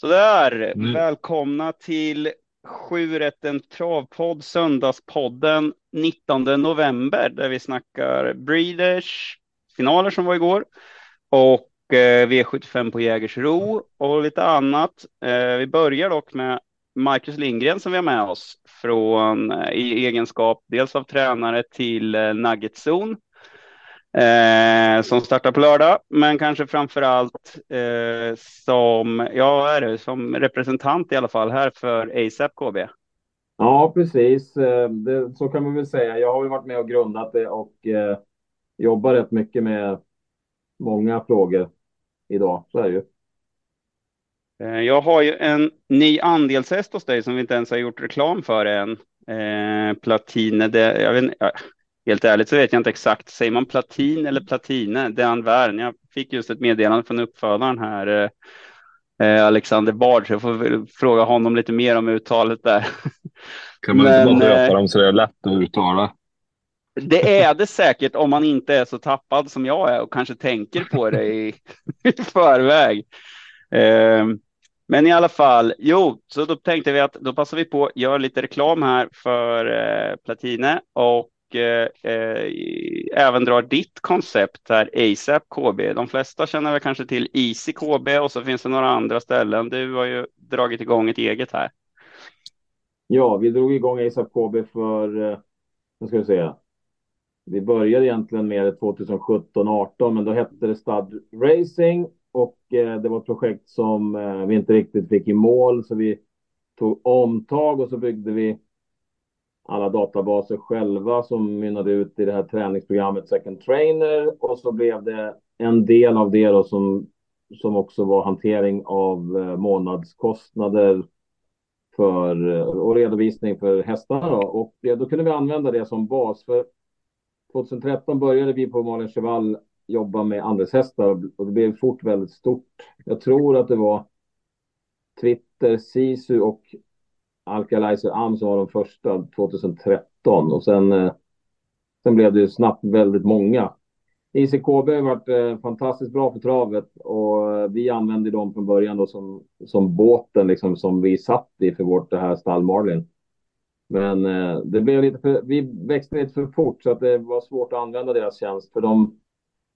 Sådär, mm. välkomna till Sjurätten Travpodd, Söndagspodden 19 november där vi snackar Breeders, finaler som var igår och eh, V75 på Jägersro och lite annat. Eh, vi börjar dock med Marcus Lindgren som vi har med oss från eh, i egenskap dels av tränare till Nuggetzone eh, som startar på lördag, men kanske framför allt eh, som, ja, är det, som representant i alla fall här för ASAP KB. Ja, precis. Eh, det, så kan man väl säga. Jag har ju varit med och grundat det och eh, jobbar rätt mycket med många frågor idag. Så är det ju. Eh, jag har ju en ny andelshäst hos dig som vi inte ens har gjort reklam för än. Eh, Platine, det, jag vet, Helt ärligt så vet jag inte exakt. Säger man platin eller platine? Det är han värn. Jag fick just ett meddelande från uppfödaren här. Eh, eh Alexander Bard, så jag får fråga honom lite mer om uttalet där. Kan man Men, inte bara döpa eh, dem så det är lätt att uttala? Det är det säkert om man inte är så tappad som jag är och kanske tänker på det i, i förväg. Eh, men i alla fall, jo, så då tänkte vi att då passar vi på att göra lite reklam här för eh, Platine och eh, eh, även drar ditt koncept här, ASAP KB. De flesta känner väl kanske till Easy KB och så finns det några andra ställen. Du har ju dragit igång ett eget här. Ja, vi drog igång ASAP KB för, eh, vad ska jag säga, vi började egentligen med det 2017-18, men då hette det Stud Racing och eh, det var ett projekt som eh, vi inte riktigt fick i mål, så vi tog omtag och så byggde vi alla databaser själva som mynnade ut i det här träningsprogrammet Second Trainer och så blev det en del av det då som, som också var hantering av eh, månadskostnader för, eh, och redovisning för hästarna. Då. Och det, då kunde vi använda det som bas. För 2013 började vi på Malin Cheval jobba med andelshästar och det blev fort väldigt stort. Jag tror att det var Twitter, Sisu och Alkalizer Am som var de första 2013 och sen, eh, sen blev det ju snabbt väldigt många. ICKB har varit eh, fantastiskt bra för travet. Och eh, vi använde dem från början då som, som båten liksom som vi satt i för vårt det här stall Marlin. Men det blev lite för, vi växte lite för fort så att det var svårt att använda deras tjänst. För de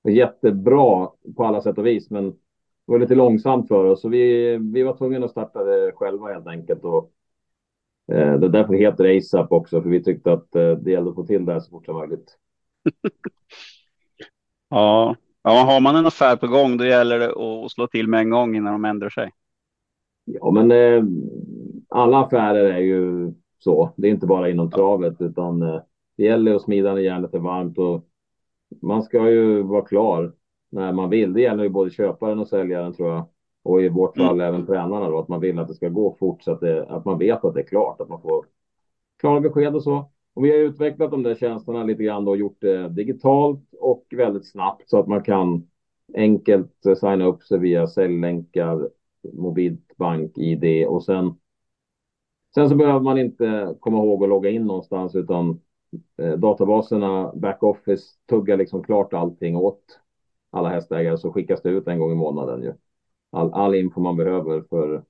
var jättebra på alla sätt och vis men det var lite långsamt för oss. Så vi, vi var tvungna att starta det själva helt enkelt. Och det är därför det heter ASAP också, för vi tyckte att eh, det gällde att få till det här så fort som möjligt. ja. ja, har man en affär på gång då gäller det att slå till med en gång innan de ändrar sig. Ja, men eh, alla affärer är ju så. Det är inte bara inom travet, utan eh, det gäller att smida när järnet är varmt och man ska ju vara klar när man vill. Det gäller ju både köparen och säljaren tror jag. Och i vårt fall mm. även tränarna då, att man vill att det ska gå fort så att, det, att man vet att det är klart, att man får klara besked och så. Och vi har utvecklat de där tjänsterna lite grann och gjort det digitalt och väldigt snabbt så att man kan enkelt signa upp sig via säljlänkar, mobilt bank-id och sen Sen så behöver man inte komma ihåg att logga in någonstans utan eh, databaserna, backoffice, tuggar liksom klart allting åt alla hästägare så skickas det ut en gång i månaden ju all, all info man behöver för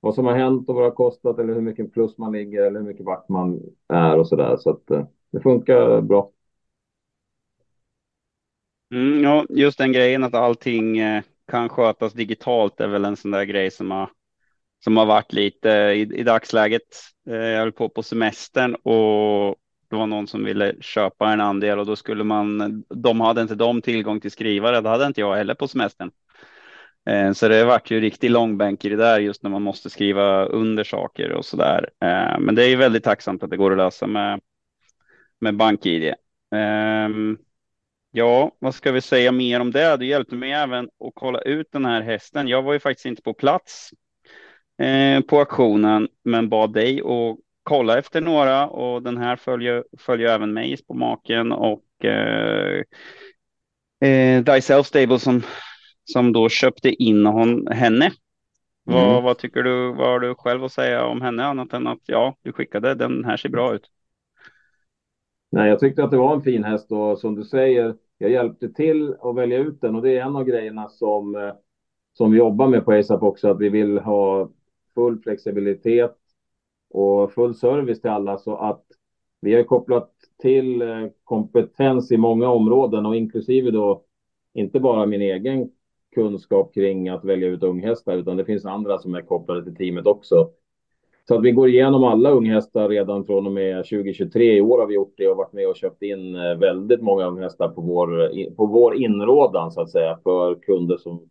vad som har hänt och vad det har kostat eller hur mycket plus man ligger eller hur mycket vart man är och så där. Så att eh, det funkar bra. Mm, ja, just den grejen att allting eh, kan skötas digitalt är väl en sån där grej som har som har varit lite i, i dagsläget. Eh, jag höll på på semestern och det var någon som ville köpa en andel och då skulle man. De hade inte de tillgång till skrivare. Det hade inte jag heller på semestern. Eh, så det vart ju riktig långbänk i det där just när man måste skriva under saker och så där. Eh, men det är ju väldigt tacksamt att det går att lösa med, med BankID. Eh, ja, vad ska vi säga mer om det? Det hjälpte mig även att kolla ut den här hästen. Jag var ju faktiskt inte på plats på auktionen, men bad dig att kolla efter några och den här följer, följer även mig på maken och eh, eh, Stable som som då köpte in hon, henne. Mm. Vad, vad, tycker du? Vad har du själv att säga om henne annat än att ja, du skickade den här ser bra ut? Nej, jag tyckte att det var en fin häst och som du säger, jag hjälpte till att välja ut den och det är en av grejerna som, som vi jobbar med på ASAP också, att vi vill ha full flexibilitet och full service till alla så att vi har kopplat till kompetens i många områden och inklusive då inte bara min egen kunskap kring att välja ut unghästar, utan det finns andra som är kopplade till teamet också. Så att vi går igenom alla unghästar redan från och med 2023. I år har vi gjort det och varit med och köpt in eh, väldigt många unghästar på vår, på vår inrådan så att säga för kunder som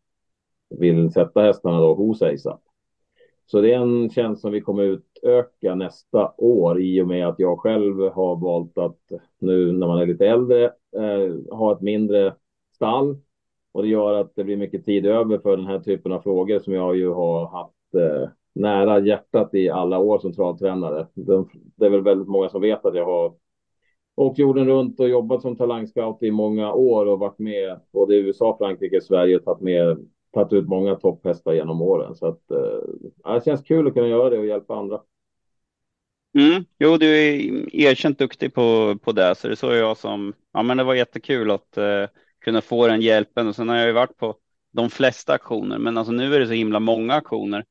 vill sätta hästarna då hos ASAP. Så det är en tjänst som vi kommer utöka nästa år i och med att jag själv har valt att nu när man är lite äldre eh, ha ett mindre stall och det gör att det blir mycket tid över för den här typen av frågor som jag ju har haft eh, nära hjärtat i alla år som travtränare. Det är väl väldigt många som vet att jag har åkt jorden runt och jobbat som talangscout i många år och varit med både i USA, Frankrike, Sverige och tagit, med, tagit ut många topphästar genom åren. Så att, eh, det känns kul att kunna göra det och hjälpa andra. Mm. Jo, du är erkänt duktig på, på det, så det såg jag som, ja men det var jättekul att eh, kunna få den hjälpen och sen har jag ju varit på de flesta aktioner, men alltså nu är det så himla många aktioner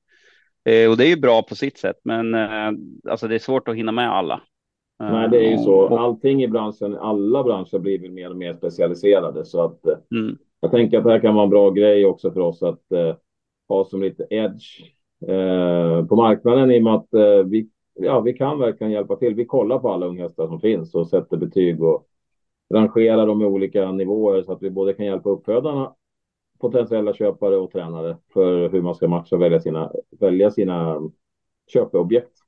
eh, och det är ju bra på sitt sätt, men eh, alltså det är svårt att hinna med alla. Nej, det är ju så. Allting i branschen, alla branscher blir väl mer och mer specialiserade så att eh, mm. jag tänker att det här kan vara en bra grej också för oss att eh, ha som lite edge eh, på marknaden i och med att eh, vi, ja, vi kan verkligen hjälpa till. Vi kollar på alla unghästar som finns och sätter betyg och rangera dem i olika nivåer så att vi både kan hjälpa uppfödarna, potentiella köpare och tränare för hur man ska matcha och välja sina, välja sina köpeobjekt.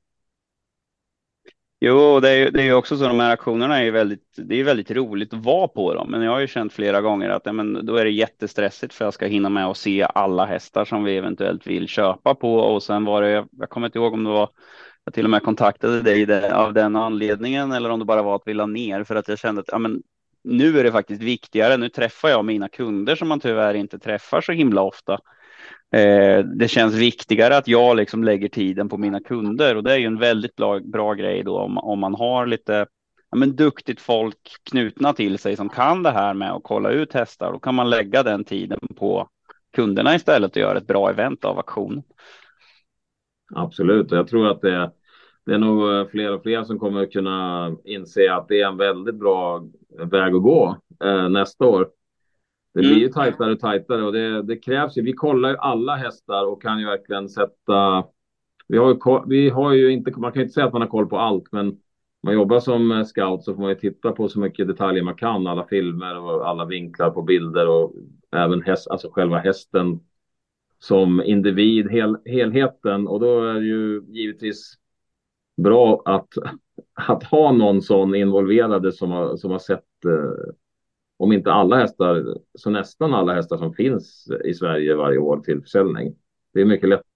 Jo, det är ju det är också så de här aktionerna är väldigt, det är väldigt roligt att vara på dem. Men jag har ju känt flera gånger att ja, men då är det jättestressigt för jag ska hinna med att se alla hästar som vi eventuellt vill köpa på. Och sen var det, jag kommer inte ihåg om det var, jag till och med kontaktade dig av den anledningen eller om det bara var att vi la ner för att jag kände att ja, men nu är det faktiskt viktigare. Nu träffar jag mina kunder som man tyvärr inte träffar så himla ofta. Eh, det känns viktigare att jag liksom lägger tiden på mina kunder och det är ju en väldigt bra, bra grej då om, om man har lite ja, men duktigt folk knutna till sig som kan det här med att kolla ut hästar. Då kan man lägga den tiden på kunderna istället och göra ett bra event av auktion. Absolut, och jag tror att det det är nog eh, fler och fler som kommer kunna inse att det är en väldigt bra väg att gå eh, nästa år. Det blir mm. ju tajtare och tajtare och det, det, krävs ju. Vi kollar ju alla hästar och kan ju verkligen sätta. Vi har ju, vi har ju inte, man kan ju inte säga att man har koll på allt, men man jobbar som eh, scout så får man ju titta på så mycket detaljer man kan, alla filmer och alla vinklar på bilder och även häst, alltså själva hästen som individ, hel, helheten. Och då är det ju givetvis bra att, att ha någon sån involverade som har, som har sett, eh, om inte alla hästar, så nästan alla hästar som finns i Sverige varje år till försäljning. Det är mycket lättare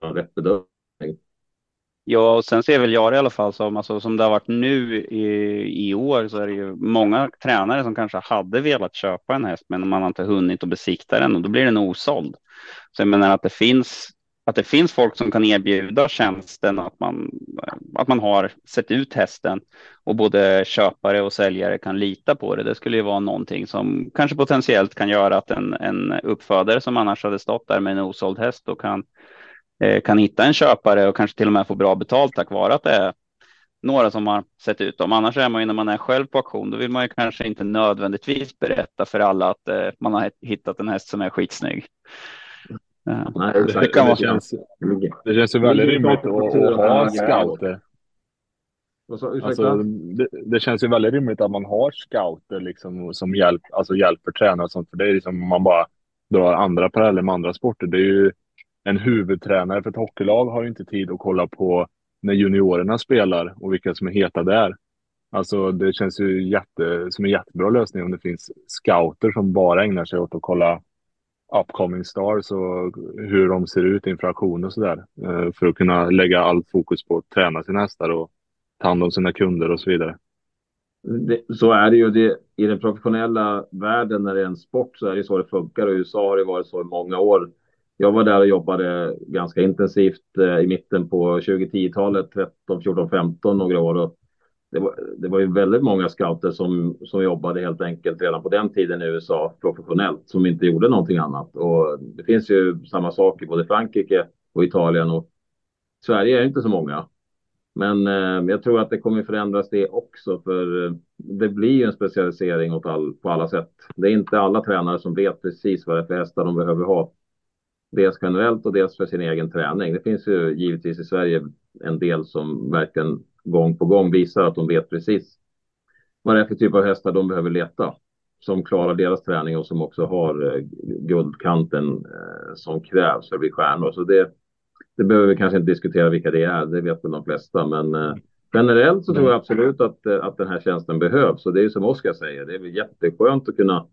att ha rätt bedömning. Ja, och sen ser väl jag det i alla fall som, alltså, som det har varit nu i, i år så är det ju många tränare som kanske hade velat köpa en häst, men man har inte hunnit att besikta den och då blir den osåld. Så jag menar att det finns att det finns folk som kan erbjuda tjänsten att man, att man har sett ut hästen och både köpare och säljare kan lita på det. Det skulle ju vara någonting som kanske potentiellt kan göra att en, en uppfödare som annars hade stått där med en osåld häst och kan, eh, kan hitta en köpare och kanske till och med få bra betalt tack vare att det är några som har sett ut dem. Annars är man ju när man är själv på auktion, då vill man ju kanske inte nödvändigtvis berätta för alla att eh, man har hittat en häst som är skitsnygg. Nej, det, kan det, känns, det känns ju väldigt rimligt att, att ha scouter. Alltså, det, det, känns ju väldigt rimligt att man har scouter liksom, som hjälp, alltså hjälper tränare och sånt. För det är liksom om man bara drar andra paralleller med andra sporter. Det är ju en huvudtränare för ett hockeylag har ju inte tid att kolla på när juniorerna spelar och vilka som är heta där. Alltså det känns ju jätte, som en jättebra lösning om det finns scouter som bara ägnar sig åt att kolla upcoming stars och hur de ser ut inför auktion och sådär. Eh, för att kunna lägga allt fokus på att träna sina hästar och ta hand om sina kunder och så vidare. Det, så är det ju. Det, I den professionella världen när det är en sport så är det så det funkar och i USA har det varit så i många år. Jag var där och jobbade ganska intensivt eh, i mitten på 2010-talet, 13, 14, 15 några år. Och det var, det var ju väldigt många scouter som, som jobbade helt enkelt redan på den tiden i USA professionellt som inte gjorde någonting annat. Och det finns ju samma sak i både Frankrike och Italien och Sverige är inte så många. Men eh, jag tror att det kommer förändras det också för eh, det blir ju en specialisering åt all, på alla sätt. Det är inte alla tränare som vet precis vad det är för hästar de behöver ha. Dels generellt och dels för sin egen träning. Det finns ju givetvis i Sverige en del som verkligen gång på gång visar att de vet precis vad det är för typ av hästar de behöver leta. Som klarar deras träning och som också har eh, guldkanten eh, som krävs för att bli stjärnor. Så det, det behöver vi kanske inte diskutera vilka det är, det vet väl de flesta. Men eh, generellt så tror jag absolut att, att den här tjänsten behövs. Och det är som Oskar säger, det är väl jätteskönt att kunna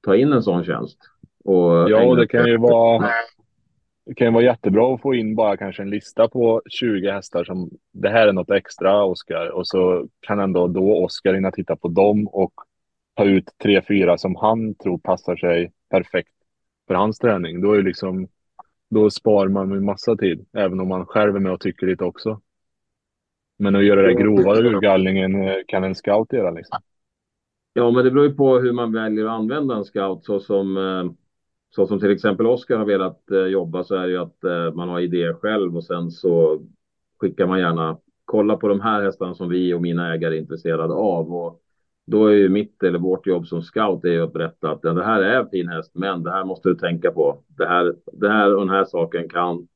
ta in en sån tjänst. Och ja, det kan ju vara det kan ju vara jättebra att få in bara kanske en lista på 20 hästar som det här är något extra, Oskar. Och så kan ändå då Oskar hinna titta på dem och ta ut tre, fyra som han tror passar sig perfekt för hans träning. Då är liksom då sparar man en massa tid, även om man själv är med och tycker lite också. Men att göra det grovare urgallningen eh, kan en scout göra liksom. Ja, men det beror ju på hur man väljer att använda en scout så som eh, så som till exempel Oskar har velat eh, jobba så är det ju att eh, man har idéer själv och sen så skickar man gärna kolla på de här hästarna som vi och mina ägare är intresserade av. Och då är ju mitt eller vårt jobb som scout är att berätta att det här är en fin häst, men det här måste du tänka på. Det här, det här och den här saken kan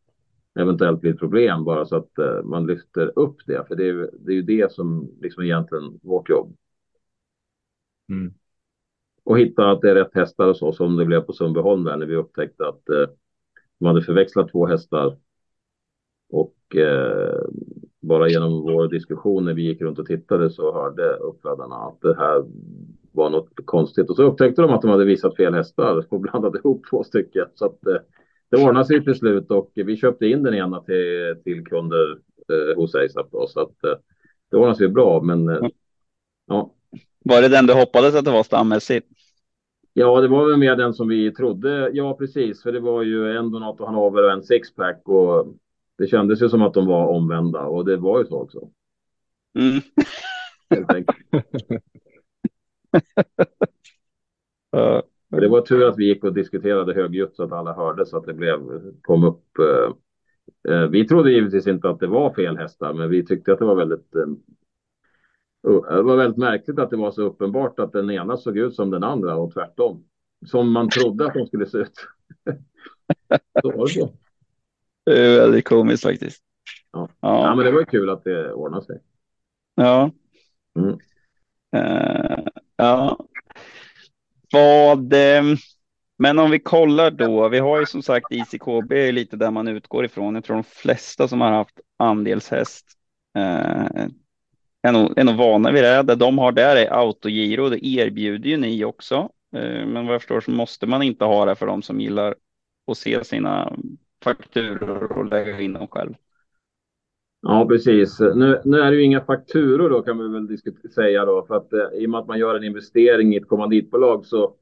eventuellt bli ett problem bara så att eh, man lyfter upp det. För det är, det är ju det som liksom egentligen vårt jobb. Mm och hitta att det är rätt hästar och så som det blev på Sundbyholm där när vi upptäckte att eh, de hade förväxlat två hästar. Och eh, bara genom vår diskussion när vi gick runt och tittade så hörde uppfödarna att det här var något konstigt. Och så upptäckte de att de hade visat fel hästar och blandade ihop två stycken. Så att eh, det ordnade sig till slut och vi köpte in den ena till, till kunder eh, hos ASAP. Så att eh, det ordnade sig bra. Men eh, ja, var det den du hoppades att det var stammässigt? Ja, det var väl mer den som vi trodde. Ja, precis, för det var ju en Donato Hanover och en sixpack och det kändes ju som att de var omvända och det var ju så också. Mm. det var tur att vi gick och diskuterade högljutt så att alla hörde så att det blev, kom upp. Eh, eh, vi trodde givetvis inte att det var fel hästar, men vi tyckte att det var väldigt eh, det var väldigt märkligt att det var så uppenbart att den ena såg ut som den andra och tvärtom. Som man trodde att de skulle se ut. så var det. Det är väldigt komiskt faktiskt. Ja. Ja. ja men det var kul att det ordnade sig. Ja. Mm. Uh, ja. Vad, um, men om vi kollar då, vi har ju som sagt ICKB lite där man utgår ifrån. Jag tror de flesta som har haft andelshäst uh, är nog, är nog vana vid det. Det de har där är autogiro. Det erbjuder ju ni också. Eh, men vad jag förstår så måste man inte ha det för de som gillar att se sina fakturor och lägga in dem själv. Ja, precis. Nu, nu är det ju inga fakturor då kan vi väl säga då, för att eh, i och med att man gör en investering i ett kommanditbolag så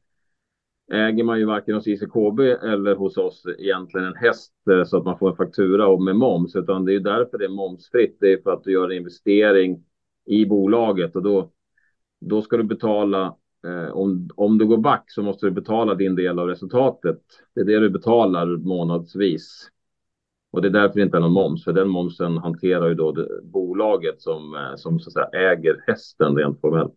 äger man ju varken hos ICKB eller hos oss egentligen en häst eh, så att man får en faktura och med moms, utan det är ju därför det är momsfritt. Det är för att du gör en investering i bolaget och då, då ska du betala. Eh, om, om du går back så måste du betala din del av resultatet. Det är det du betalar månadsvis. Och det är därför det inte är någon moms, för den momsen hanterar ju då det, bolaget som, eh, som så att säga äger hästen rent formellt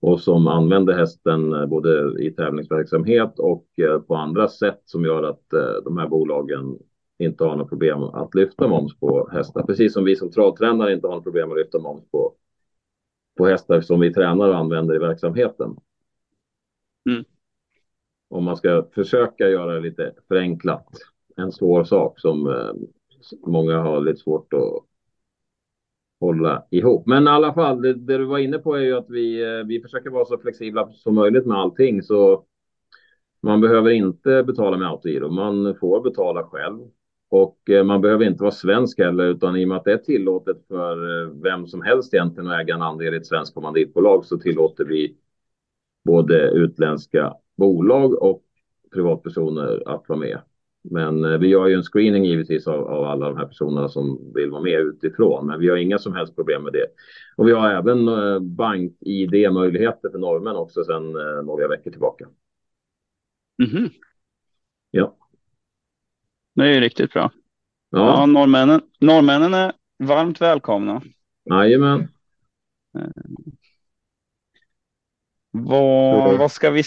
och som använder hästen eh, både i tävlingsverksamhet och eh, på andra sätt som gör att de här bolagen inte har något problem att lyfta moms på hästar. Precis som vi som travtränare inte har något problem att lyfta moms på på hästar som vi tränar och använder i verksamheten. Mm. Om man ska försöka göra det lite förenklat. En svår sak som eh, många har lite svårt att hålla ihop. Men i alla fall, det, det, du var inne på är ju att vi, eh, vi försöker vara så flexibla som möjligt med allting. Så man behöver inte betala med autogiro. Man får betala själv. Och eh, man behöver inte vara svensk heller, utan i och med att det är tillåtet för eh, vem som helst egentligen att äga en andel i ett svenskt kommanditbolag så tillåter vi både utländska bolag och privatpersoner att vara med. Men eh, vi gör ju en screening givetvis av, av, alla de här personerna som vill vara med utifrån. Men vi har inga som helst problem med det. Och vi har även eh, bank-id-möjligheter för norrmän också sedan eh, några veckor tillbaka. Mm -hmm. Ja. Det är ju riktigt bra. Ja, ja norrmännen, norrmännen är varmt välkomna. Jajamän. Vad, vad, ska vi,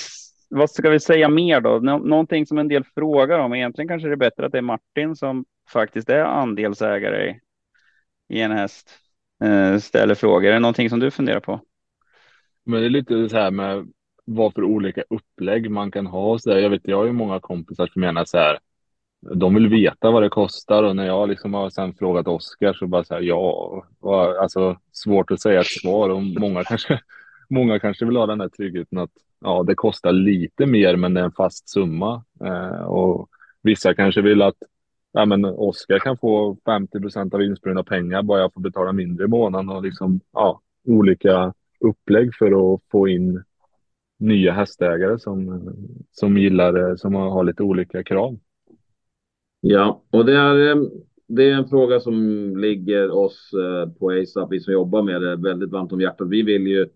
vad ska vi säga mer då? Nå någonting som en del frågar om. Egentligen kanske det är bättre att det är Martin som faktiskt är andelsägare i, i en häst. Eh, ställer frågor. Är det någonting som du funderar på? Men det är lite så här med vad för olika upplägg man kan ha. Så där. Jag vet, jag har ju många kompisar som menar så här. De vill veta vad det kostar och när jag liksom har sen frågat Oskar så bara så här, ja, alltså svårt att säga ett svar och många kanske många kanske vill ha den här tryggheten att ja, det kostar lite mer, men det är en fast summa. Eh, och vissa kanske vill att ja, men Oskar kan få 50 procent av insprungna pengar bara jag får betala mindre i månaden och liksom ja, olika upplägg för att få in nya hästägare som, som gillar som har lite olika krav. Ja, och det är, eh, det är en fråga som ligger oss eh, på ASAP, vi som jobbar med det, väldigt varmt om hjärtat. Vi vill ju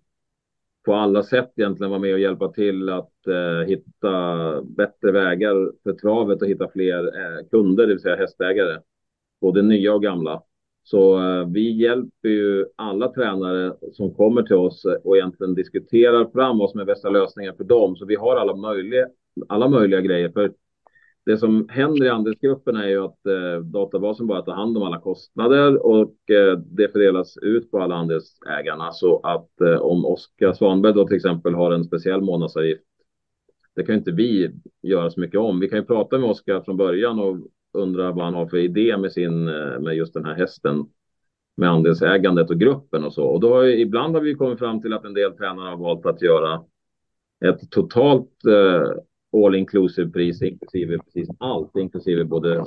på alla sätt egentligen vara med och hjälpa till att eh, hitta bättre vägar för travet och hitta fler eh, kunder, det vill säga hästägare, både nya och gamla. Så eh, vi hjälper ju alla tränare som kommer till oss eh, och egentligen diskuterar fram vad som är bästa lösningen för dem. Så vi har alla möjliga, alla möjliga grejer. För det som händer i andelsgruppen är ju att eh, databasen bara tar hand om alla kostnader och eh, det fördelas ut på alla andelsägarna så att eh, om Oskar Svanberg då till exempel har en speciell månadsavgift. Det kan inte vi göra så mycket om. Vi kan ju prata med Oskar från början och undra vad han har för idé med sin eh, med just den här hästen med andelsägandet och gruppen och så. Och då har, ibland har vi kommit fram till att en del tränare har valt att göra ett totalt eh, all inclusive pris inklusive precis allt, inklusive både eh,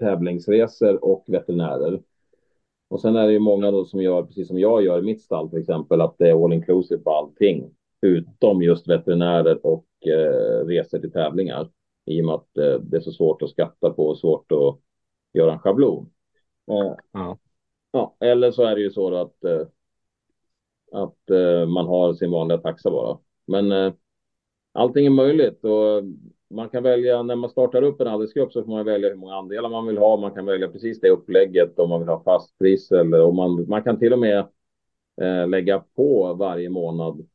tävlingsresor och veterinärer. Och sen är det ju många då som gör precis som jag gör i mitt stall till exempel, att det är all inclusive på allting utom just veterinärer och eh, resor till tävlingar i och med att eh, det är så svårt att skatta på och svårt att göra en schablon. Eh, ja. ja. eller så är det ju så att eh, att eh, man har sin vanliga taxa bara. Men eh, allting är möjligt och man kan välja när man startar upp en arbetsgrupp så får man välja hur många andelar man vill ha. Man kan välja precis det upplägget om man vill ha fast pris eller om man, man kan till och med eh, lägga på varje månad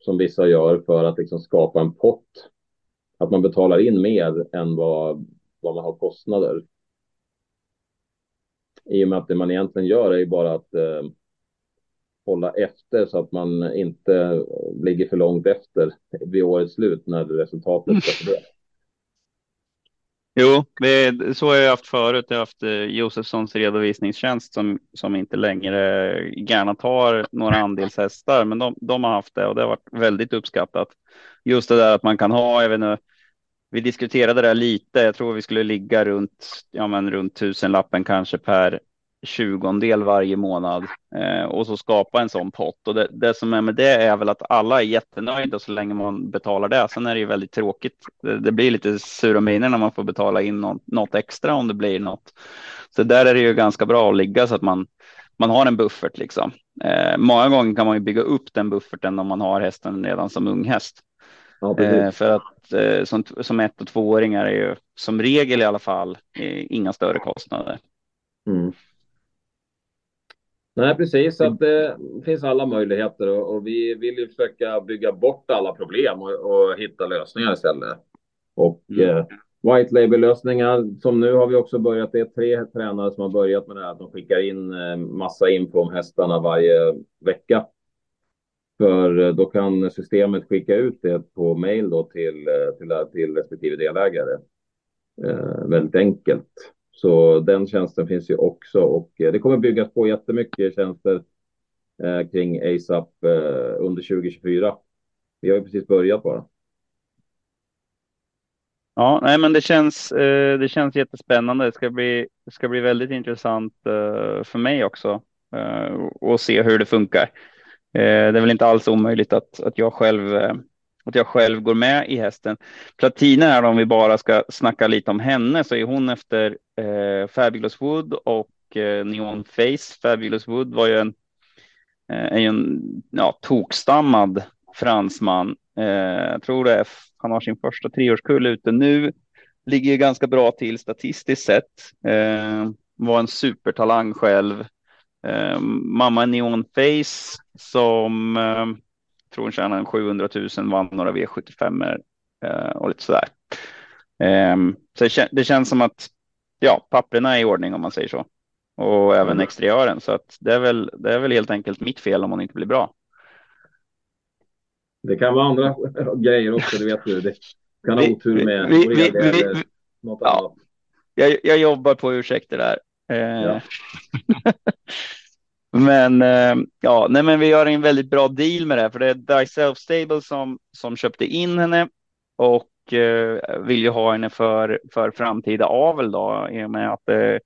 som vissa gör för att liksom skapa en pott. Att man betalar in mer än vad, vad man har kostnader. I och med att det man egentligen gör är ju bara att eh, hålla efter så att man inte ligger för långt efter vid årets slut när resultatet ska det. Jo, det, så har jag haft förut. Jag har haft eh, Josefssons redovisningstjänst som, som inte längre gärna tar några andelshästar, men de, de har haft det och det har varit väldigt uppskattat. Just det där att man kan ha, jag vet inte, vi diskuterade det lite. Jag tror vi skulle ligga runt, ja, men runt tusenlappen kanske per tjugondel varje månad eh, och så skapa en sån pott. Och det, det, som är med det är väl att alla är jättenöjda så länge man betalar det. Sen är det ju väldigt tråkigt. Det, det blir lite sura miner när man får betala in något, något, extra om det blir något. Så där är det ju ganska bra att ligga så att man man har en buffert liksom. Eh, många gånger kan man ju bygga upp den bufferten om man har hästen redan som ung häst. Ja, eh, för att eh, som, som ett och tvååringar är ju som regel i alla fall eh, inga större kostnader. Mm. Nej, precis. Att det finns alla möjligheter och, och vi vill ju försöka bygga bort alla problem och, och hitta lösningar istället. Och mm. eh, white label lösningar som nu har vi också börjat. Det är tre tränare som har börjat med det här. De skickar in eh, massa info om hästarna varje vecka. För eh, då kan systemet skicka ut det på mail då till, eh, till, till respektive delägare. Eh, väldigt enkelt. Så den tjänsten finns ju också och eh, det kommer byggas på jättemycket tjänster eh, kring ASAP eh, under 2024. Vi har ju precis börjat bara. Ja, nej, men det känns. Det känns jättespännande. Det ska bli. Det ska bli väldigt intressant för mig också och se hur det funkar. det är väl inte alls omöjligt att att jag själv att jag själv går med i hästen. Platina är om vi bara ska snacka lite om henne så är hon efter eh, Fabulous Wood och eh, Neon Face. Fabulous Wood var ju en, eh, en ja, tokstammad fransman. Eh, jag tror det är, han har sin första treårskull ute nu. Ligger ganska bra till statistiskt sett. Eh, var en supertalang själv. Eh, mamma Neon Face som eh, tror hon tjänar 700 000, vann några V75 eh, och lite sådär. Eh, så det, det, känns som att ja, papperna är i ordning om man säger så. Och även mm. exteriören. Så att det är väl, det är väl helt enkelt mitt fel om hon inte blir bra. Det kan vara andra grejer också, det vet du. Det kan ha otur med vi, vi, vi, eller något ja. annat. Jag, jag jobbar på ursäkter där. Eh, ja. men eh, ja, nej, men vi gör en väldigt bra deal med det, för det är Thyself Stable som som köpte in henne och Eh, vill ju ha henne för för framtida avel då i och med att det,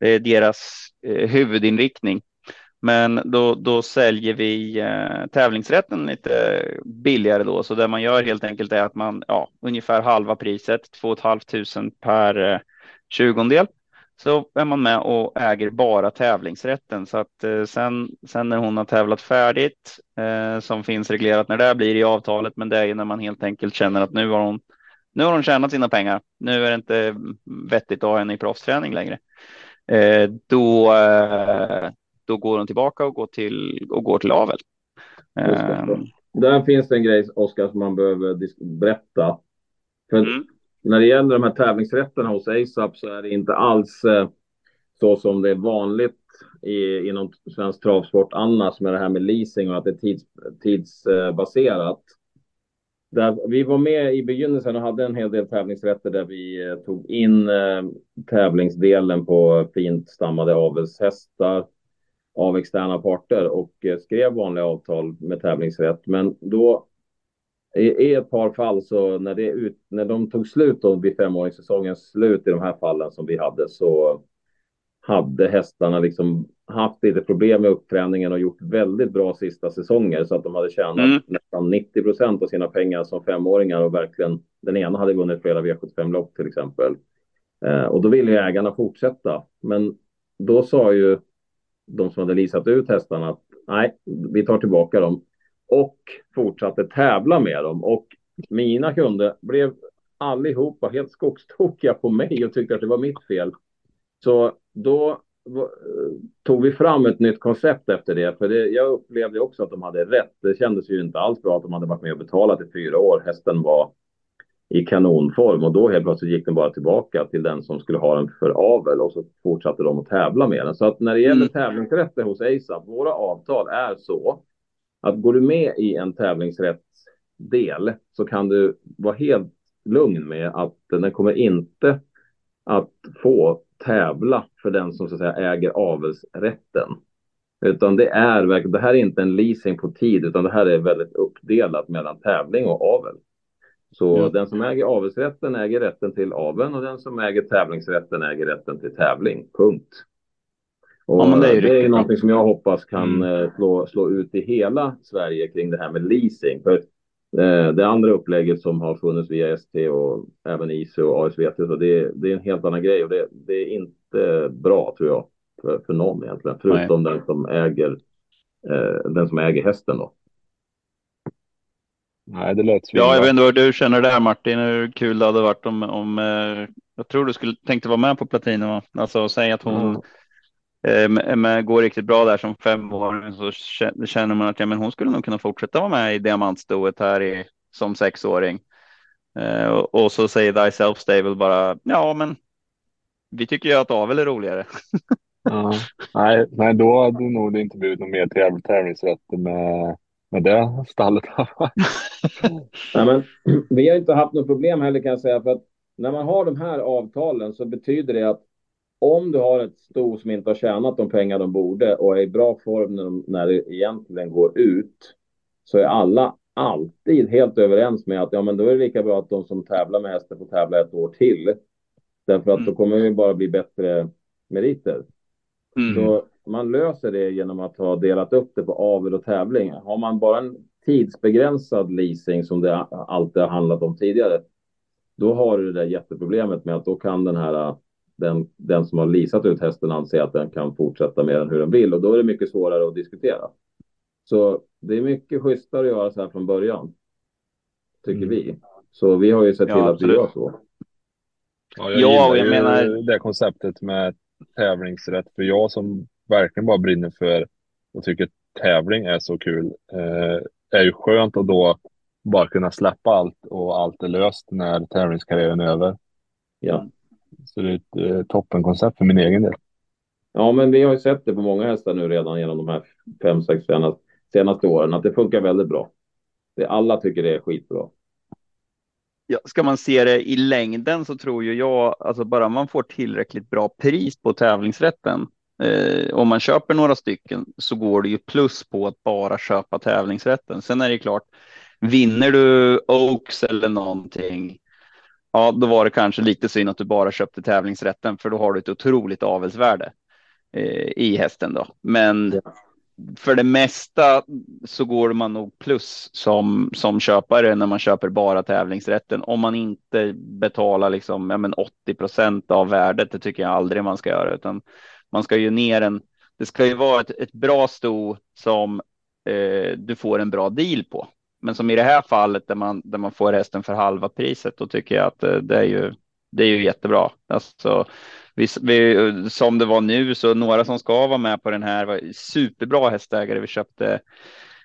det är deras eh, huvudinriktning. Men då, då säljer vi eh, tävlingsrätten lite billigare då, så det man gör helt enkelt är att man ja, ungefär halva priset, 2 500 per eh, tjugondel så är man med och äger bara tävlingsrätten. Så att eh, sen, sen när hon har tävlat färdigt, eh, som finns reglerat när det blir i avtalet, men det är ju när man helt enkelt känner att nu har hon, nu har hon tjänat sina pengar. Nu är det inte vettigt att ha henne i proffsträning längre. Eh, då, eh, då går hon tillbaka och går till, och går till avel. Eh, Där finns det en grej, Oskar, som man behöver berätta. För mm när det gäller de här tävlingsrätterna hos ASAP så är det inte alls eh, så som det är vanligt i, inom svensk travsport annars med det här med leasing och att det är tids, tidsbaserat. Där, vi var med i begynnelsen och hade en hel del tävlingsrätter där vi eh, tog in eh, tävlingsdelen på fint stammade avelshästar av externa parter och eh, skrev vanliga avtal med tävlingsrätt. Men då i, i ett par fall så när, det ut, när de tog slut då vid femåringssäsongens slut i de här fallen som vi hade så hade hästarna liksom haft lite problem med uppträningen och gjort väldigt bra sista säsonger så att de hade tjänat mm. nästan 90 procent av sina pengar som femåringar och verkligen den ena hade vunnit flera V75-lopp till exempel. Eh, och då ville ju ägarna fortsätta. Men då sa ju de som hade lisat ut hästarna att nej, vi tar tillbaka dem och fortsatte tävla med dem. Och mina kunder blev allihopa helt skogstokiga på mig och tyckte att det var mitt fel. Så då tog vi fram ett nytt koncept efter det. För det, jag upplevde också att de hade rätt. Det kändes ju inte alls bra att de hade varit med och betalat i fyra år. Hästen var i kanonform och då helt plötsligt gick den bara tillbaka till den som skulle ha den för avel och så fortsatte de att tävla med den. Så att när det gäller mm. tävlingsrätter hos ASAP, våra avtal är så att går du med i en tävlingsrättsdel så kan du vara helt lugn med att den kommer inte att få tävla för den som så att säga äger avelsrätten. Utan det är det här är inte en leasing på tid, utan det här är väldigt uppdelat mellan tävling och avel. Så mm. den som äger avelsrätten äger rätten till aveln och den som äger tävlingsrätten äger rätten till tävling. Punkt. Och ja, det är, det är någonting som jag hoppas kan mm. Eh, slå, slå ut i hela Sverige kring det här med leasing. För det andra upplägget som har funnits via ST och även ISO och ASVT, så det, det är en helt annan grej och det, det är inte bra tror jag för, för någon egentligen, förutom Nej. den som äger eh, den som äger hästen då. Nej, det lät Ja, jag vet inte vad du känner där Martin. Hur kul det hade varit om, om eh, jag tror du skulle tänkte vara med på Platino. Alltså säga att hon mm eh, men går riktigt bra där som femåring så känner man att ja, men hon skulle nog kunna fortsätta vara med i diamantstoet här i, som sexåring. Eh, och, så säger Thyself Stable bara ja, men vi tycker ju att avel är roligare. ja, nej, nej, då hade nog det inte blivit någon mer täv tävlingsrätt med, med det stallet. nej, men, vi har inte haft något problem heller kan jag säga för att när man har de här avtalen så betyder det att om du har ett sto som inte har tjänat de pengar de borde och är i bra form när, de, när det egentligen går ut så är alla alltid helt överens med att ja, men då är det lika bra att de som tävlar med hästen får tävla ett år till. Därför att mm. då kommer det bara bli bättre meriter. Mm. Så man löser det genom att ha delat upp det på avel och tävling. Har man bara en tidsbegränsad leasing som det alltid har handlat om tidigare, då har du det där jätteproblemet med att då kan den här den, den som har leasat ut hästen anse att den kan fortsätta med den hur den vill och då är det mycket svårare att diskutera. Så det är mycket schysstare att göra så här från början. Tycker mm. vi. Så vi har ju sett till ja, att vi gör så. Ja, jag, ja, jag menar det konceptet med tävlingsrätt. För jag som verkligen bara brinner för och tycker tävling är så kul. Eh, är ju skönt att då bara kunna släppa allt och allt är löst när tävlingskarriären är över. Ja. Så det är ett eh, toppenkoncept för min egen del. Ja, men vi har ju sett det på många hästar nu redan genom de här fem, sex senaste, senaste åren att det funkar väldigt bra. Det, alla tycker det är skitbra. Ja, ska man se det i längden så tror ju jag, alltså bara man får tillräckligt bra pris på tävlingsrätten. Eh, om man köper några stycken så går det ju plus på att bara köpa tävlingsrätten. Sen är det klart, vinner du Oaks eller någonting, ja, då var det kanske lite synd att du bara köpte tävlingsrätten, för då har du ett otroligt avelsvärde eh, i hästen då. Men ja för det mesta så går man nog plus som, som köpare när man köper bara tävlingsrätten. Om man inte betalar liksom, ja, men 80 procent av värdet, det tycker jag aldrig man ska göra, utan man ska ju ner en. Det ska ju vara ett, ett bra sto som eh, du får en bra deal på. Men som i det här fallet där man, där man får hästen för halva priset, då tycker jag att eh, det är ju, det är ju jättebra. Alltså, vi, vi, som det var nu så några som ska vara med på den här var superbra hästägare. Vi köpte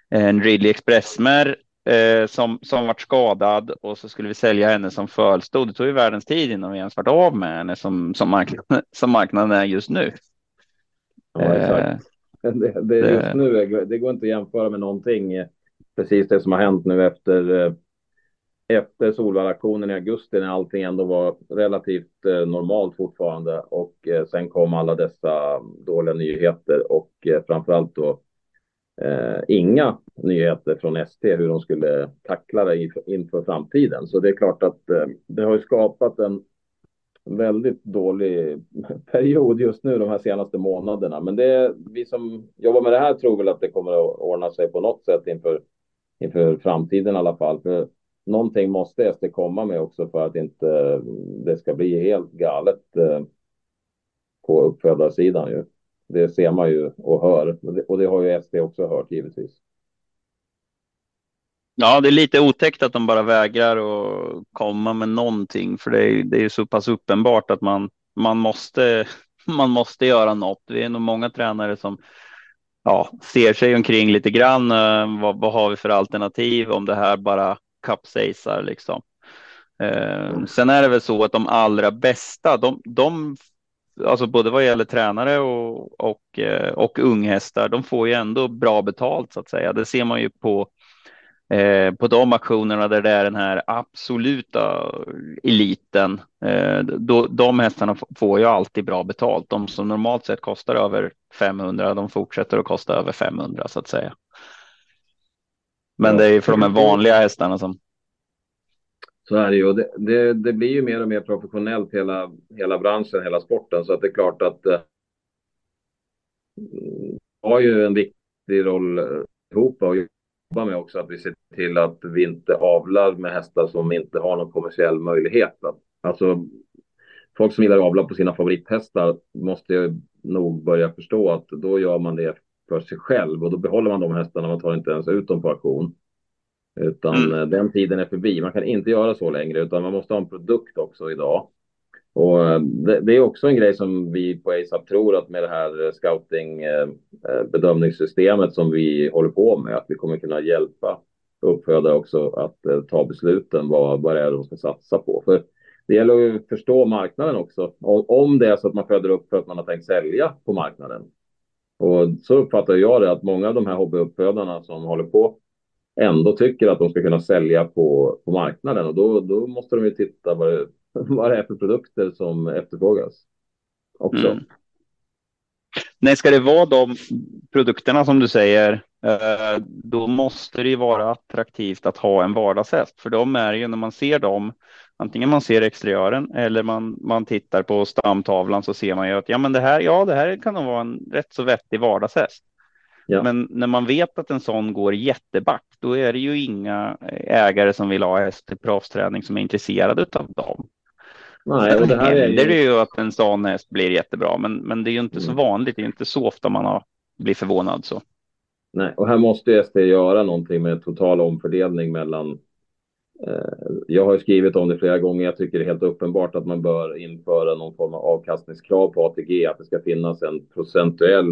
en Ridley Expressmer eh, som, som vart skadad och så skulle vi sälja henne som fölstod. Det tog ju världens tid innan vi ens vart av med henne som, som, marknaden, som marknaden är just nu. Ja, exakt. Eh, det, det, just nu, det går inte att jämföra med någonting. Precis det som har hänt nu efter eh, efter Solvallaktionen i augusti när allting ändå var relativt eh, normalt fortfarande och eh, sen kom alla dessa dåliga nyheter och eh, framförallt då eh, inga nyheter från ST hur de skulle tackla det inför framtiden. Så det är klart att eh, det har skapat en väldigt dålig period just nu de här senaste månaderna. Men det vi som jobbar med det här tror väl att det kommer att ordna sig på något sätt inför inför framtiden i alla fall. För någonting måste SD komma med också för att inte mm, det ska bli helt galet eh, på uppfödarsidan ju. Det ser man ju och hör och det har ju SD också hört givetvis. Ja, det är lite otäckt att de bara vägrar att komma med någonting, för det är, det är så pass uppenbart att man, man, måste, man måste göra något. Vi är nog många tränare som ja, ser sig omkring lite grann. Eh, vad, vad har vi för alternativ om det här bara kapsejsar liksom. Eh, sen är det väl så att de allra bästa, de, de alltså både vad gäller tränare och, och, eh, och unghästar, de får ju ändå bra betalt så att säga. Det ser man ju på, eh, på de aktionerna där det är den här absoluta eliten. Eh, då, de hästarna får ju alltid bra betalt. De som normalt sett kostar över 500, de fortsätter att kosta över 500 så att säga. Men det är ju för de här vanliga hästarna som. Så är det ju. Det, det, det, blir ju mer och mer professionellt hela, hela branschen, hela sporten. Så att det är klart att eh, har ju en viktig roll eh, ihop och jobba med också att vi ser till att vi inte avlar med hästar som inte har någon kommersiell möjlighet. Alltså folk som gillar att avla på sina favorithästar måste ju nog börja förstå att då gör man det för sig själv och då behåller man de hästarna. Man tar inte ens ut dem på auktion. Utan mm. Eh, den tiden är förbi. Man kan inte göra så längre utan man måste ha en produkt också idag. Och eh, det, det är också en grej som vi på ASAP tror att med det här scouting eh, eh, bedömningssystemet som vi håller på med att vi kommer kunna hjälpa uppfödare också att ta besluten vad, vad det är de ska satsa på. För det gäller att förstå marknaden också. Om det är så att man föder upp för att man har tänkt sälja på marknaden och så uppfattar jag det att många av de här hobbyuppfödarna som håller på ändå tycker att de ska kunna sälja på, på marknaden och då, då måste de ju titta vad det, vad det är för produkter som efterfrågas också. Mm. Nej, ska det vara de produkterna som du säger, eh, då måste det ju vara attraktivt att ha en vardagshäst, för de är ju när man ser dem antingen man ser exteriören eller man, man tittar på stamtavlan så ser man ju att ja, men det här, ja, det här kan nog vara en rätt så vettig vardagshäst. Ja. Men när man vet att en sån går jätteback, då är det ju inga ägare som vill ha häst till proffsträning som är intresserade av dem. Nej, och det här är ju... det är ju att en sån häst blir jättebra, men, men det är ju inte mm. så vanligt. Det är inte så ofta man har blivit förvånad så. Nej, och här måste ST göra någonting med total omfördelning mellan eh, jag har skrivit om det flera gånger. Jag tycker det är helt uppenbart att man bör införa någon form av avkastningskrav på ATG, att det ska finnas en procentuell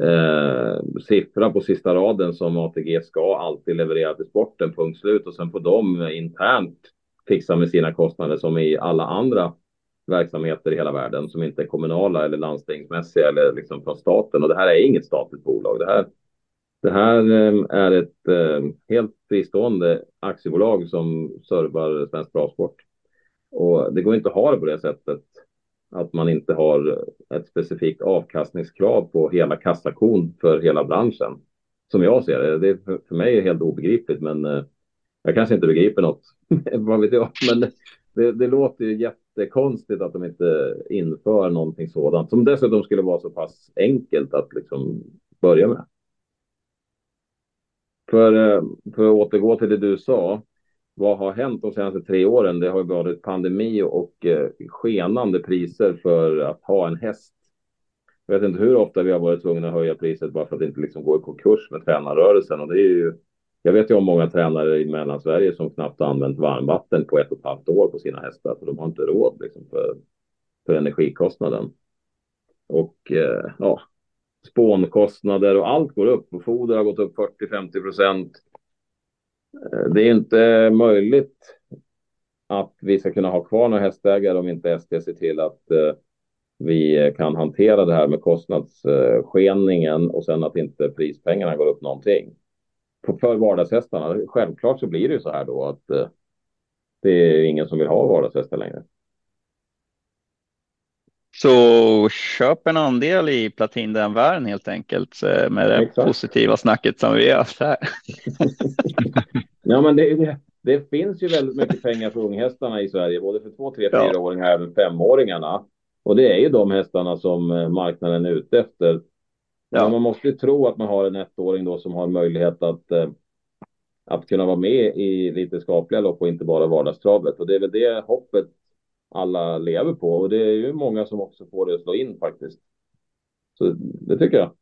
eh, siffra på sista raden som ATG ska alltid leverera till sporten, punkt slut. Och sen får de internt fixa med sina kostnader som i alla andra verksamheter i hela världen som inte är kommunala eller landstingsmässiga eller liksom från staten. Och det här är inget statligt bolag. Det här, det här ehm, är ett ehm, helt fristående aktiebolag som servar svensk travsport. Och det går inte att ha det på det sättet att man inte har ett specifikt avkastningskrav på hela kassakon för hela branschen. Som jag ser det. Det är för mig helt obegripligt, men eh, jag kanske inte begriper något. Vad vet jag? Men det, det, låter ju jättekonstigt att de inte inför någonting sådant som dessutom skulle vara så pass enkelt att liksom börja med. För, eh, för att återgå till det du sa vad har hänt de senaste tre åren? Det har varit pandemi och eh, skenande priser för att ha en häst. Jag vet inte hur ofta vi har varit tvungna att höja priset bara för att inte liksom gå i konkurs med tränarrörelsen. Och det är ju, jag vet ju om många tränare i Mellansverige som knappt har använt varmvatten på ett och ett halvt år på sina hästar, för de har inte råd liksom, för, för energikostnaden. Och eh, ja, spånkostnader och allt går upp. Och foder har gått upp 40-50 procent. Eh, det är inte möjligt att vi ska kunna ha kvar några hästägare om inte SD ser till att eh, vi kan hantera det här med kostnadsskeningen och sen att inte prispengarna går upp någonting. För vardagshästarna, självklart så blir det ju så här då att eh, det är ingen som vill ha vardagshästar längre. Så köp en andel i Platin den världen helt enkelt med det Exakt. positiva snacket som vi har haft här. ja, men det, det, det, finns ju väldigt mycket pengar för unghästarna i Sverige, både för två, tre, fyraåringar och även femåringarna. Och det är ju de hästarna som eh, marknaden är ute efter. Ja. Men man måste ju tro att man har en ettåring då som har möjlighet att, eh, att kunna vara med i lite skapliga lopp och inte bara vardagstravet. Och det är väl det hoppet alla lever på och det är ju många som också får det att slå in faktiskt. Så det tycker jag.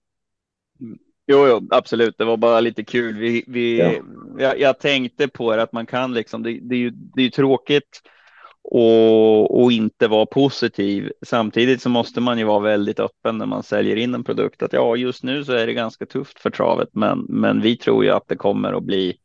Jo, jo, absolut. Det var bara lite kul. Vi, vi, ja. jag, jag, tänkte på det att man kan liksom. Det, det är ju det är tråkigt och, och inte vara positiv. Samtidigt så måste man ju vara väldigt öppen när man säljer in en produkt. Att ja, just nu så är det ganska tufft för travet, men, men vi tror ju att det kommer att bli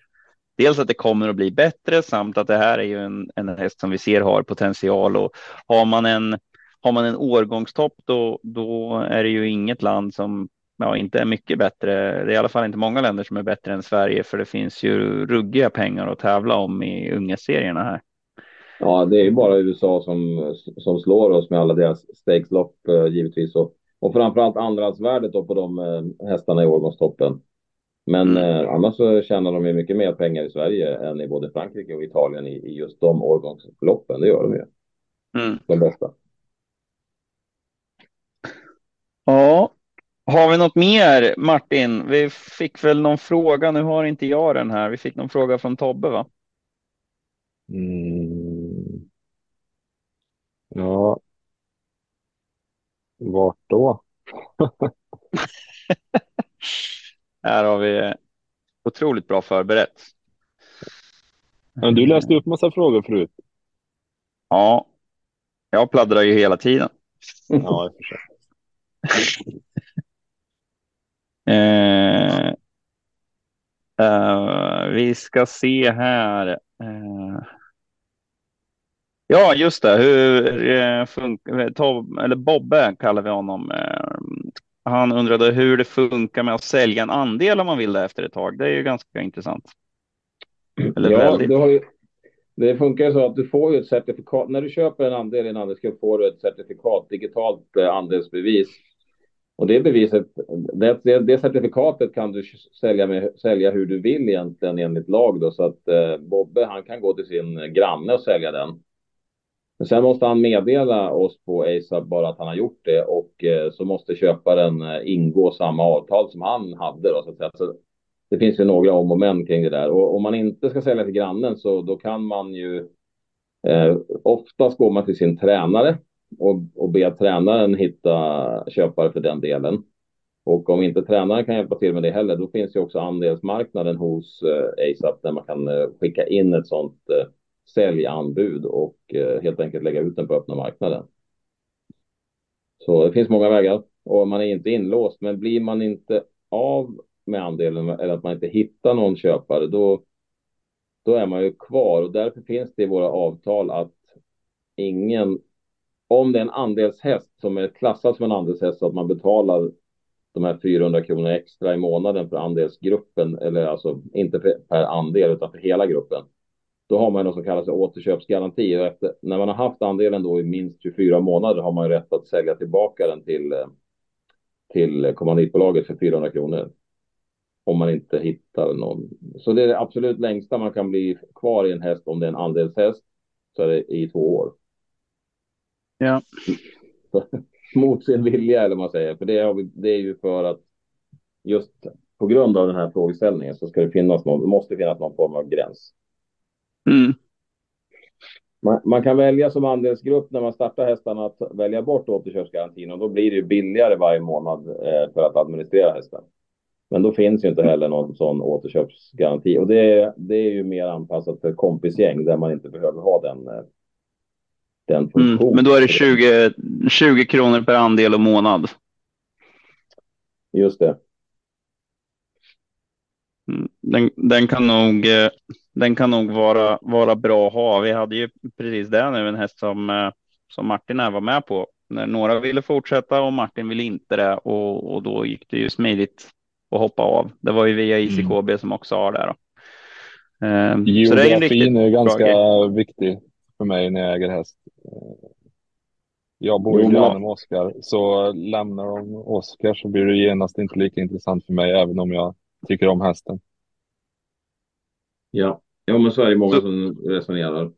dels att det kommer att bli bättre samt att det här är ju en, en häst som vi ser har potential och har man en har man en årgångstopp då, då är det ju inget land som ja, inte är mycket bättre. Det är i alla fall inte många länder som är bättre än Sverige, för det finns ju ruggiga pengar att tävla om i unga serierna här. Ja, det är ju bara USA som, som slår oss med alla deras stakeslopp eh, givetvis och, och framförallt andrahandsvärdet på de eh, hästarna i årgångstoppen. Men mm. eh, annars så tjänar de ju mycket mer pengar i Sverige än i både Frankrike och Italien i, i just de årgångsloppen. Det gör de ju. Mm. De bästa. Ja, har vi något mer Martin? Vi fick väl någon fråga. Nu har inte jag den här. Vi fick någon fråga från Tobbe, va? Mm. Ja. Vart då? Här har vi otroligt bra förberett. Men du läste upp massa frågor förut. Ja, jag pladdrar ju hela tiden. Ja, jag försöker. eh, eh, vi ska se här. Eh, ja, just det. Hur eh, funkar Tom, eller Bobbe kallar vi honom. Eh, han undrade hur det funkar med att sälja en andel om man vill det efter ett tag. Det är ju ganska intressant. Eller ja, ju, det funkar så att du får ju ett certifikat. När du köper en andel i en andelsgrupp får du ett certifikat, digitalt eh, andelsbevis. Och det beviset, det, det, det, certifikatet kan du sälja, med, sälja hur du vill egentligen enligt lag då. Så att eh, Bobbe, han kan gå till sin granne och sälja den. Men sen måste han meddela oss på ASAP bara att han har gjort det och eh, så måste köparen eh, ingå samma avtal som han hade. Då, så att säga. Så det finns ju några om och men kring det där. Och om man inte ska sälja till grannen så då kan man ju eh, oftast går man till sin tränare och, och be tränaren hitta köpare för den delen. Och om inte tränaren kan hjälpa till med det heller, då finns ju också andelsmarknaden hos eh, ASAP där man kan eh, skicka in ett sånt eh, säljanbud och eh, helt enkelt lägga ut den på öppna marknaden. Så det finns många vägar och man är inte inlåst, men blir man inte av med andelen eller att man inte hittar någon köpare, då, då är man ju kvar och därför finns det i våra avtal att ingen, om det är en andelshäst som är klassad som en andelshäst så att man betalar de här 400 kronor extra i månaden för andelsgruppen, eller alltså inte per andel utan för hela gruppen. Då har man något som kallas återköpsgaranti och efter, när man har haft andelen då i minst 24 månader har man rätt att sälja tillbaka den till, till kommanditbolaget för 400 kronor. Om man inte hittar någon. Så det är det absolut längsta man kan bli kvar i en häst om det är en andelshäst. Så är det i två år. Ja. Mot sin vilja eller vad man säger. För det är, det är ju för att just på grund av den här frågeställningen så ska det finnas någon, måste finnas någon form av gräns. Mm. Man, man, kan välja som andelsgrupp när man startar hästarna att välja bort återköpsgarantin och då blir det ju billigare varje månad eh, för att administrera hästen. Men då finns ju inte heller någon sån återköpsgaranti och det är, det är ju mer anpassat för kompisgäng där man inte behöver ha den. Eh, den funktionen. Mm, men då är det 20, 20 kronor per andel och månad. Just det. Mm, den, den, kan nog, eh, den kan nog vara, vara bra att ha. Vi hade ju precis det nu, en häst som, eh, som Martin här var med på. När några ville fortsätta och Martin ville inte det och, och då gick det ju smidigt att hoppa av. Det var ju via ICKB mm. som också har det. Då. Um, Geografin är, är ganska viktig för mig när jag äger häst. Jag bor ju granne med Oskar, så lämnar de Oskar så blir det genast inte lika intressant för mig, även om jag tycker om hästen. Ja, ja men så är det många så, som resonerar.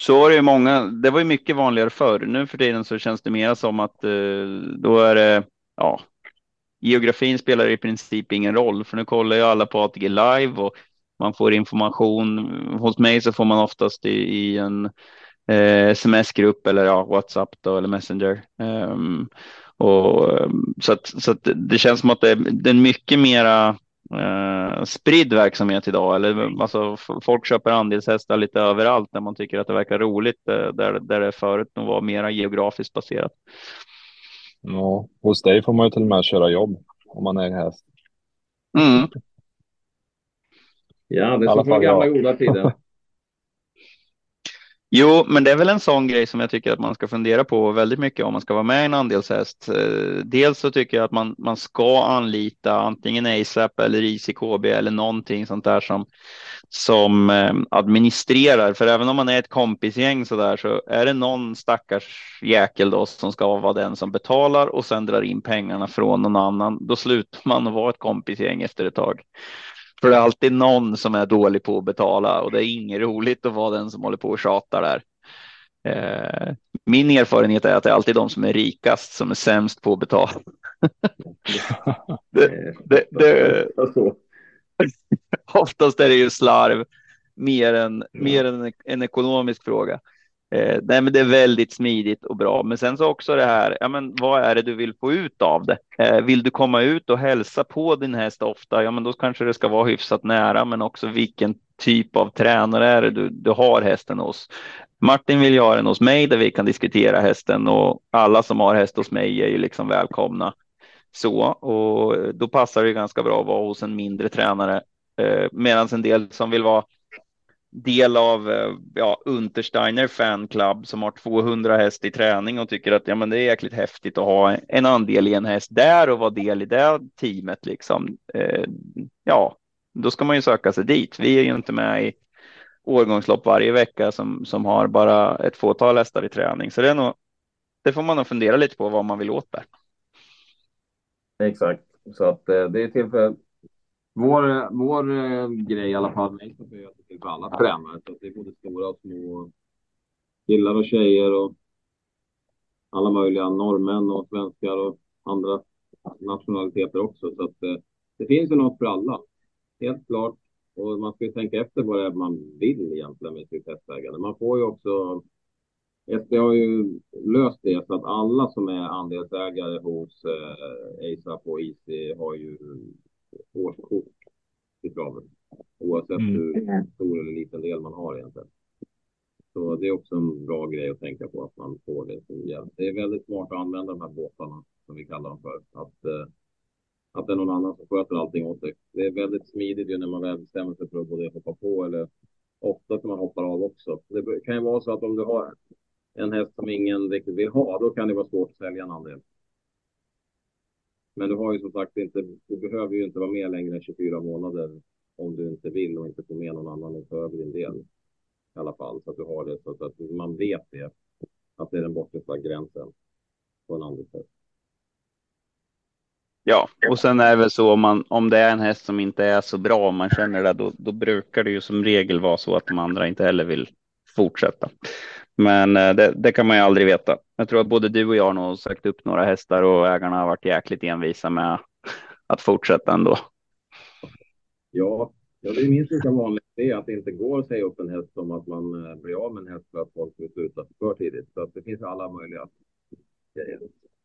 Så var det ju många. Det var ju mycket vanligare förr. Nu för tiden så känns det mer som att eh, då är det, ja, geografin spelar i princip ingen roll, för nu kollar ju alla på ATG live och man får information. Hos mig så får man oftast i, i en eh, sms-grupp eller ja, WhatsApp då, eller Messenger. Um, och, så att, så att det känns som att det, det är mycket mera eh, spridd verksamhet idag. Eller, alltså, folk köper andelshästar lite överallt där man tycker att det verkar roligt, eh, där, där det förut nog var mera geografiskt baserat. Ja, hos dig får man ju till och med köra jobb om man äger häst. Mm. Ja, det är som från gamla goda tiden. Jo, men det är väl en sån grej som jag tycker att man ska fundera på väldigt mycket om man ska vara med i en andelshäst. Eh, dels så tycker jag att man, man ska anlita antingen ASAP eller ICKB eller någonting sånt där som, som eh, administrerar. För även om man är ett kompisgäng så där så är det någon stackars jäkel då som ska vara den som betalar och sen drar in pengarna från någon annan. Då slutar man att vara ett kompisgäng efter ett tag. För det är alltid någon som är dålig på att betala och det är inget roligt att vara den som håller på och tjatar där. Eh, min erfarenhet är att det är alltid de som är rikast som är sämst på att betala. det, det, det, oftast är det ju slarv mer än, mer än en ekonomisk fråga. Eh, nej, men det är väldigt smidigt och bra. Men sen så också det här, ja, men vad är det du vill få ut av det? Eh, vill du komma ut och hälsa på din häst ofta? Ja, men då kanske det ska vara hyfsat nära, men också vilken typ av tränare är det du, du har hästen hos? Martin vill ju ha den hos mig där vi kan diskutera hästen och alla som har häst hos mig är ju liksom välkomna. Så och då passar det ganska bra att vara hos en mindre tränare. Eh, Medan en del som vill vara del av eh, ja, Untersteiner fanclub som har 200 häst i träning och tycker att ja, men det är jäkligt häftigt att ha en andel i en häst där och vara del i det teamet liksom. Eh, ja, då ska man ju söka sig dit. Vi är ju inte med i årgångslopp varje vecka som, som har bara ett fåtal hästar i träning. Så det är nog, det får man nog fundera lite på vad man vill åt där. Exakt, så att eh, det är till för vår, vår eh, grej i alla fall, är till för alla tränare. Så det är både stora och små killar och tjejer och alla möjliga norrmän och svenskar och andra nationaliteter också. Så att eh, det finns ju något för alla. Helt klart. Och man ska ju tänka efter vad det är man vill egentligen med sitt hästägande. Man får ju också SD har ju löst det så att alla som är andelsägare hos eh, ASAP och Easy har ju årskort i travet. Oavsett mm. hur stor eller liten del man har egentligen. Så det är också en bra grej att tänka på att man får det som hjälp. Det är väldigt smart att använda de här båtarna som vi kallar dem för. Att, eh, att det är någon annan som sköter allting åt dig. Det är väldigt smidigt ju när man väl bestämmer sig för att både hoppa på eller ofta som man hoppar av också. Det kan ju vara så att om du har en häst som ingen riktigt vill ha, då kan det vara svårt att sälja en andel. Men du har ju som sagt inte, du behöver ju inte vara med längre än 24 månader om du inte vill och inte får med någon annan utöver din del. I alla fall så att du har det så att man vet det. Att det är den bortre gränsen på en andelshäst. Ja, och sen är det väl så om, man, om det är en häst som inte är så bra, om man känner det, då, då brukar det ju som regel vara så att de andra inte heller vill fortsätta. Men eh, det, det, kan man ju aldrig veta. Jag tror att både du och jag har nog sagt upp några hästar och ägarna har varit jäkligt envisa med att fortsätta ändå. Ja, ja det är minst lika vanligt det att det inte går att säga upp en häst som att man eh, blir av med en häst för att folk vill sluta för tidigt. Så att det finns alla möjliga grejer.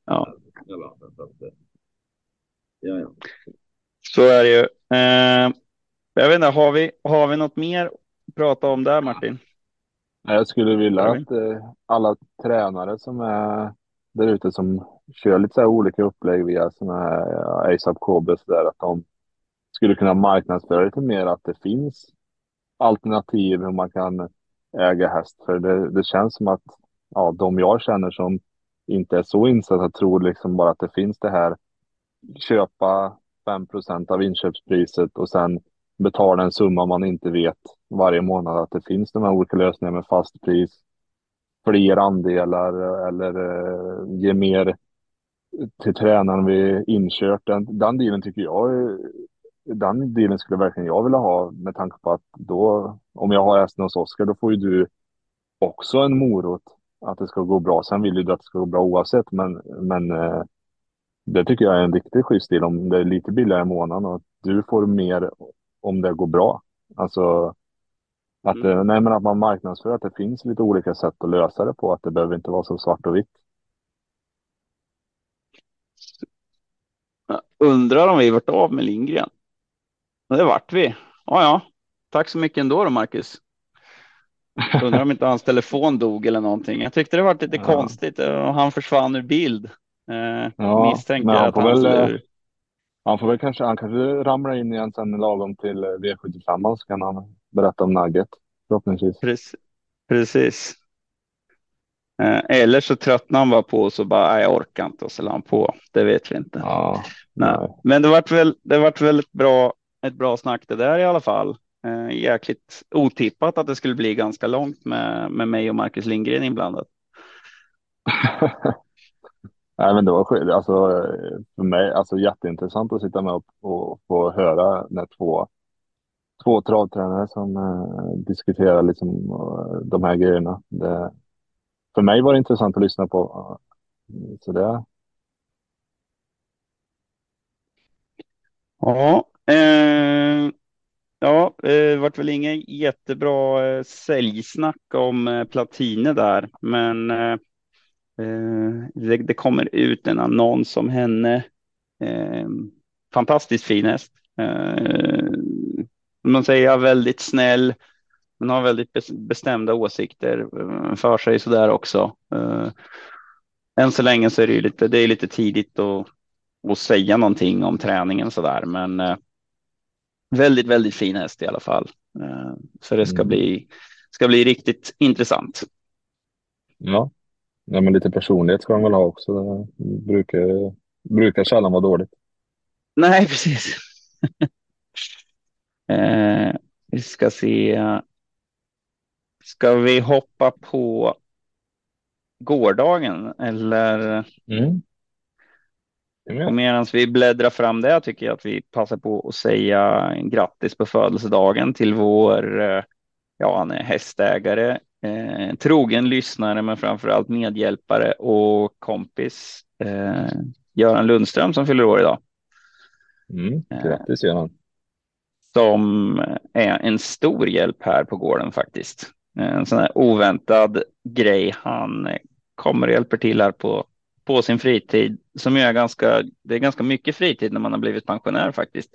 Ja. Eh, ja, ja. Så är det ju. Eh, jag vet inte, har vi, har vi något mer att prata om där Martin? Jag skulle vilja att eh, alla tränare som är där ute som kör lite så här olika upplägg via sådana här ja, ASAP KB så där, att de skulle kunna marknadsföra lite mer att det finns alternativ hur man kan äga häst. För det, det känns som att ja, de jag känner som inte är så insatta tror liksom bara att det finns det här köpa 5% av inköpspriset och sen betala en summa man inte vet varje månad att det finns de här olika lösningarna med fast pris, fler andelar eller eh, ge mer till tränaren vid inkört. Den, den dealen tycker jag den dealen skulle verkligen jag vilja ha med tanke på att då om jag har hästen hos Oskar då får ju du också en morot att det ska gå bra. Sen vill du att det ska gå bra oavsett men, men eh, det tycker jag är en riktigt schysst deal om det är lite billigare i månaden och du får mer om det går bra. Alltså att, mm. Eh, nej, men att man marknadsför att det finns lite olika sätt att lösa det på, att det behöver inte vara så svart och vitt. Jag undrar om vi varit av med Lindgren. Det vart vi. Ja, ja. Tack så mycket ändå då, Marcus. Undrar om inte hans telefon dog eller någonting. Jag tyckte det var lite ja. konstigt och han försvann ur bild. Eh, ja, misstänker att han väl, han får väl kanske, han kanske ramlar in igen sen lagom till eh, V75 så kan han berätta om Nugget förhoppningsvis. Precis. Precis. Eh, eller så tröttnar han bara på och så bara, jag orkar inte och så la han på. Det vet vi inte. Ja, nej. nej. Men det vart väl, det vart väl ett bra, ett bra snack det där i alla fall. Eh, jäkligt otippat att det skulle bli ganska långt med, med mig och Marcus Lindgren inblandat. Nej, men det var alltså, för mig alltså, jätteintressant att sitta med och, och få höra när två, två travtränare som eh, diskuterar liksom, eh, de här grejerna. Det, för mig var det intressant att lyssna på. Så det... Ja, eh, ja, eh, det vart väl inget jättebra eh, säljsnack om eh, Platine där, men Eh, det, det, kommer ut en annons om henne. Eh, fantastiskt fin häst. Eh, man säger väldigt snäll. Hon har väldigt bestämda åsikter för sig så där också. Än så länge så är det ju lite, det är lite tidigt att, att säga någonting om träningen så där, men väldigt, väldigt fin häst i alla fall. Så det ska mm. bli, ska bli riktigt intressant. Ja, Ja, men lite personlighet ska de väl ha också. Det brukar, brukar sällan vara dåligt. Nej, precis. eh, vi ska se. Ska vi hoppa på gårdagen eller? Mm. Och medan vi bläddrar fram det tycker jag att vi passar på att säga grattis på födelsedagen till vår, eh, ja han är hästägare, eh, trogen lyssnare men framförallt medhjälpare och kompis eh, Göran Lundström som fyller år idag. Mm, grattis Göran. Som är en stor hjälp här på gården faktiskt. En sån här oväntad grej. Han kommer och hjälper till här på, på sin fritid som är ganska, det är ganska mycket fritid när man har blivit pensionär faktiskt.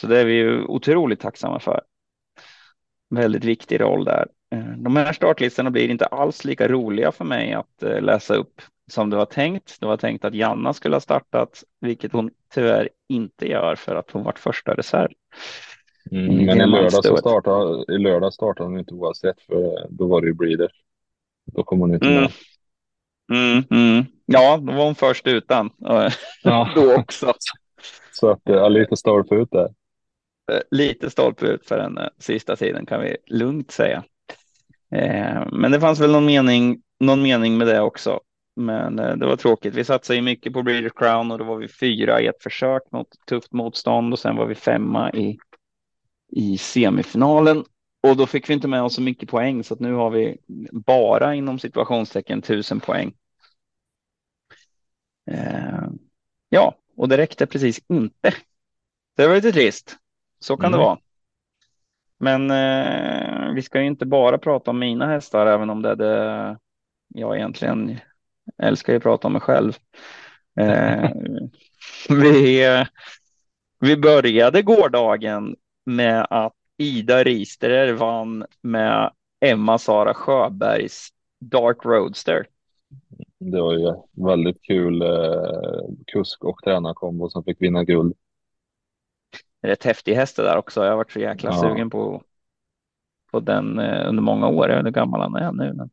Så det är vi ju otroligt tacksamma för. Väldigt viktig roll där. De här startlistorna blir inte alls lika roliga för mig att eh, läsa upp som det var tänkt. Det var tänkt att Janna skulle ha startat, vilket hon tyvärr inte gör för att hon varit första reserv. Mm, men i lördag, så startade, i lördag startade hon inte oavsett, för då var det ju Breeders. Då kom hon inte med. Mm, mm. Ja, då var hon först utan. Ja. då också. Så att, ja, lite stolpe ut där. Eh, lite stolpe ut för den sista tiden kan vi lugnt säga. Eh, men det fanns väl någon mening, någon mening med det också. Men eh, det var tråkigt. Vi satsade ju mycket på Breeders Crown och då var vi fyra i ett försök mot tufft motstånd och sen var vi femma i, i semifinalen. Och då fick vi inte med oss så mycket poäng så att nu har vi bara inom situationstecken tusen poäng. Eh, ja, och det räckte precis inte. Det var lite trist. Så kan mm. det vara. Men eh, vi ska ju inte bara prata om mina hästar, även om det är det jag egentligen älskar att prata om mig själv. Eh, vi, vi började gårdagen med att Ida Risterer vann med Emma Sara Sjöbergs Dark Roadster. Det var ju väldigt kul eh, kusk och tränarkombo som fick vinna guld. Rätt häftig häst det där också. Jag har varit så jäkla ja. sugen på, på den eh, under många år. Jag vet inte hur gammal han är nu. Men,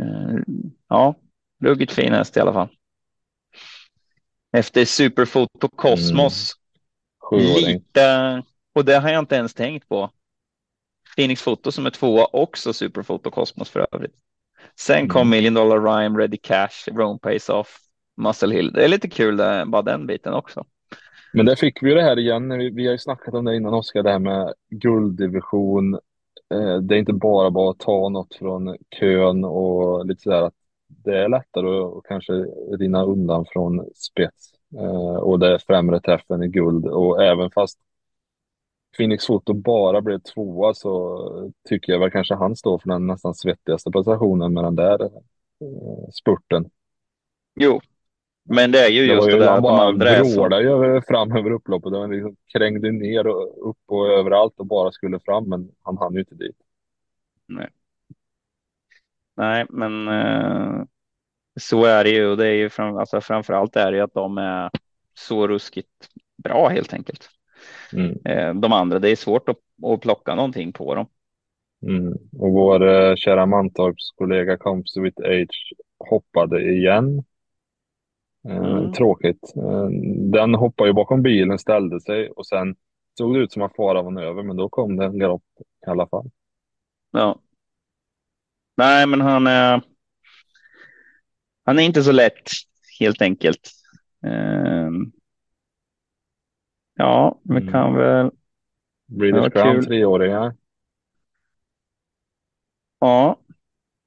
eh, ja, ruggigt fin häst i alla fall. Efter Superfoto Cosmos. Mm. Lite, och det har jag inte ens tänkt på. Phoenix Foto som är tvåa också Superfoto Cosmos för övrigt. Sen mm. kom Million Dollar Rhyme, Ready Cash, Rome Pays Off, Muscle Hill. Det är lite kul det, bara den biten också. Men där fick vi ju det här igen. Vi, vi har ju snackat om det innan Oskar, det här med gulddivision. Eh, det är inte bara bara att ta något från kön och lite sådär att det är lättare att kanske rinna undan från spets eh, och det är främre träffen i guld och även fast Phoenix Foto bara blev tvåa så tycker jag väl kanske han står för den nästan svettigaste prestationen med den där eh, spurten. Jo, men det är ju just det, det där han bara vrålade ju fram över upploppet. Han liksom krängde ner och upp och överallt och bara skulle fram, men han hann ju inte dit. Nej. Nej, men eh, så är det ju. Och det är ju fram, alltså framför allt är det ju att de är så ruskigt bra helt enkelt. Mm. Eh, de andra, det är svårt att, att plocka någonting på dem. Mm. Och vår eh, kära Mantorps kollega Comes with Age hoppade igen. Eh, mm. Tråkigt. Eh, den hoppade ju bakom bilen, ställde sig och sen såg det ut som att faran var över, men då kom det en galopp i alla fall. Ja. Nej, men han är. Han är inte så lätt helt enkelt. Um, ja, vi mm. kan väl. Breeders Crown treåringar. Ja.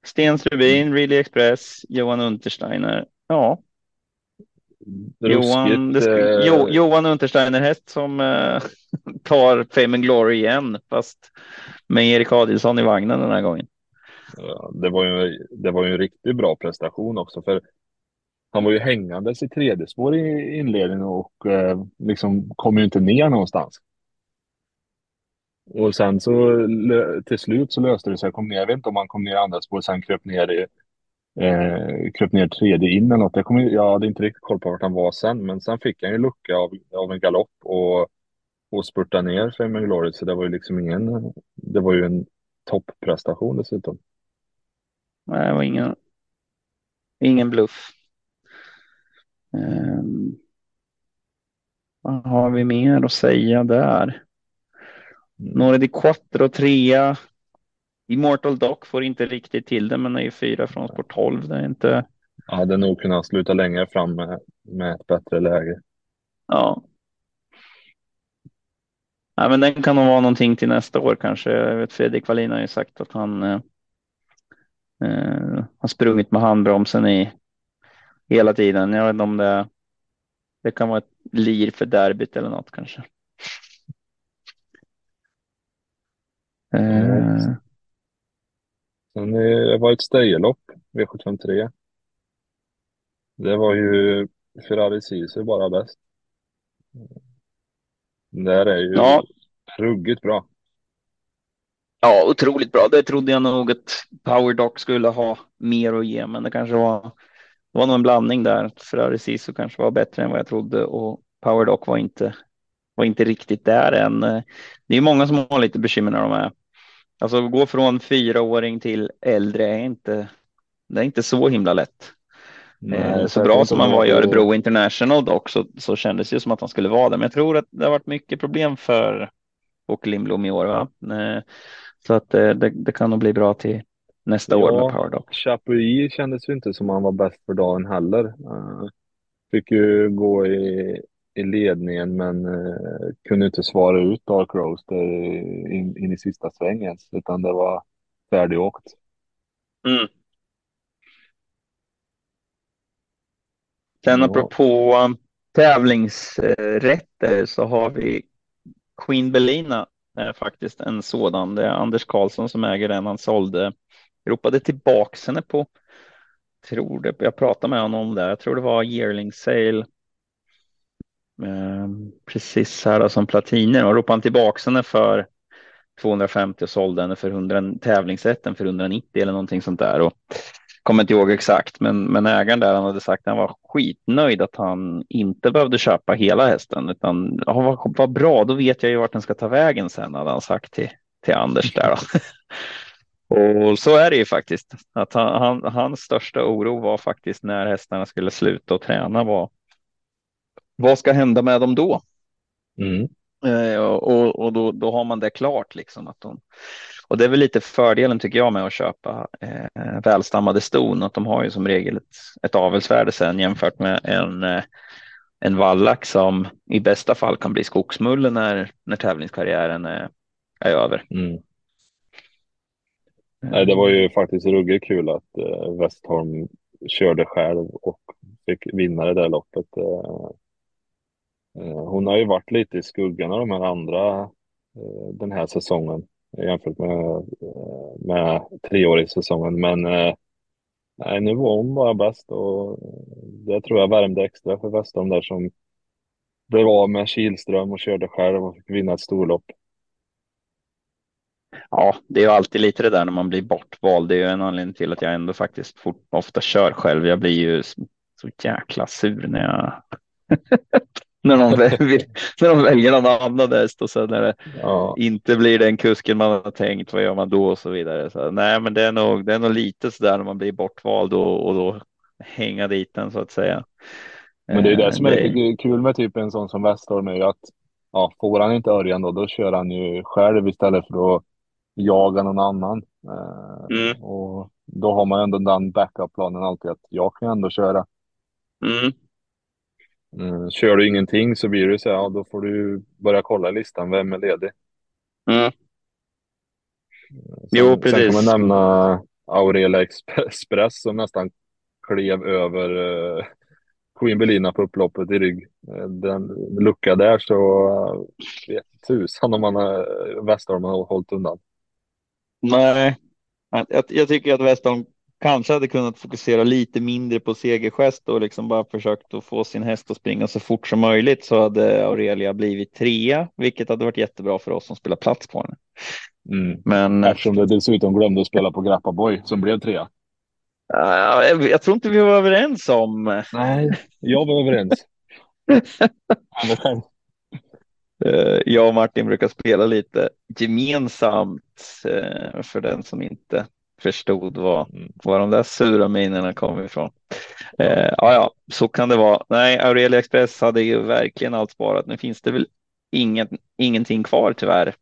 Sten Rubin, Really Express, Johan Untersteiner. Ja, Johan, skulle, eh... jo, Johan Untersteiner häst som eh, tar Fame and Glory igen, fast med Erik Adilsson i vagnen den här gången. Ja, det, var ju, det var ju en riktigt bra prestation också, för han var ju hängandes i tredje spår i inledningen och eh, liksom kom ju inte ner någonstans. Och sen så till slut så löste det sig. Kom ner, jag vet inte om han kom ner i andra spår, sen kröp ner i eh, kröp ner tredje in eller något. Jag, kommer, jag hade inte riktigt koll på vart han var sen, men sen fick han ju lucka av, av en galopp och, och spurta ner Fame Glory, så det var ju liksom ingen, det var ju en topprestation dessutom. Nej, det var ingen, ingen bluff. Um, vad har vi mer att säga där? Mm. Några di Quattro trea Immortal Doc får inte riktigt till det, men är ju fyra från sport 12. Det är inte. Ja, hade nog kunnat sluta längre fram med, med ett bättre läge. Ja. Ja, men den kan nog vara någonting till nästa år kanske. Jag vet Fredrik Wallin har ju sagt att han. Eh, Eh, har sprungit med handbromsen i hela tiden. Jag vet inte om det, det kan vara ett lir för derbyt eller något kanske. Eh. Sen det var ett stöjelopp, V753. Det var ju Ferrari Sisu bara bäst. Det där är ju ja. ruggigt bra. Ja, otroligt bra. Det trodde jag nog att PowerDoc skulle ha mer att ge, men det kanske var, det var nog en blandning där. Ferrari Sisu kanske var bättre än vad jag trodde och PowerDoc var inte, var inte riktigt där än. Det är många som har lite bekymmer när de är Alltså gå från fyraåring till äldre är inte, det är inte så himla lätt. Nej, eh, så bra som han var i Örebro International dock så, så kändes det som att han skulle vara det. Men jag tror att det har varit mycket problem för Åke Lindblom i år. Va? Eh, så att eh, det, det kan nog bli bra till nästa ja, år med Powerdock. Chapuis kändes ju inte som han var bäst för dagen heller. Fick ju gå i, i ledningen men kunde inte svara ut Dark Rose in, in i sista svängen utan det var färdigåkt. Mm. Sen ja. apropå tävlingsrätter så har vi Queen Belina är faktiskt en sådan. Det är Anders Karlsson som äger den. Han sålde, ropade tillbaks henne på, tror det, jag pratade med honom om det. Jag tror det var yearling sale. Ehm, precis här då, som platiner och ropade han tillbaka henne för 250 och sålde henne för 100, tävlingsrätten för 190 eller någonting sånt där. Och kommer inte ihåg exakt, men, men ägaren där han hade sagt att han var skitnöjd att han inte behövde köpa hela hästen utan ja, vad, vad bra, då vet jag ju vart den ska ta vägen sen hade han sagt till, till Anders där. Och så är det ju faktiskt att han, han, hans största oro var faktiskt när hästarna skulle sluta och träna var vad ska hända med dem då? Mm. Eh, och, och då, då har man det klart liksom att de och det är väl lite fördelen tycker jag med att köpa eh, välstammade ston, att de har ju som regel ett, ett avelsvärde sen jämfört med en, eh, en vallack som i bästa fall kan bli skogsmulle när, när tävlingskarriären är, är över. Mm. Nej, det var ju faktiskt ruggigt kul att eh, Westholm körde själv och fick vinna det där loppet. Eh, eh Eh, hon har ju varit lite i skuggan av de här andra eh, den här säsongen jämfört med, eh, med treårig säsongen. Men nej, nu var hon bara bäst och det tror jag värmde extra för Westholm där som blev av med Kilström och körde själv och fick vinna ett storlopp. Ja, det är ju alltid lite det där när man blir bortvald. Det är ju en anledning till att jag ändå faktiskt ofta kör själv. Jag blir ju så jäkla sur när jag när de, vill, när de väljer någon annan häst och sen när det ja. inte blir den kusken man har tänkt, vad gör man då och så vidare. Så, nej, men det är nog, det är nog lite så där när man blir bortvald och, och då hänga dit den så att säga. Men det är det som är det... kul med typ en sån som Westholm är att ja, får han inte Örjan då, då kör han ju själv istället för att jaga någon annan. Eh, mm. Och då har man ändå den backup-planen alltid att jag kan ändå köra. Mm. Mm, kör du ingenting så blir det så här, ja, då får du börja kolla listan, vem är ledig? Mm. Sen, jo, precis. Sen kan man nämna Aurelia Express som nästan klev över uh, Queen Belina på upploppet i rygg. Uh, den lucka där så vet tusan om man uh, Westholm har hållit undan. Nej, jag, jag tycker att Westholm kanske hade kunnat fokusera lite mindre på segergest och liksom bara försökt att få sin häst att springa så fort som möjligt så hade Aurelia blivit trea, vilket hade varit jättebra för oss som spelar plats på henne. Mm. Men eftersom du dessutom glömde att spela på Grappa Boy som blev trea. Uh, jag tror inte vi var överens om. Nej, jag var överens. uh, jag och Martin brukar spela lite gemensamt uh, för den som inte förstod var, var de där sura minerna kom ifrån. Eh, ja, ja, så kan det vara. Nej, Aurelia Express hade ju verkligen allt sparat. Nu finns det väl inget, ingenting kvar tyvärr.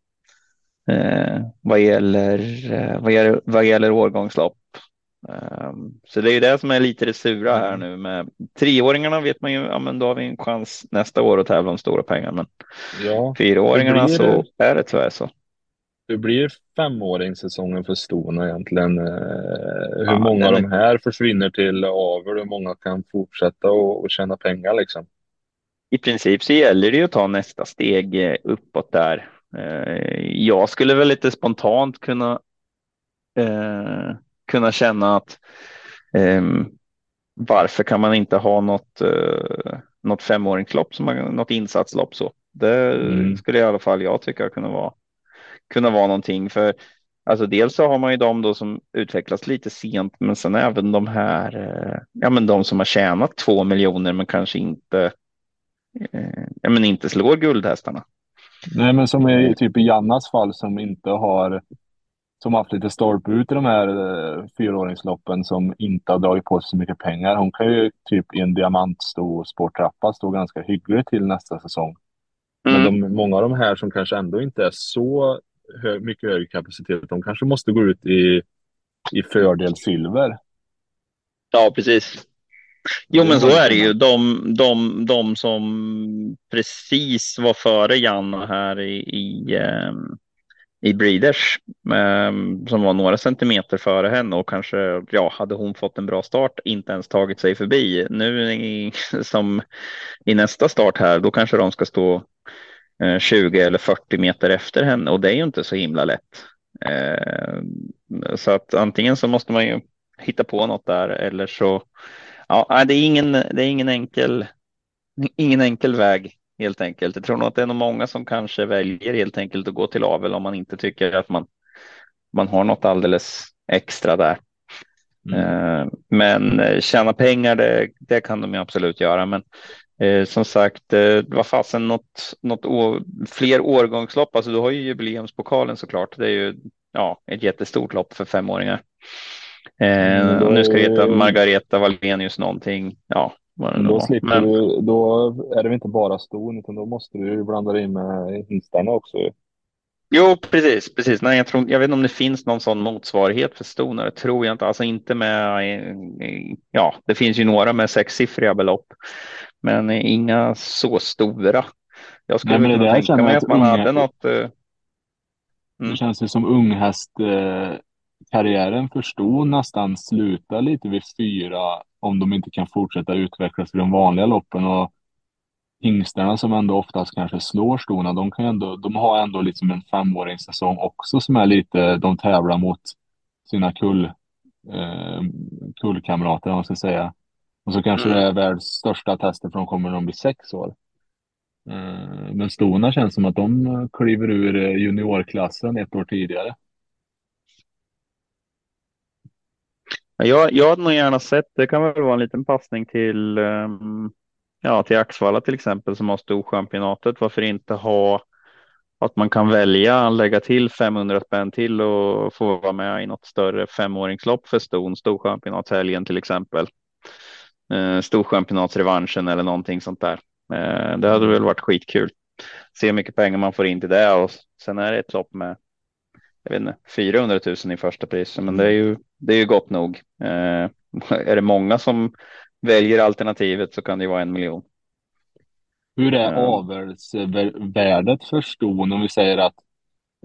Eh, vad gäller eh, vad gäller, vad gäller årgångslopp. Um, så det är ju det som är lite det sura här nu med treåringarna vet man ju, ja men då har vi en chans nästa år att tävla om stora pengar. Men ja, fyraåringarna så är det tyvärr så. Hur blir femåringssäsongen för Stona egentligen? Eh, hur ja, många av de här försvinner till avel? Hur många kan fortsätta och, och tjäna pengar liksom? I princip så gäller det ju att ta nästa steg eh, uppåt där. Eh, jag skulle väl lite spontant kunna eh, kunna känna att eh, varför kan man inte ha något, eh, något femåringslopp, som man, något insatslopp så? Det mm. skulle i alla fall jag tycka kunna vara, kunna vara någonting för Alltså dels så har man ju de då som utvecklas lite sent, men sen även de här, eh, ja men de som har tjänat två miljoner men kanske inte, eh, ja men inte slår guldhästarna. Nej, men som i typ i Jannas fall som inte har som haft lite stolpe ut i de här eh, fyraåringsloppen som inte har dragit på sig så mycket pengar. Hon kan ju typ i en diamantstor sporttrappa stå ganska hyggligt till nästa säsong. Mm. Men de, många av de här som kanske ändå inte är så hö mycket högre kapacitet, de kanske måste gå ut i, i fördel silver. Ja, precis. Jo, men så är det ju. De, de, de som precis var före Janna här i, i, ehm, i Breeders, ehm, som var några centimeter före henne och kanske, ja, hade hon fått en bra start, inte ens tagit sig förbi. Nu i, som i nästa start här, då kanske de ska stå 20 eh, eller 40 meter efter henne och det är ju inte så himla lätt. Eh, så att antingen så måste man ju hitta på något där eller så Ja, det är ingen, det är ingen enkel, ingen enkel väg helt enkelt. Jag tror nog att det är nog många som kanske väljer helt enkelt att gå till avel om man inte tycker att man, man har något alldeles extra där. Mm. Eh, men tjäna pengar, det, det kan de ju absolut göra. Men eh, som sagt, eh, vad fasen något, något år, fler årgångslopp. Alltså du har ju jubileumspokalen såklart. Det är ju ja, ett jättestort lopp för femåringar. Eh, mm, och nu ska det heta Margareta Wallenius någonting. Ja, vad då, slipper Men... du, då är det inte bara ston utan då måste du blanda in med hingstarna också. Jo, precis, precis. Nej, jag, tror, jag vet inte om det finns någon sån motsvarighet för stonare. Tror jag inte. Alltså inte med. Ja, det finns ju några med sexsiffriga belopp, men inga så stora. Jag skulle Nej, kunna tänka mig att man unga... hade något. Uh... Mm. Det känns ju som unghäst. Uh karriären förstod nästan sluta lite vid fyra om de inte kan fortsätta utvecklas i de vanliga loppen. Och hingstarna som ändå oftast kanske slår stona, de, kan ändå, de har ändå liksom en femåringssäsong också som är lite, de tävlar mot sina kull, eh, kullkamrater om man ska säga. Och så kanske mm. det är världens största tester för de kommer när de blir sex år. Eh, men stona känns som att de kliver ur juniorklassen ett år tidigare. Jag, jag hade nog gärna sett, det kan väl vara en liten passning till, um, ja, till Axvalla till exempel som har storchampionatet. Varför inte ha att man kan välja lägga till 500 spänn till och få vara med i något större femåringslopp för ston, storchampionatshelgen till exempel. Eh, storchampionatsrevanschen eller någonting sånt där. Eh, det hade väl varit skitkul. Se hur mycket pengar man får in till det och sen är det ett lopp med jag vet inte, 400 000 i första pris, men det är ju, det är ju gott nog. Eh, är det många som väljer alternativet så kan det ju vara en miljon. Hur är eh. avelsvärdet för ston om vi säger att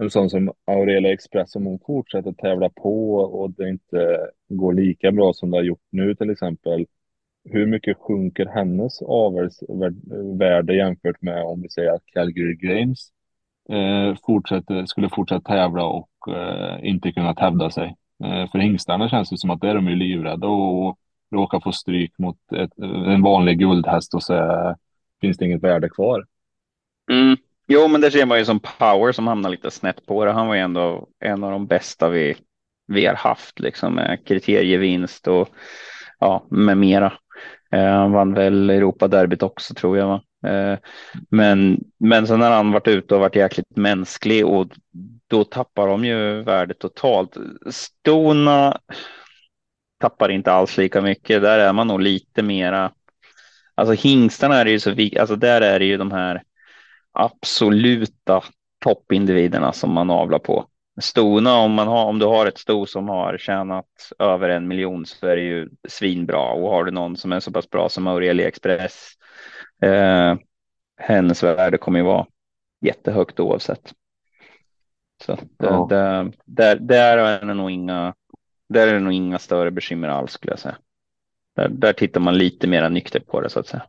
en sån som Aurelia Express, om hon fortsätter tävla på och det inte går lika bra som det har gjort nu till exempel. Hur mycket sjunker hennes avelsvärde jämfört med om vi säger att Calgary Games eh, fortsätter, skulle fortsätta tävla och eh, inte kunnat hävda sig. Eh, för hingstarna känns det som att där är de ju livrädda och råkar få stryk mot ett, en vanlig guldhäst och så är, finns det inget värde kvar. Mm. Jo, men det ser man ju som Power som hamnar lite snett på det. Han var ju ändå en av de bästa vi, vi har haft liksom med kriterievinst och ja, med mera. Eh, han vann väl Europaderbyt också tror jag. Va? Eh, men, men sen har han varit ute och varit jäkligt mänsklig och då tappar de ju värdet totalt. Stona tappar inte alls lika mycket. Där är man nog lite mera. Alltså hingstarna är det ju så alltså där är det ju de här absoluta toppindividerna som man avlar på. Stona, om, man har, om du har ett sto som har tjänat över en miljon så är det ju svinbra. Och har du någon som är så pass bra som Aurelia Express, eh, hennes värde kommer ju vara jättehögt oavsett. Så det, ja. det, där, där är det nog inga, där är det nog inga större bekymmer alls skulle jag säga. Där, där tittar man lite mer nyktert på det så att säga.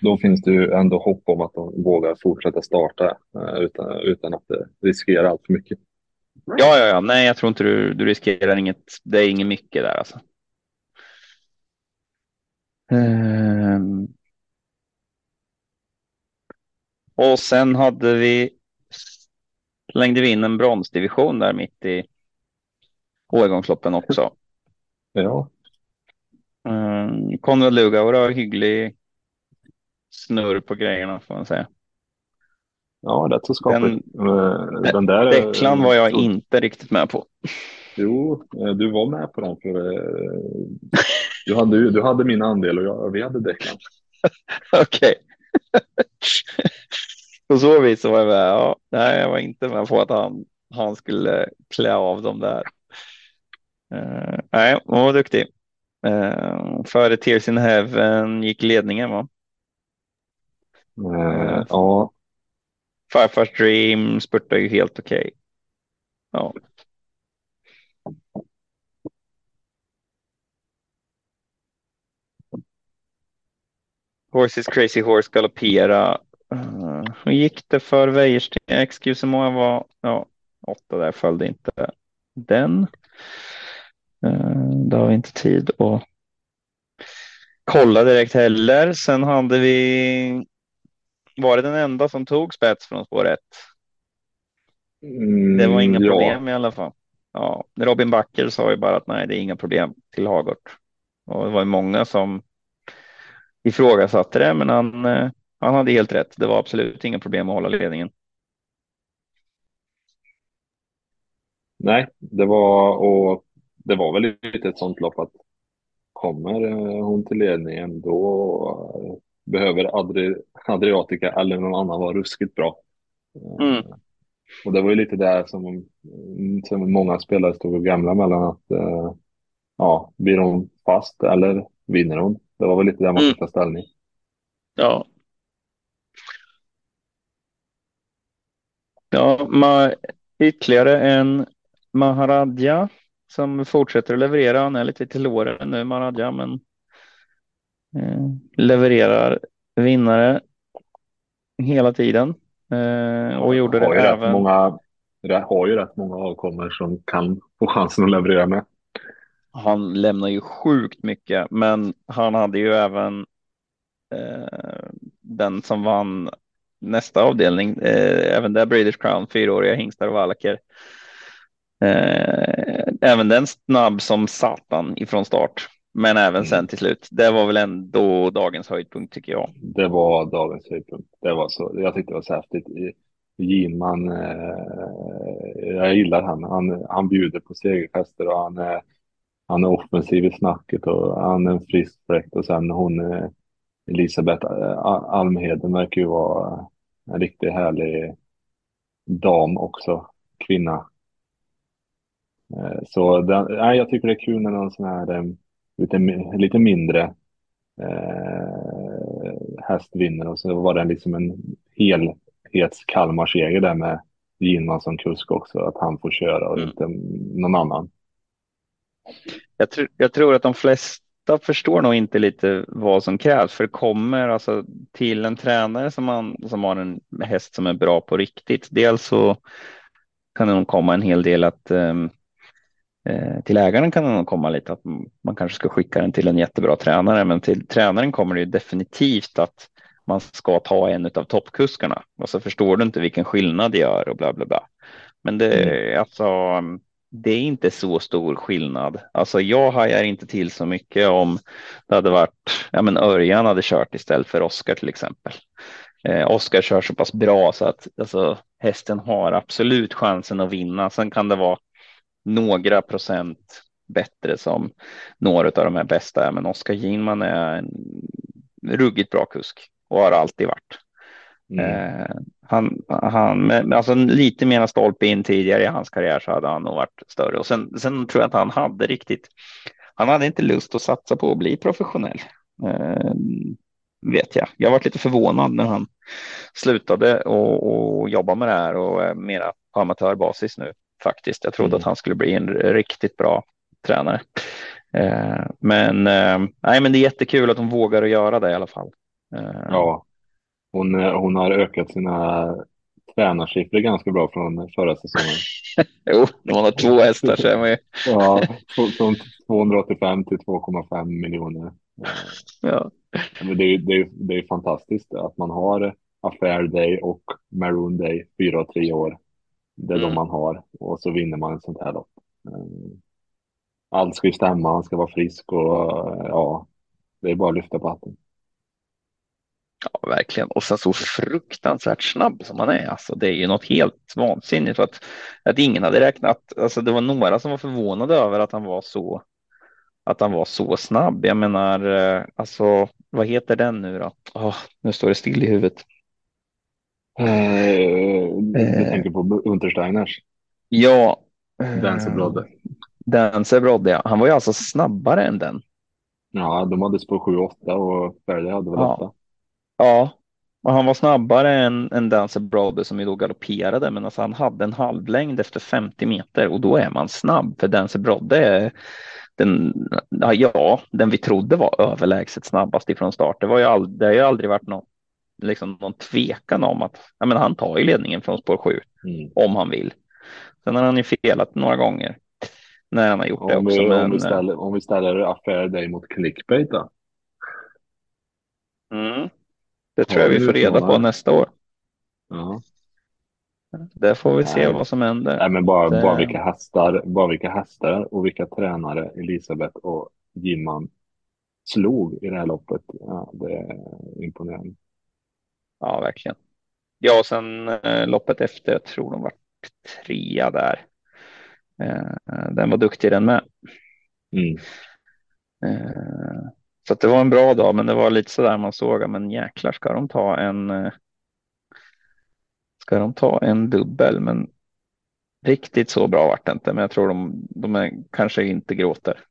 Då finns det ju ändå hopp om att de vågar fortsätta starta eh, utan, utan att riskera allt för mycket. Ja, ja, ja, nej, jag tror inte du, du riskerar inget. Det är inget mycket där alltså. Um, och sen hade vi slängde vi in en bronsdivision där mitt i årgångsloppen också. Ja. Um, Konrad Lugauer har hygglig snurr på grejerna får man säga. Ja, rätt så skapligt. Den, eh, den där Declan var jag så... inte riktigt med på. Jo, eh, du var med på den för eh, du hade, du hade min andel och jag, vi hade Declan. Okej. på så vis så var jag med. Ja, nej, jag var inte med på att han, han skulle klä av dem där. Uh, nej, hon var duktig. Uh, före Tears in Heaven gick ledningen va? Uh, ja. Farfars Dream spurtar ju helt okej. Okay. Ja. Horses Crazy Horse galoppera Uh, eh, hur gick det för Wäjersten? Excuse me, var ja, åtta där följde inte den. Eh, uh, det har vi inte tid att kolla direkt heller. Sen hade vi. Var det den enda som tog spets från spår 1? Mm, det var inga ja. problem i alla fall. Ja, Robin Backer sa ju bara att nej, det är inga problem till Hagort. Och det var många som ifrågasatte det, men han eh, han hade helt rätt. Det var absolut inga problem att hålla ledningen. Nej, det var och det var väl lite ett sånt lopp att kommer eh, hon till ledningen då behöver Adri Adriatica eller någon annan vara ruskigt bra. Mm. Och det var ju lite där som, som många spelare stod och gamla mellan att eh, ja, blir hon fast eller vinner hon? Det var väl lite där man fick ta ställning. Ja, Ja, ma ytterligare en Maharadja som fortsätter att leverera. Han är lite till åren nu, Maharadja, men eh, levererar vinnare hela tiden. Eh, och gjorde det även. Många, har ju rätt många avkommor som kan få chansen att leverera med. Han lämnar ju sjukt mycket, men han hade ju även eh, den som vann nästa avdelning. Eh, även där British Crown, fyraåriga hingstar och valacker. Eh, även den snabb som satan ifrån start, men även mm. sen till slut. Det var väl ändå dagens höjdpunkt tycker jag. Det var dagens höjdpunkt. Det var så. Jag tyckte det var så häftigt. Ginman, eh, jag gillar han. han. Han bjuder på segerfester och han är, han är offensiv i snacket och han är en frisk fläkt och sen hon eh, Elisabeth eh, Almheden verkar ju vara en riktigt härlig dam också, kvinna. Eh, så den, nej, jag tycker det är kul när någon sån här eh, lite, lite mindre eh, häst vinner och så var det liksom en helhets Kalmarseger där med Ginman som kusk också, att han får köra och mm. inte någon annan. Jag, tr jag tror att de flesta förstår nog inte lite vad som krävs, för det kommer alltså till en tränare som, man, som har en häst som är bra på riktigt. Dels så kan det nog komma en hel del att eh, till ägaren kan det nog komma lite att man kanske ska skicka den till en jättebra tränare, men till tränaren kommer det ju definitivt att man ska ta en av toppkuskarna och så förstår du inte vilken skillnad det gör och bla bla bla. Men det mm. alltså det är inte så stor skillnad. Alltså jag hajar inte till så mycket om det hade varit, ja men Örjan hade kört istället för Oskar till exempel. Eh, Oskar kör så pass bra så att alltså, hästen har absolut chansen att vinna. Sen kan det vara några procent bättre som några av de här bästa men Oskar Ginman är en ruggigt bra kusk och har alltid varit. Mm. Eh, han, han, alltså lite mer stolpe in tidigare i hans karriär så hade han nog varit större. Och sen, sen tror jag att han hade riktigt, han hade inte lust att satsa på att bli professionell. Eh, vet jag. Jag varit lite förvånad när han slutade och, och jobba med det här och är mera på amatörbasis nu faktiskt. Jag trodde mm. att han skulle bli en riktigt bra tränare. Eh, men, eh, nej, men det är jättekul att hon vågar att göra det i alla fall. Eh. Ja, hon, hon har ökat sina tränarsiffror ganska bra från förra säsongen. jo, när man har två hästar så är man ju... ja, från 285 till 2,5 miljoner. Ja. Men det, är, det, är, det är fantastiskt att man har Affair Day och Maroon Day fyra och tre år. Det är mm. de man har och så vinner man ett sånt här lopp. Allt ska ju stämma, han ska vara frisk och ja, det är bara att lyfta på hatten. Ja, verkligen. Och så, så fruktansvärt snabb som han är. Alltså, det är ju något helt vansinnigt. Att, att ingen hade räknat. Alltså, det var några som var förvånade över att han var så att han var så snabb. Jag menar, eh, alltså, vad heter den nu då? Oh, nu står det still i huvudet. Eh, du eh, tänker på Untersteiners? Ja. Dance Brodde. Dance Brodde, ja. Han var ju alltså snabbare än den. Ja, de hade spår 7-8 och Faraday hade väl 8. Ja. ja, och han var snabbare än, än Dancer Brodde som ju då galopperade, men alltså han hade en halvlängd efter 50 meter och då är man snabb för Dancer Brodde är den, ja, den vi trodde var överlägset snabbast ifrån start. Det, var ju all, det har ju aldrig varit någon, liksom någon tvekan om att ja, men han tar ju ledningen från spår 7 mm. om han vill. Sen har han ju felat några gånger när han har gjort om det också. Vi, men, om, vi ställer, om vi ställer affär dig mot clickbait då? Mm. Det tror jag vi får reda på nästa år. Ja. Där får vi se Nej. vad som händer. Nej, men bara, det... bara, vilka hästar, bara vilka hästar och vilka tränare Elisabeth och Jimman slog i det här loppet. Ja, det är imponerande. Ja, verkligen. Ja, och sen eh, loppet efter, jag tror de var trea där. Eh, den var duktig den med. Mm. Eh, så det var en bra dag, men det var lite så där man såg, men jäklar ska de ta en eh, ska de ta en dubbel, men riktigt så bra vart det inte, men jag tror de, de är, kanske inte gråter.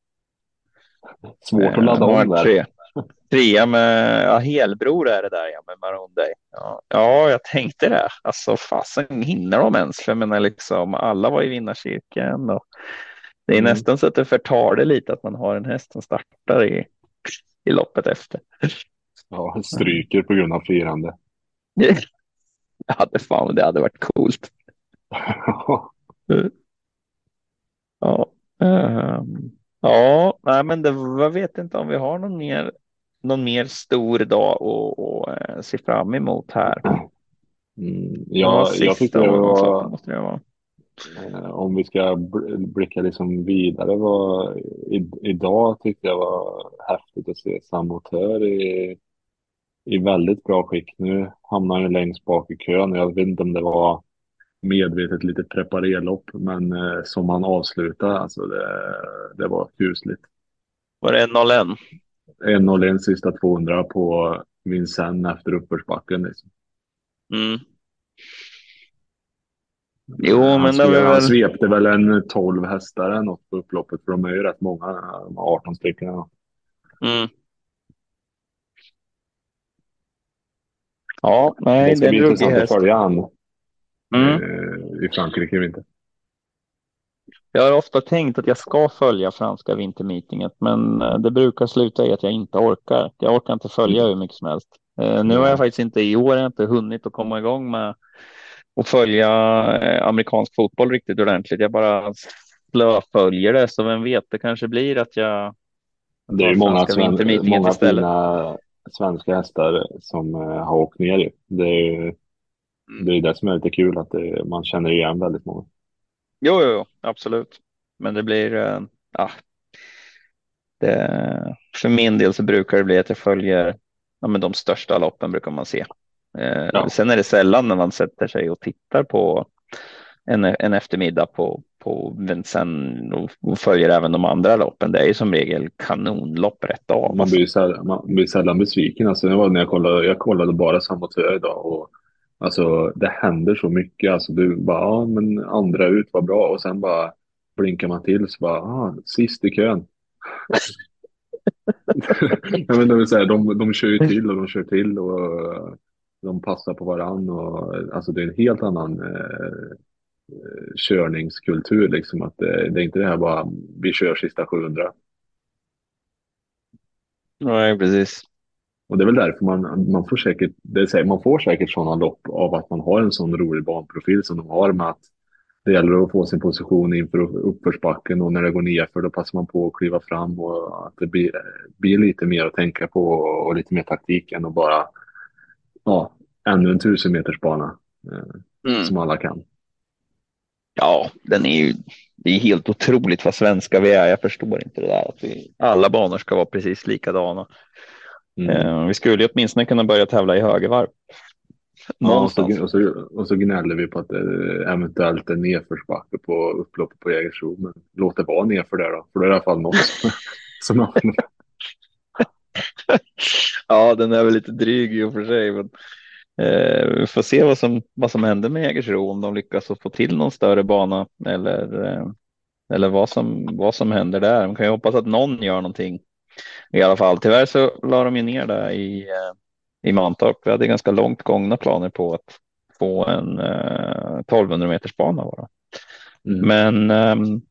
Svårt att ladda om där. Tre. Trea med, ja, helbror är det där ja, med Maroon Day. Ja, ja, jag tänkte det. Alltså fasen hinner de ens? För jag menar liksom, alla var i vinnarcirkeln och det är mm. nästan så att det förtar det lite att man har en häst som startar i, i loppet efter. Ja, stryker på grund av firande. Det hade fan, det hade varit coolt. ja, um, ja, nej, men det, jag vet inte om vi har någon mer, någon mer stor dag att, att se fram emot här. Mm, ja, ja jag tycker det var, måste det vara. Eh, om vi ska blicka liksom vidare, var, i, idag tyckte jag var häftigt att se Samotör i i väldigt bra skick. Nu hamnar han längst bak i kön. Jag vet inte om det var medvetet lite preparerlopp, men eh, som han avslutade, alltså det, det var kusligt. Var det 1.01? 1.01 sista 200 på Vincennes efter uppförsbacken. Liksom. Mm. Jo, han men det var väl... Han svepte väl en 12 hästar eller något på upploppet, för de är ju rätt många, 18 stycken. Mm. Ja, nej, det ska bli intressant att följa han mm. i Frankrike i vinter. Jag har ofta tänkt att jag ska följa franska vintermeetinget, men eh, det brukar sluta i att jag inte orkar. Jag orkar inte följa hur mycket som helst. Eh, nu har jag faktiskt inte i år inte hunnit att komma igång med att följa eh, amerikansk fotboll riktigt ordentligt. Jag bara slöföljer det, så vem vet, det kanske blir att jag. Det är många, sven många fina svenska hästar som har åkt ner. Det är mm. det, är det som är lite kul, att det, man känner igen väldigt många. Jo, jo, jo absolut. Men det blir, uh, ja, det, för min del så brukar det bli att jag följer ja, men de största loppen brukar man se. Uh, ja. Sen är det sällan när man sätter sig och tittar på en, en eftermiddag på, på Vincennes och följer även de andra loppen. Det är ju som regel kanonlopp rätt av. Man blir, sällan, man blir sällan besviken. Alltså, det var när jag kollade, jag kollade bara Samotör idag och alltså, det händer så mycket. Alltså, du bara, ja, men andra ut var bra och sen bara blinkar man till så bara, ah, sist i kön. jag vet inte, säga, de, de kör ju till och de kör till och de passar på varann. Och, alltså det är en helt annan eh, körningskultur. Liksom, att det, det, är inte det här bara vi kör sista 700. Nej, precis. Och det är väl därför man, man får säkert, det är, man får säkert sådana lopp av att man har en sån rolig banprofil som de har med att det gäller att få sin position inför uppförsbacken och när det går nerför då passar man på att kliva fram och att det blir, blir lite mer att tänka på och lite mer taktik än att bara ja, ännu en tusen meters bana eh, mm. som alla kan. Ja, den är ju, det är helt otroligt vad svenska vi är. Jag förstår inte det där att vi, alla banor ska vara precis likadana. Mm. Eh, vi skulle ju åtminstone kunna börja tävla i högervarv. Ja, och, så, och, så, och så gnäller vi på att det eventuellt är nedförsbacke på upploppet på Jägersro. Men låt det vara nedför där då, för det är i alla fall något som har Ja, den är väl lite dryg i och för sig. Men, eh, vi får se vad som, vad som händer med Jägersro, om de lyckas få till någon större bana eller, eh, eller vad, som, vad som händer där. Man kan ju hoppas att någon gör någonting i alla fall. Tyvärr så la de ju ner det i, eh, i Mantorp. Vi hade ganska långt gångna planer på att få en eh, 1200 meters bana bara. Mm. Men um,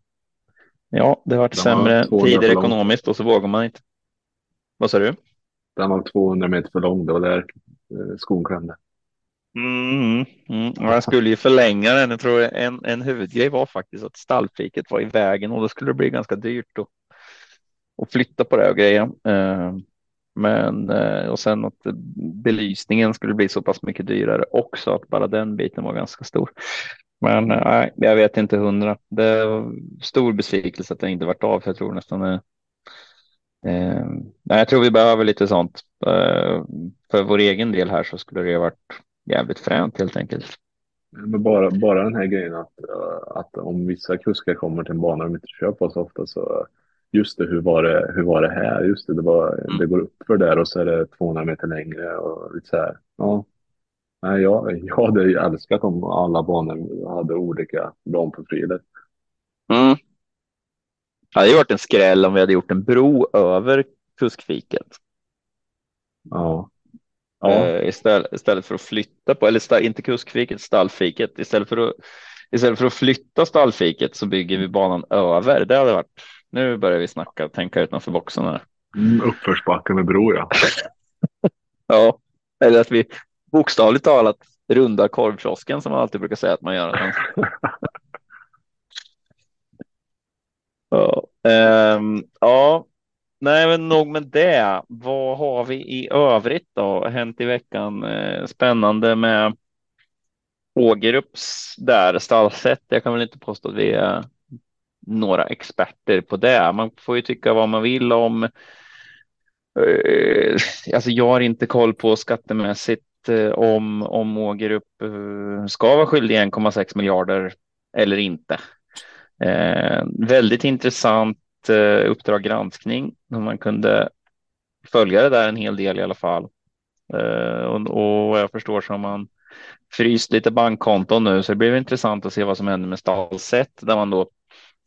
ja, det har varit sämre tider ekonomiskt och så vågar man inte. Vad sa du? Den var 200 meter för lång. Det var där eh, skon klämde. Mm, mm. Jag skulle ju förlänga den. Jag tror en, en huvudgrej var faktiskt att stallfiket var i vägen och då skulle det bli ganska dyrt att, och flytta på det och grejer. Eh, men eh, och sen att belysningen skulle bli så pass mycket dyrare också att bara den biten var ganska stor. Men eh, nej, jag vet inte hundra. Det var stor besvikelse att det inte varit av. För jag tror nästan eh, jag tror vi behöver lite sånt. Eh, för vår egen del här så skulle det ha varit jävligt fränt helt enkelt. Men bara, bara den här grejen att, att om vissa kuskar kommer till en bana de inte kör på så ofta så just det, hur var det, hur var det här? Just det, det, var, mm. det går upp för där och så är det 200 meter längre och lite så här. Ja. Nej, jag, jag hade älskat om alla banor hade olika banprofiler. Mm. Det hade varit en skräll om vi hade gjort en bro över kuskfiket. Ja. ja. Uh, istället, istället för att flytta på, eller inte kuskfiket, stallfiket. Istället för att, istället för att flytta stallfiket så bygger vi banan över. Det hade varit nu börjar vi snacka och tänka utanför boxen här. Mm, uppförsbacke med bro ja. ja, eller att vi bokstavligt talat rundar korvkiosken som man alltid brukar säga att man gör. ja, um, ja, nej men nog med det. Vad har vi i övrigt då? Hänt i veckan? Eh, spännande med Ågerups där stallsätt. Jag kan väl inte påstå att vi är några experter på det. Man får ju tycka vad man vill om. Eh, alltså jag har inte koll på skattemässigt eh, om om Ågerup eh, ska vara skyldig 1,6 miljarder eller inte. Eh, väldigt intressant eh, Uppdrag granskning. Man kunde följa det där en hel del i alla fall. Eh, och, och jag förstår som man fryst lite bankkonton nu så det blir intressant att se vad som händer med Stalset där man då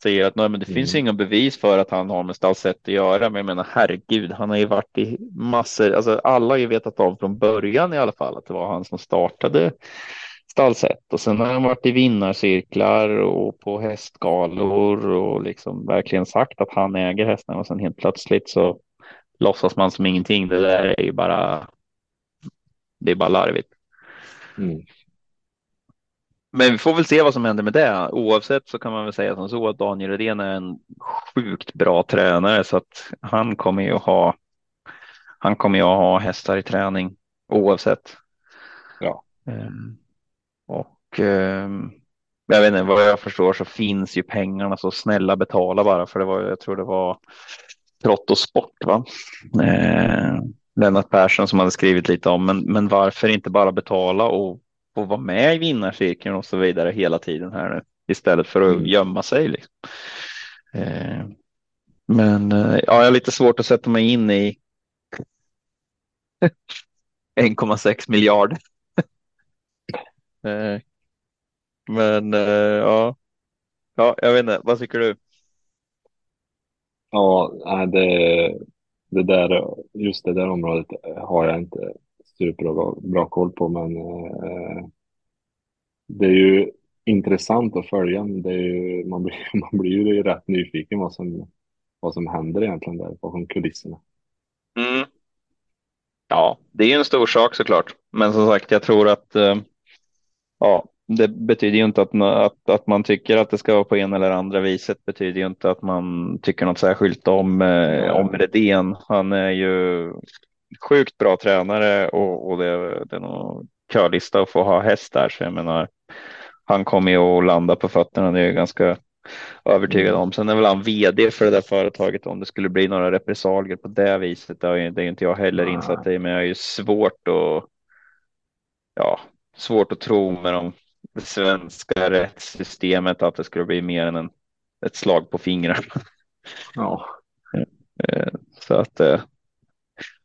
säger att nej, men det mm. finns inga bevis för att han har med Stalsett att göra. Men jag menar herregud, han har ju varit i massor. Alltså alla har ju vetat om från början i alla fall att det var han som startade Stalsett och sen har han varit i vinnarcirklar och på hästgalor och liksom verkligen sagt att han äger hästen och sen helt plötsligt så låtsas man som ingenting. Det där är ju bara. Det är bara larvigt. Mm. Men vi får väl se vad som händer med det. Oavsett så kan man väl säga som så att Daniel Redén är en sjukt bra tränare så att han kommer ju ha. Han kommer ju ha hästar i träning oavsett. Ja. Um, och um, jag vet inte vad jag förstår så finns ju pengarna så snälla betala bara för det var jag tror det var Trott och sport va. Eh, Lennart Persson som hade skrivit lite om men, men varför inte bara betala och få vara med i vinnarcirkeln och så vidare hela tiden här nu istället för att mm. gömma sig. Liksom. Eh, men eh, ja, jag har lite svårt att sätta mig in i 1,6 miljarder. eh, men eh, ja. ja, jag vet inte. Vad tycker du? Ja, det, det där, just det där området har jag inte superbra bra koll på, men eh, det är ju intressant att följa. Men det är ju, man, blir, man blir ju rätt nyfiken vad som, vad som händer egentligen där bakom kulisserna. Mm. Ja, det är ju en stor sak såklart. Men som sagt, jag tror att eh, ja, det betyder ju inte att, att, att man tycker att det ska vara på en eller andra viset. betyder ju inte att man tycker något särskilt om, eh, om Redén. Han är ju sjukt bra tränare och, och det, det är nog körlista att få ha häst där. Så jag menar, han kommer ju att landa på fötterna. Det är jag ganska övertygad om. Sen är väl han vd för det där företaget. Om det skulle bli några repressalier på det viset. Det är, inte jag heller insatt i, men jag är ju svårt att. Ja, svårt att tro med de det svenska rättssystemet att det skulle bli mer än en, ett slag på fingrarna. Ja. Eh, så att eh,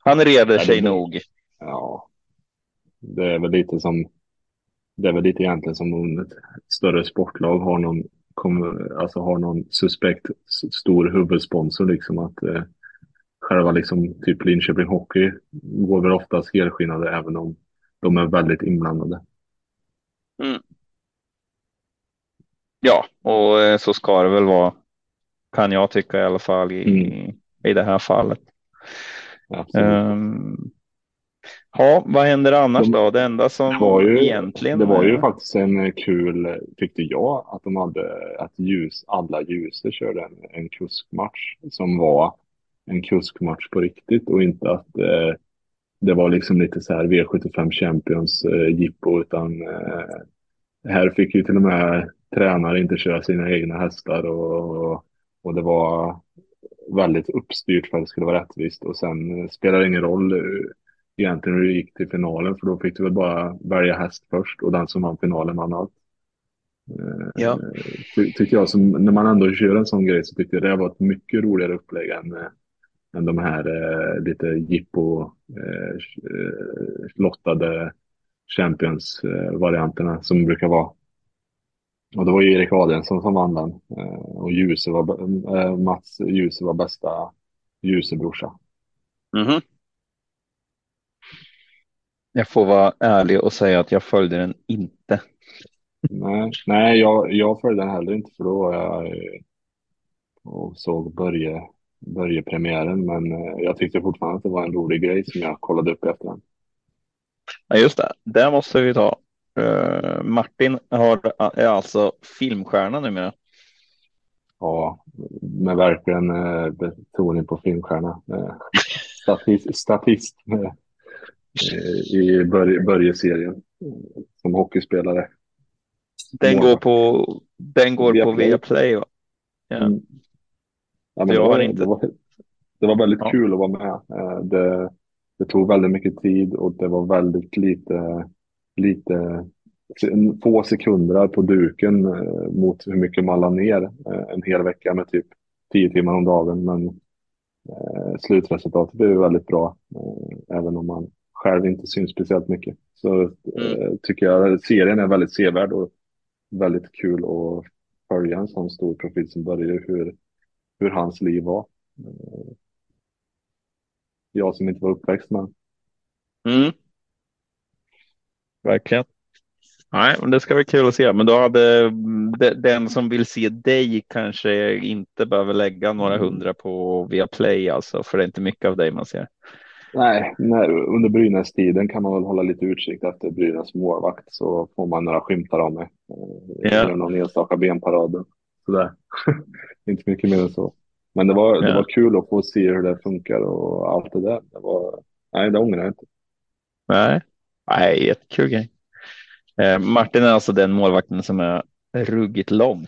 han reder ja, sig det, nog. Ja, det är väl lite som det är väl lite egentligen som om ett större sportlag har någon, alltså har någon suspekt stor huvudsponsor liksom att eh, själva liksom typ Linköping Hockey går väl oftast helskinnade även om de är väldigt inblandade. Mm. Ja, och eh, så ska det väl vara. Kan jag tycka i alla fall i, mm. i det här fallet. Um, ja, vad händer annars de, då? Det enda som var ju, egentligen. Det var ju faktiskt en kul, tyckte jag, att de hade att ljus, alla ljuser körde en, en kuskmatch som var en kuskmatch på riktigt och inte att eh, det var liksom lite så här V75 Champions eh, jippo utan eh, här fick ju till och med tränare inte köra sina egna hästar och, och det var väldigt uppstyrt för att det skulle vara rättvist och sen eh, spelar det ingen roll eh, egentligen hur det gick till finalen för då fick du väl bara välja häst först och den som vann finalen vann allt. Eh, ja. Ty tycker jag, som, när man ändå kör en sån grej så tyckte jag det var ett mycket roligare upplägg än, än de här eh, lite jippo eh, lottade Champions-varianterna som brukar vara. Och det var ju Erik Adriansson som vann den. Eh, och Ljuse var, äh, Mats Ljuse var bästa Ljusebrorsa. Mm -hmm. Jag får vara ärlig och säga att jag följde den inte. Nej, nej jag, jag följde den heller inte för då var jag och såg Börje, Börje premiären. Men jag tyckte fortfarande att det var en rolig grej som jag kollade upp efter den. Ja, just det. Det måste vi ta. Uh, Martin har, är alltså filmstjärna numera. Ja, med verkligen uh, betoning på filmstjärna. Uh, statist, statist i Börje-serien uh, som hockeyspelare. Den går på, den går Via på Viaplay va? Ja. Mm. ja men det, var, inte... det, var, det var väldigt ja. kul att vara med. Det, det tog väldigt mycket tid och det var väldigt lite, lite få sekunder på duken eh, mot hur mycket man la ner eh, en hel vecka med typ tio timmar om dagen. Men eh, slutresultatet blev väldigt bra, även om man själv inte syns speciellt mycket. Så mm. tycker jag serien är väldigt sevärd och väldigt kul att följa en sån stor profil som börjar hur, hur hans liv var jag som inte var uppväxt med. Mm. Verkligen. Nej, men det ska bli kul att se. Men då hade den som vill se dig kanske inte behöver lägga några mm. hundra på via play alltså, för det är inte mycket av dig man ser. Nej, när, under Brynäs-tiden kan man väl hålla lite utkik efter Brynäs målvakt så får man några skymtar av mig. Eller någon enstaka benparad. Sådär. inte mycket mer än så. Men det var, ja. det var kul att få se hur det funkar och allt det där. Det var, nej, det ångrar jag inte. Nej, nej jättekul grej. Eh, Martin är alltså den målvakten som är ruggigt lång.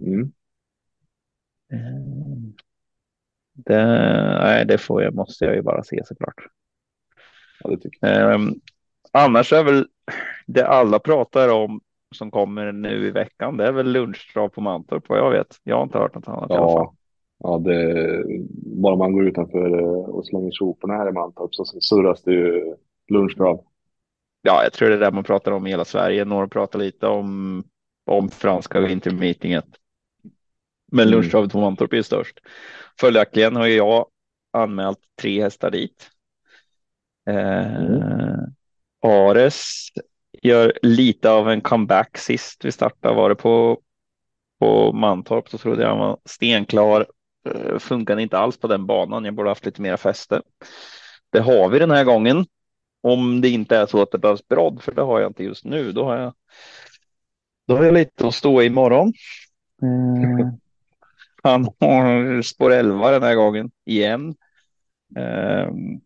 Mm. Eh, det, nej, det får jag, måste jag ju bara se såklart. Ja. Eh, annars är väl det alla pratar om som kommer nu i veckan. Det är väl lunchtrav på Mantorp vad jag vet. Jag har inte hört något annat ja, i alla fall. Ja, det, bara man går utanför eh, och slänger soporna här i Mantorp så surras det ju lunchtrav. Ja, jag tror det är det man pratar om i hela Sverige. Några pratar lite om, om franska vintermeetinget. Men mm. lunchtravet på Mantorp är störst. Följaktligen har jag anmält tre hästar dit. Mm. Ares gör lite av en comeback sist vi startade. Var det på, på Mantorp så trodde jag han var stenklar. Funkade inte alls på den banan. Jag borde haft lite mera fäste. Det har vi den här gången. Om det inte är så att det behövs brodd, för det har jag inte just nu. Då har jag, då har jag lite att stå i imorgon. Mm. Han har spår 11 den här gången igen. Um,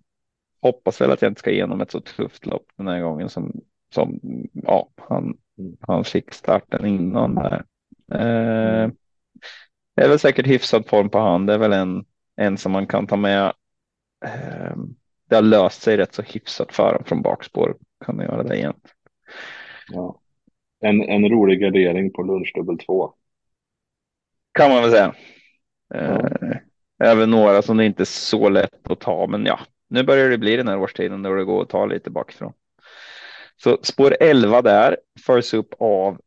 hoppas väl att jag inte ska igenom ett så tufft lopp den här gången som, som ja, han, han fick starten innan där. Uh, det är väl säkert hyfsad form på han. Det är väl en, en som man kan ta med. Uh, det har löst sig rätt så hyfsat för honom från bakspår. Kan göra det igen. Ja. En, en rolig gardering på lunchdubbel två. Kan man väl säga. Ja. Eh, även några som det inte är så lätt att ta, men ja, nu börjar det bli den här årstiden då det går att ta lite bakifrån. Så spår 11 där förs upp av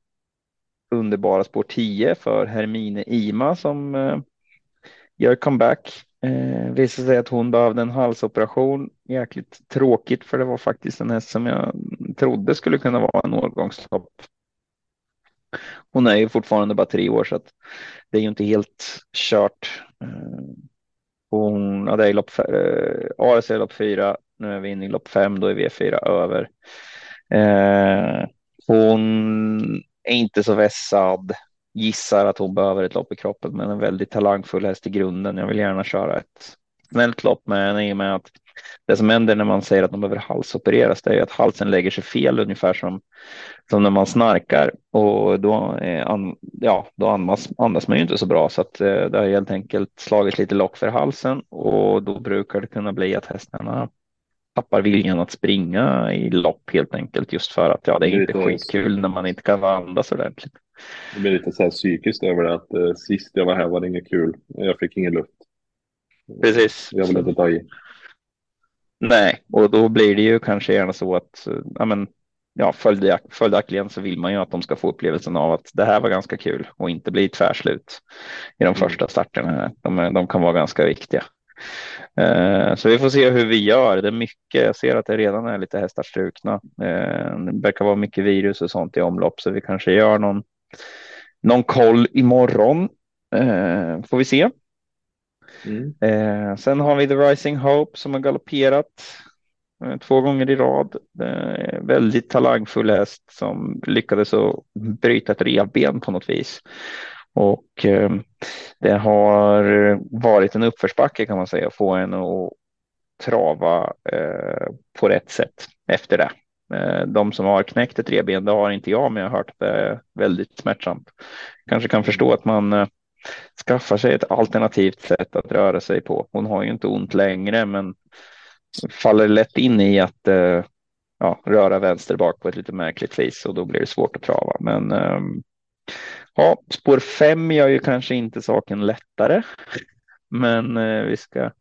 underbara spår 10 för Hermine Ima som eh, gör comeback. Eh, visade sig att hon behövde en halsoperation. Jäkligt tråkigt för det var faktiskt en häst som jag trodde skulle kunna vara en årgångslopp. Hon är ju fortfarande bara tre år så att det är ju inte helt kört. Eh, hon, ja, det är lopp, eh, ARC är lopp fyra, nu är vi inne i lopp fem, då är V4 över. Eh, hon är inte så vässad, gissar att hon behöver ett lopp i kroppen, men en väldigt talangfull häst i grunden. Jag vill gärna köra ett snällt lopp med henne i och med att det som händer när man säger att de behöver halsopereras, det är att halsen lägger sig fel ungefär som, som när man snarkar och då, eh, ja, då andas, andas man ju inte så bra så att eh, det har helt enkelt slagit lite lock för halsen och då brukar det kunna bli att hästarna tappar viljan att springa i lopp helt enkelt just för att ja, det är inte skitkul när man inte kan andas ordentligt. Det blir lite så här psykiskt över det att eh, sist jag var här var det inget kul. Jag fick ingen luft. Precis. Jag vill inte ta i. Nej, och då blir det ju kanske gärna så att ja, men, ja, följaktligen så vill man ju att de ska få upplevelsen av att det här var ganska kul och inte bli tvärslut i de mm. första starterna. De, de kan vara ganska viktiga. Eh, så vi får se hur vi gör. Det är mycket. Jag ser att det redan är lite hästar strukna. Eh, det verkar vara mycket virus och sånt i omlopp, så vi kanske gör någon, någon koll imorgon. Eh, får vi se. Mm. Sen har vi The Rising Hope som har galopperat två gånger i rad. Väldigt talangfull häst som lyckades att bryta ett revben på något vis. Och eh, det har varit en uppförsbacke kan man säga, att få en att trava eh, på rätt sätt efter det. Eh, de som har knäckt ett revben, det har inte jag, men jag har hört att det är väldigt smärtsamt. Kanske kan förstå att man eh, skaffar sig ett alternativt sätt att röra sig på. Hon har ju inte ont längre, men faller lätt in i att eh, ja, röra vänster bak på ett lite märkligt vis och då blir det svårt att trava. Men ehm, ja, spår fem gör ju kanske inte saken lättare, men eh, vi ska.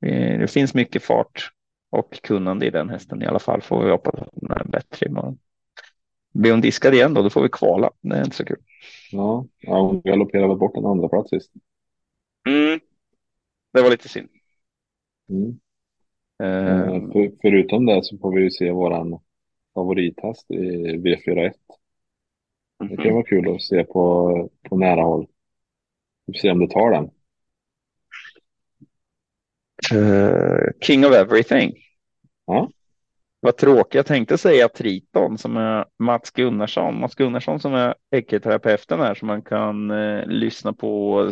Det finns mycket fart och kunnande i den hästen i alla fall. Får vi hoppas att den är bättre imorgon. Blir hon diskad igen då, då får vi kvala. Det är inte så kul. Ja, ja hon galopperade bort en andra plats sist. Mm. Det var lite synd. Mm. Uh, för, förutom det så får vi ju se våran favorithäst i V41. Det kan vara kul att se på, på nära håll. Vi får se om du tar den. Uh, King of everything. Ja. Vad tråkigt. Jag tänkte säga Triton som är Mats Gunnarsson. Mats Gunnarsson som är äggterapeuten här som man kan eh, lyssna på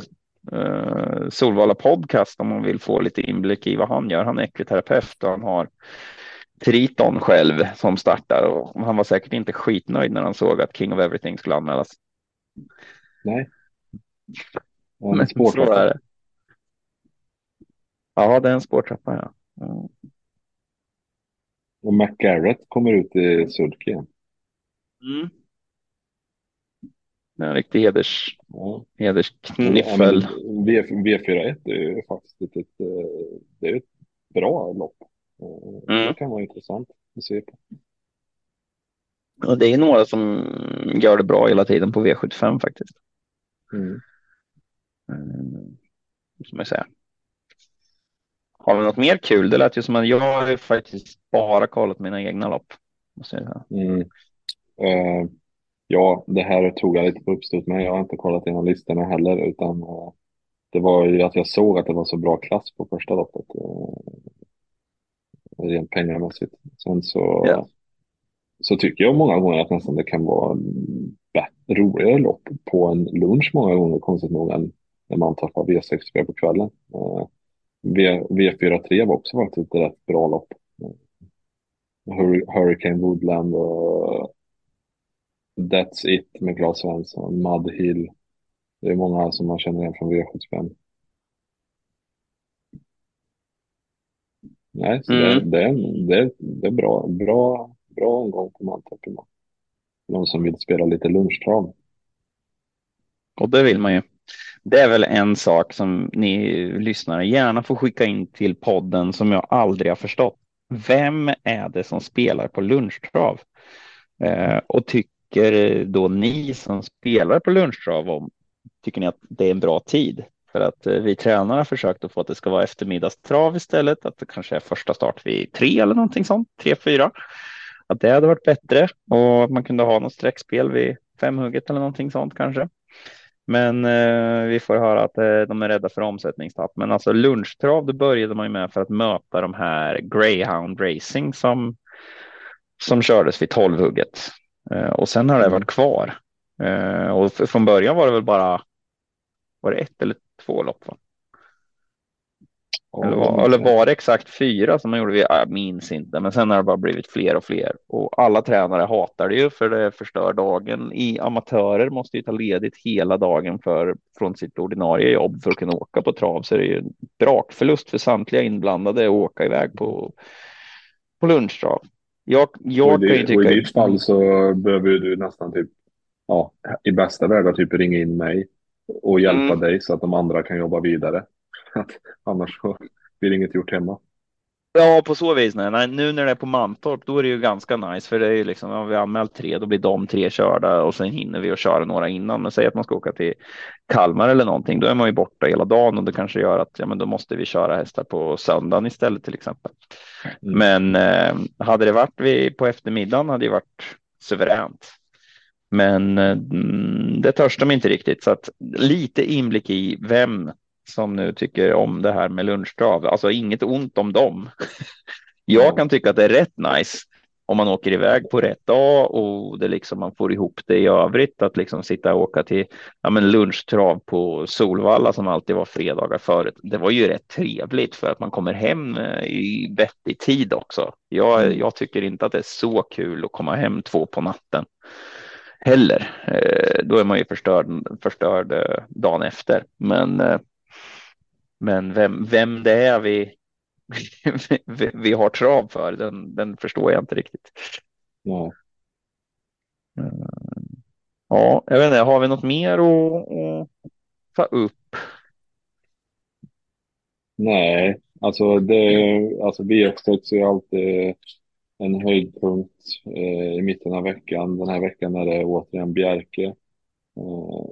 eh, Solvala podcast om man vill få lite inblick i vad han gör. Han är äggterapeut och han har Triton själv som startar och han var säkert inte skitnöjd när han såg att King of Everything skulle anmälas. Nej. Ja, Men så är det. Ja, det är en spårtrappa. Ja. Mm. Och McGarrett kommer ut i sulky. Mm. En riktig heders, ja. hedersknyffel. Ja, v, V41 är ju faktiskt ett, ett, det är ett bra lopp. Mm. Det kan vara intressant att se på. Och det är några som gör det bra hela tiden på V75 faktiskt. Mm. Mm. Som jag säger. Har vi något mer kul? Det lät ju som att jag har faktiskt bara kollat mina egna lopp. Mm. Uh, ja, det här tog jag lite på uppstöt med. Jag har inte kollat igenom listorna heller, utan uh, det var ju att jag såg att det var så bra klass på första loppet. Uh, rent pengamässigt. Sen så, yeah. så tycker jag många gånger att nästan det kan vara roligare lopp på en lunch många gånger, konstigt nog, än när man träffar V64 på kvällen. Uh, v, V43 var också faktiskt ett rätt bra lopp. Hurricane Woodland och That's It med Claes Svensson, Mud Hill. Det är många som man känner igen från V75. Nej, så mm. det, det, det, det är bra, bra, bra omgång på Mantorp. De som vill spela lite lunchtrav. Och det vill man ju. Det är väl en sak som ni lyssnare gärna får skicka in till podden som jag aldrig har förstått. Vem är det som spelar på lunchtrav? Eh, och tycker då ni som spelar på lunchtrav om, tycker ni att det är en bra tid? För att eh, vi tränare har försökt att få att det ska vara eftermiddagstrav istället, att det kanske är första start vid tre eller någonting sånt, tre, fyra. Att det hade varit bättre och att man kunde ha något streckspel vid femhugget eller någonting sånt kanske. Men eh, vi får höra att eh, de är rädda för omsättningstapp. Men alltså lunchtrav, det började man ju med för att möta de här greyhound racing som som kördes vid tolvhugget eh, och sen har det varit kvar. Eh, och från början var det väl bara. Var det ett eller två lopp? Va? Eller var, eller var det exakt fyra som man gjorde? Jag minns inte, men sen har det bara blivit fler och fler och alla tränare hatar det ju för det förstör dagen. I amatörer måste ju ta ledigt hela dagen för från sitt ordinarie jobb för att kunna åka på trav, så det är ju en brakförlust för samtliga inblandade att åka iväg på på lunchtrav. Jag, jag i, kan ju tycka. I ditt fall så behöver du nästan typ, ja, i bästa vägar typ ringa in mig och hjälpa mm. dig så att de andra kan jobba vidare. Annars blir det inget gjort hemma. Ja, på så vis. Nej. nej. Nu när det är på Mantorp, då är det ju ganska nice, för det är ju liksom, har vi anmält tre, då blir de tre körda och sen hinner vi att köra några innan. Men säg att man ska åka till Kalmar eller någonting, då är man ju borta hela dagen och det kanske gör att ja, men då måste vi köra hästar på söndagen istället till exempel. Mm. Men eh, hade det varit vi på eftermiddagen hade det varit suveränt. Men eh, det törs de inte riktigt, så att lite inblick i vem som nu tycker om det här med lunchtrav. Alltså inget ont om dem. Jag kan tycka att det är rätt nice om man åker iväg på rätt dag och det liksom man får ihop det i övrigt att liksom sitta och åka till ja, men lunchtrav på Solvalla som alltid var fredagar förut. Det var ju rätt trevligt för att man kommer hem eh, i vettig tid också. Jag, mm. jag tycker inte att det är så kul att komma hem två på natten heller. Eh, då är man ju förstörd, förstörd eh, dagen efter. Men men vem, vem det är vi, vi, vi har trav för, den, den förstår jag inte riktigt. Ja. Eh, ja, jag vet inte, har vi något mer att, att ta upp? Nej, alltså det, alltså V86 är alltid en höjdpunkt eh, i mitten av veckan. Den här veckan är det återigen Bjerke. Eh,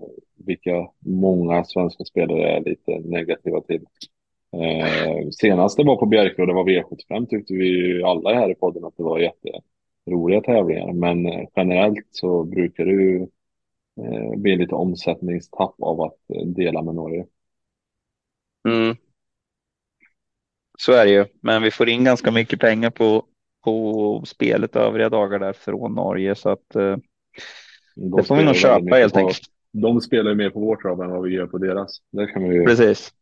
vilka många svenska spelare är lite negativa till. Eh, det var på Bjerke och det var V75 tyckte vi alla här i podden att det var jätteroliga tävlingar. Men eh, generellt så brukar det ju eh, bli lite omsättningstapp av att eh, dela med Norge. Mm. Så är det ju, men vi får in ganska mycket pengar på, på spelet övriga dagar där från Norge så att eh, det får vi nog köpa helt enkelt de spelar ju mer på vårt trav än vad vi gör på deras. Det kan vi ju... Precis.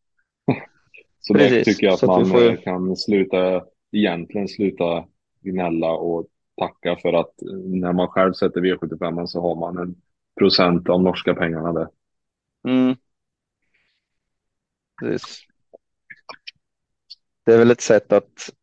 så Precis. det tycker jag att man får... kan sluta, egentligen sluta gnälla och tacka för att när man själv sätter V75 så har man en procent av norska pengarna där. Mm. Precis. Det är väl ett sätt att Eh,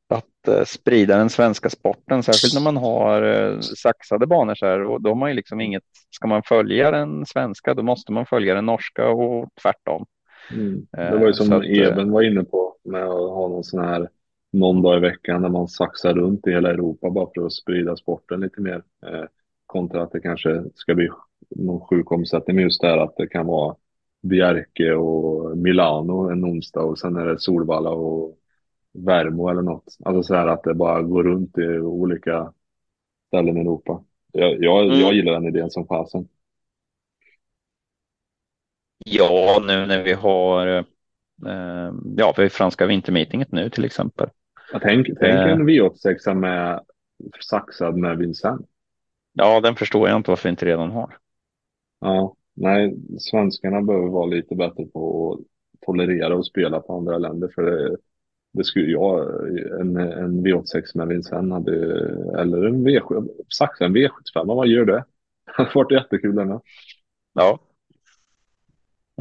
sprida den svenska sporten, särskilt när man har eh, saxade banor så här. Och då har man ju liksom inget, ska man följa den svenska, då måste man följa den norska och tvärtom. Mm. Det var ju som att, Eben var inne på med att ha någon sån här någon dag i veckan när man saxar runt i hela Europa bara för att sprida sporten lite mer. Eh, kontra att det kanske ska bli någon sjuk omsättning med just det här att det kan vara Bjerke och Milano en onsdag och sen är det Solvalla och Värmo eller något. Alltså så här att det bara går runt i olika ställen i Europa. Jag, jag, mm. jag gillar den idén som fasen. Ja, nu när vi har eh, ja, vi har franska vintermeetinget nu till exempel. Jag tänk, tänk eh, en V86 med saxad med Vincent. Ja, den förstår jag inte varför vi inte redan har. Ja, nej, svenskarna behöver vara lite bättre på att tolerera och spela på andra länder. För det, det skulle jag, en, en V86 med Vincent hade, eller en V7, saxa en V75, vad gör det? Det hade varit jättekul den med. Ja.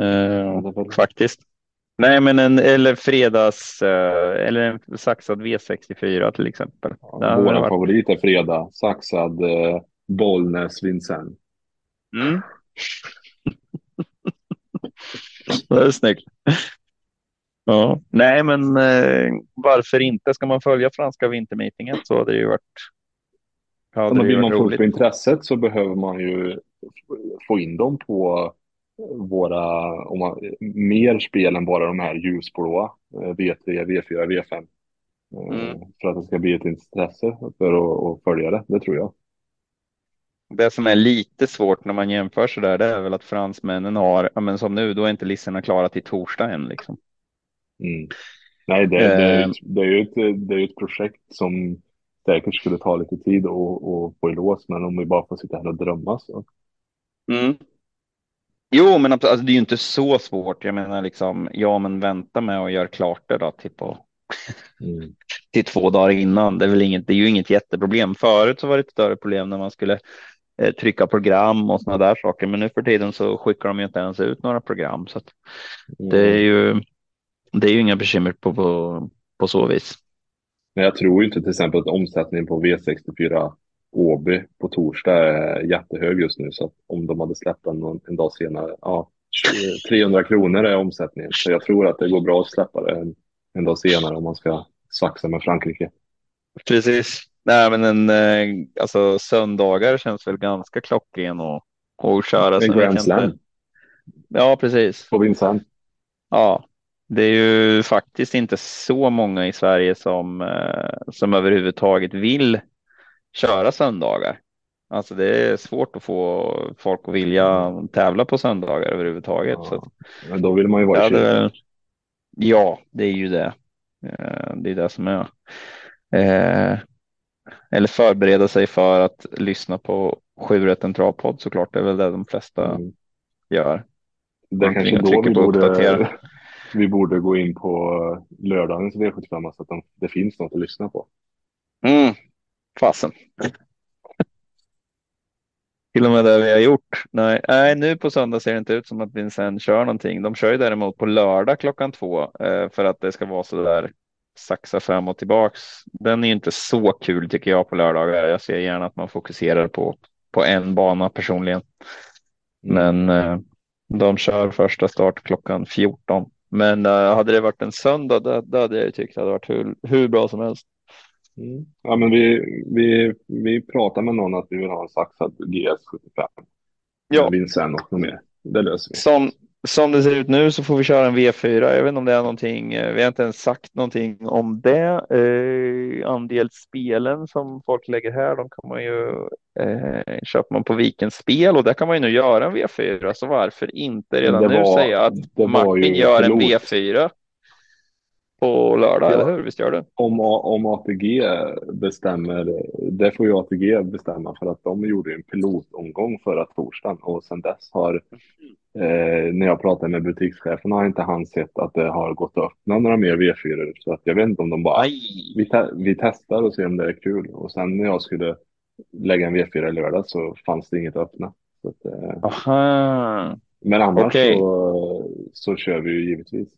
Eh, faktiskt. Nej, men en eller fredags eh, eller en saxad V64 till exempel. Ja, Vår varit... favorit är fredag, saxad eh, Bollnäs Vincent. Mm. det är snyggt. Ja, nej, men eh, varför inte? Ska man följa franska vintermeetinget så hade det ju varit. Ja, men vill man få upp intresset så behöver man ju få in dem på våra, om man, mer spel än bara de här ljusblåa, V3, V4, V5. Mm. För att det ska bli ett intresse för att, att följa det, det tror jag. Det som är lite svårt när man jämför så där, det är väl att fransmännen har, men som nu, då är inte listorna klara till torsdag än liksom. Mm. Nej, det, det, är, eh. det är ju ett, det är ett projekt som säkert skulle ta lite tid att få i lås, men om vi bara får sitta här och drömma så. Mm. Jo, men alltså, det är ju inte så svårt. Jag menar liksom, ja, men vänta med att göra klart det då till, på, mm. till två dagar innan. Det är väl inget, det är ju inget jätteproblem. Förut så var det ett större problem när man skulle eh, trycka program och sådana där saker. Men nu för tiden så skickar de ju inte ens ut några program. Så mm. det är ju, det är ju inga bekymmer på, på, på så vis. Men jag tror inte till exempel att omsättningen på V64 Åby på torsdag är jättehög just nu. Så att om de hade släppt den en dag senare, ja, 300 kronor är omsättningen. Så jag tror att det går bra att släppa det en, en dag senare om man ska saxa med Frankrike. Precis. Nej, men en, eh, alltså söndagar känns väl ganska klockren och, och köra. En Grand Slam. Ja, precis. På Vincent. Ja, det är ju faktiskt inte så många i Sverige som, eh, som överhuvudtaget vill köra söndagar. Alltså det är svårt att få folk att vilja tävla på söndagar överhuvudtaget. Ja, så men då vill man ju vara i det, Ja, det är ju det. Eh, det är det som är. Eh, eller förbereda sig för att lyssna på sju rätt en travpodd såklart. Det är väl det de flesta mm. gör. Det är kanske då vi borde, vi borde gå in på lördagens V75 så att de, det finns något att lyssna på. Mm, Fasen. Till och med det vi har gjort. Nej, nej, nu på söndag ser det inte ut som att Vincent kör någonting. De kör ju däremot på lördag klockan två eh, för att det ska vara så där saxa fram och tillbaks. Den är inte så kul tycker jag på lördagar. Jag ser gärna att man fokuserar på, på en bana personligen. Men eh, de kör första start klockan 14. Men eh, hade det varit en söndag, då, då hade jag tyckt det hade varit hur, hur bra som helst. Mm. Ja, men vi, vi, vi pratar med någon att vi vill ha en saxad GS75. Ja. Vincent och något mer. Det löser vi. Som, som det ser ut nu så får vi köra en V4. Jag vet inte om det är någonting. Eh, vi har inte ens sagt någonting om det. Eh, andel spelen som folk lägger här, de kan man ju eh, köpa man på Vikens spel och där kan man ju nu göra en V4. Så varför inte redan var, nu säga att Martin gör en V4? På lördag, ja. eller hur? Visst gör det? Om, om ATG bestämmer, det får ju ATG bestämma för att de gjorde en pilotomgång förra torsdagen och sedan dess har, eh, när jag pratade med butikschefen har inte han sett att det har gått att öppna några mer V4. Så att jag vet inte om de bara, vi, te vi testar och ser om det är kul. Och sen när jag skulle lägga en V4 i lördag så fanns det inget att öppna. Så att, eh, Aha. Men annars okay. så, så kör vi ju givetvis.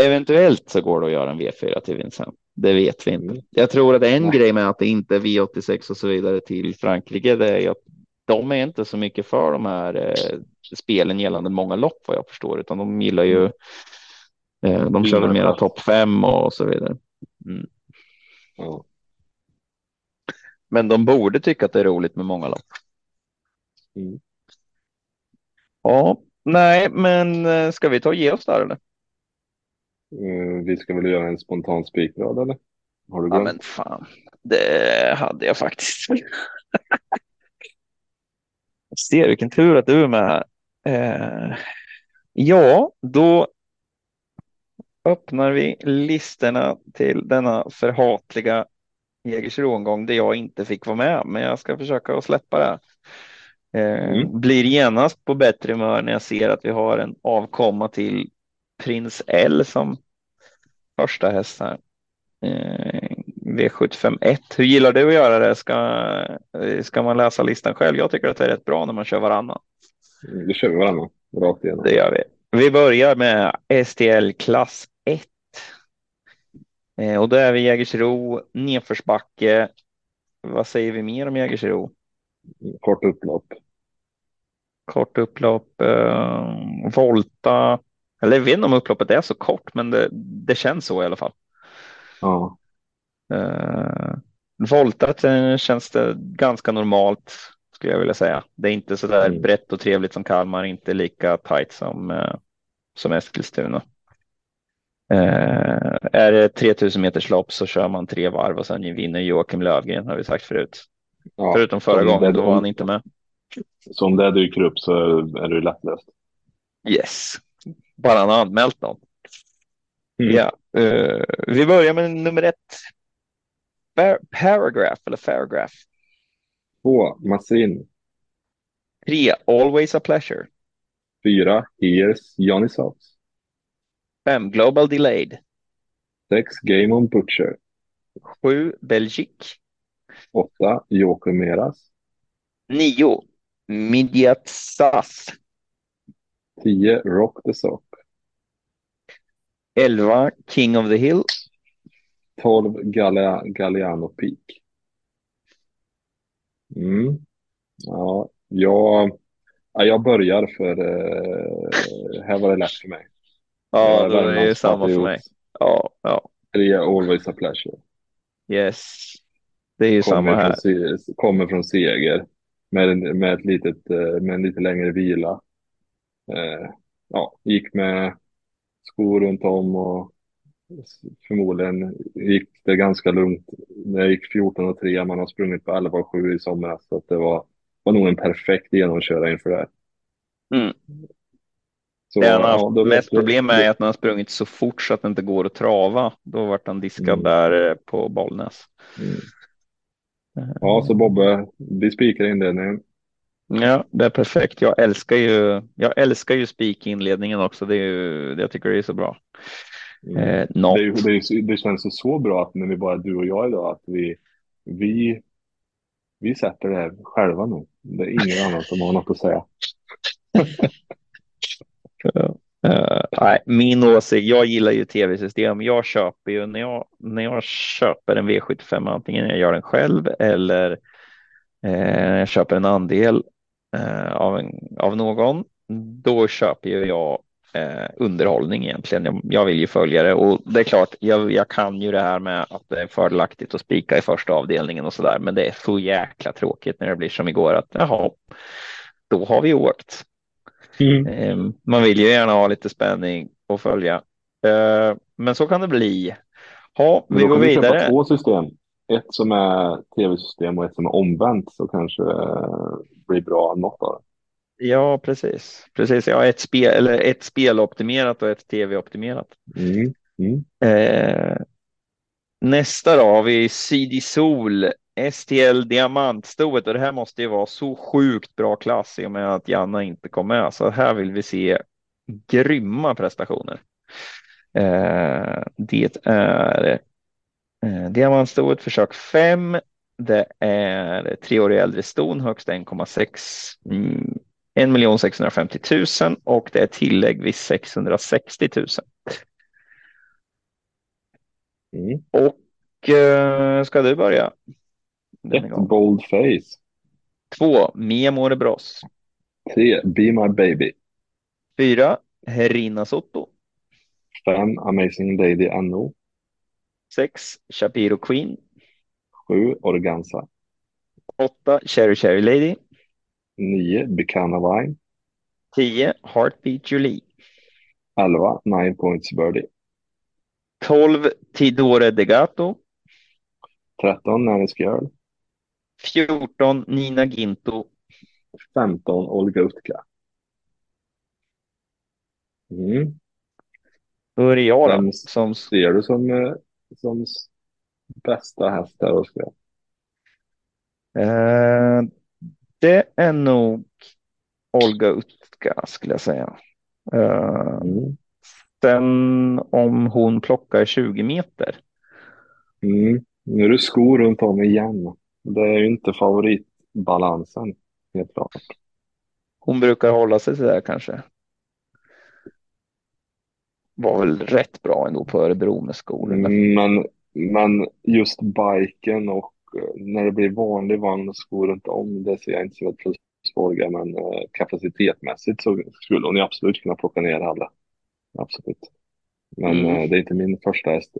Eventuellt så går det att göra en V4 till Vincent. Det vet vi inte. Mm. Jag tror att en Nej. grej med att det inte är V86 och så vidare till Frankrike, det är att de är inte så mycket för de här eh, spelen gällande många lopp vad jag förstår, utan de gillar ju. Eh, de kör väl mera topp fem och så vidare. Mm. Ja. Men de borde tycka att det är roligt med många lopp. Mm. Ja, nej, men eh, ska vi ta och ge oss där eller? Uh, vi ska väl göra en spontan spikrad eller? Har du glömt? Ja men fan, det hade jag faktiskt. ser vilken tur att du är med. Eh, ja, då öppnar vi listorna till denna förhatliga Jägersro-omgång där jag inte fick vara med, men jag ska försöka att släppa det. Eh, mm. Blir genast på bättre humör när jag ser att vi har en avkomma till Prins L som första häst här. Eh, V751. Hur gillar du att göra det? Ska, ska man läsa listan själv? Jag tycker att det är rätt bra när man kör varannan. Mm, det kör vi varannan, rakt igenom. Det gör vi. Vi börjar med STL klass 1. Eh, och då är vi Jägersro, nedförsbacke. Vad säger vi mer om Jägersro? Kort upplopp. Kort upplopp, eh, volta. Eller jag vet inte om upploppet är så kort, men det, det känns så i alla fall. Ja. Eh, voltat eh, känns det ganska normalt skulle jag vilja säga. Det är inte så där mm. brett och trevligt som Kalmar, inte lika tajt som, eh, som Eskilstuna. Eh, är det 3000 meters lopp så kör man tre varv och sen vinner Joakim Lövgren har vi sagt förut. Ja, Förutom förra gången, då var han inte med. Så om det dyker upp så är det lättlöst. Yes, bara han har anmält någon. Mm. Ja, uh, vi börjar med nummer ett. Par paragraph eller paragraph. Två, Massin. Tre, Always a pleasure. Fyra, Here's Johnny Sauce. Fem, Global Delayed. Sex, Game on Butcher. Sju, Belgique. Åtta, Joker Meras. Nio, Midiat Sass. 10. Rock the Sock. 11. King of the Hill. 12. Galea, Galliano Peak. Mm. Ja, jag, jag börjar för eh, här var det lätt för mig. Ja, det är ju samma för mig. Ja, ja. Det är always a pleasure. Yes, det är ju kommer samma här. Från, kommer från seger med, med, ett litet, eh, med en lite längre vila Eh, ja, gick med skor runt om och förmodligen gick det ganska lugnt. Jag gick 14 och 3, man har sprungit på 11 och 7 i somras, så det var, var nog en perfekt genomköra inför det. Mm. Så, det han har haft ja, mest problem med är att han har sprungit så fort så att det inte går att trava. Då vart han diskad mm. där eh, på Bollnäs. Mm. Ja, så Bobbe, vi spikar inledningen. Ja, det är perfekt. Jag älskar ju. Jag älskar ju spik inledningen också. Det är ju, jag tycker det är så bra. Mm. Eh, det, det, det, känns ju så bra att när vi bara du och jag idag att vi, vi, vi sätter det här själva nu. Det är ingen annan som har något att säga. Uh, nej, min åsikt, jag gillar ju tv-system. Jag köper ju när jag, när jag köper en V75, antingen jag gör den själv eller uh, jag köper en andel uh, av, en, av någon. Då köper ju jag eh, underhållning egentligen. Jag, jag, vill ju följa det och det är klart, jag, jag, kan ju det här med att det är fördelaktigt att spika i första avdelningen och så där, men det är så jäkla tråkigt när det blir som igår att jaha, då har vi åkt. Mm. Eh, man vill ju gärna ha lite spänning och följa, eh, men så kan det bli. Ja, vi går vidare. Köpa två system. Ett som är tv-system och ett som är omvänt så kanske blir bra något av det. Ja, precis. Precis. Ja, ett spel eller ett speloptimerat och ett tv-optimerat. Mm. Mm. Eh, nästa då har vi CD Sol STL Diamantstoet och det här måste ju vara så sjukt bra klass i och med att Janna inte kom med. Så här vill vi se grymma prestationer. Eh, det är Eh, diamantstoet försök 5. Det är tre år äldre ston, högst 1,6 mm, 1 650 000 och det är tillägg vid 660 000. Mm. Och eh, ska du börja? Ett bold face. Två, Memo de Bros. Tre, Be My Baby. Fyra, Herina Sotto. Fem, Amazing Lady Anno. 6. Shapiro Queen. 7. Organza. 8. Cherry Cherry Lady. 9. Bucana Wine. 10. Heartbeat Julie. 11. Nine Points Birdie. 12. Tidore Degato. 13. Nannes Girl. 14. Nina Ginto. 15. Olga Utka. Mm. Då är det jag då. Som... ser du som eh, som bästa häst här, Oskar? Eh, det är nog Olga Utka skulle jag säga. Eh, mm. Sen om hon plockar 20 meter. Mm. Nu är det skor runt om igen. Det är ju inte favoritbalansen, helt klart. Hon brukar hålla sig sådär kanske. Var väl rätt bra ändå på Örebro med skor. Men, men just biken och eh, när det blir vanlig vagn och skor runt om, det ser jag inte som ett plus men eh, kapacitetmässigt så skulle hon ju absolut kunna plocka ner alla. Absolut. Men mm. Eh, det är inte min första häst.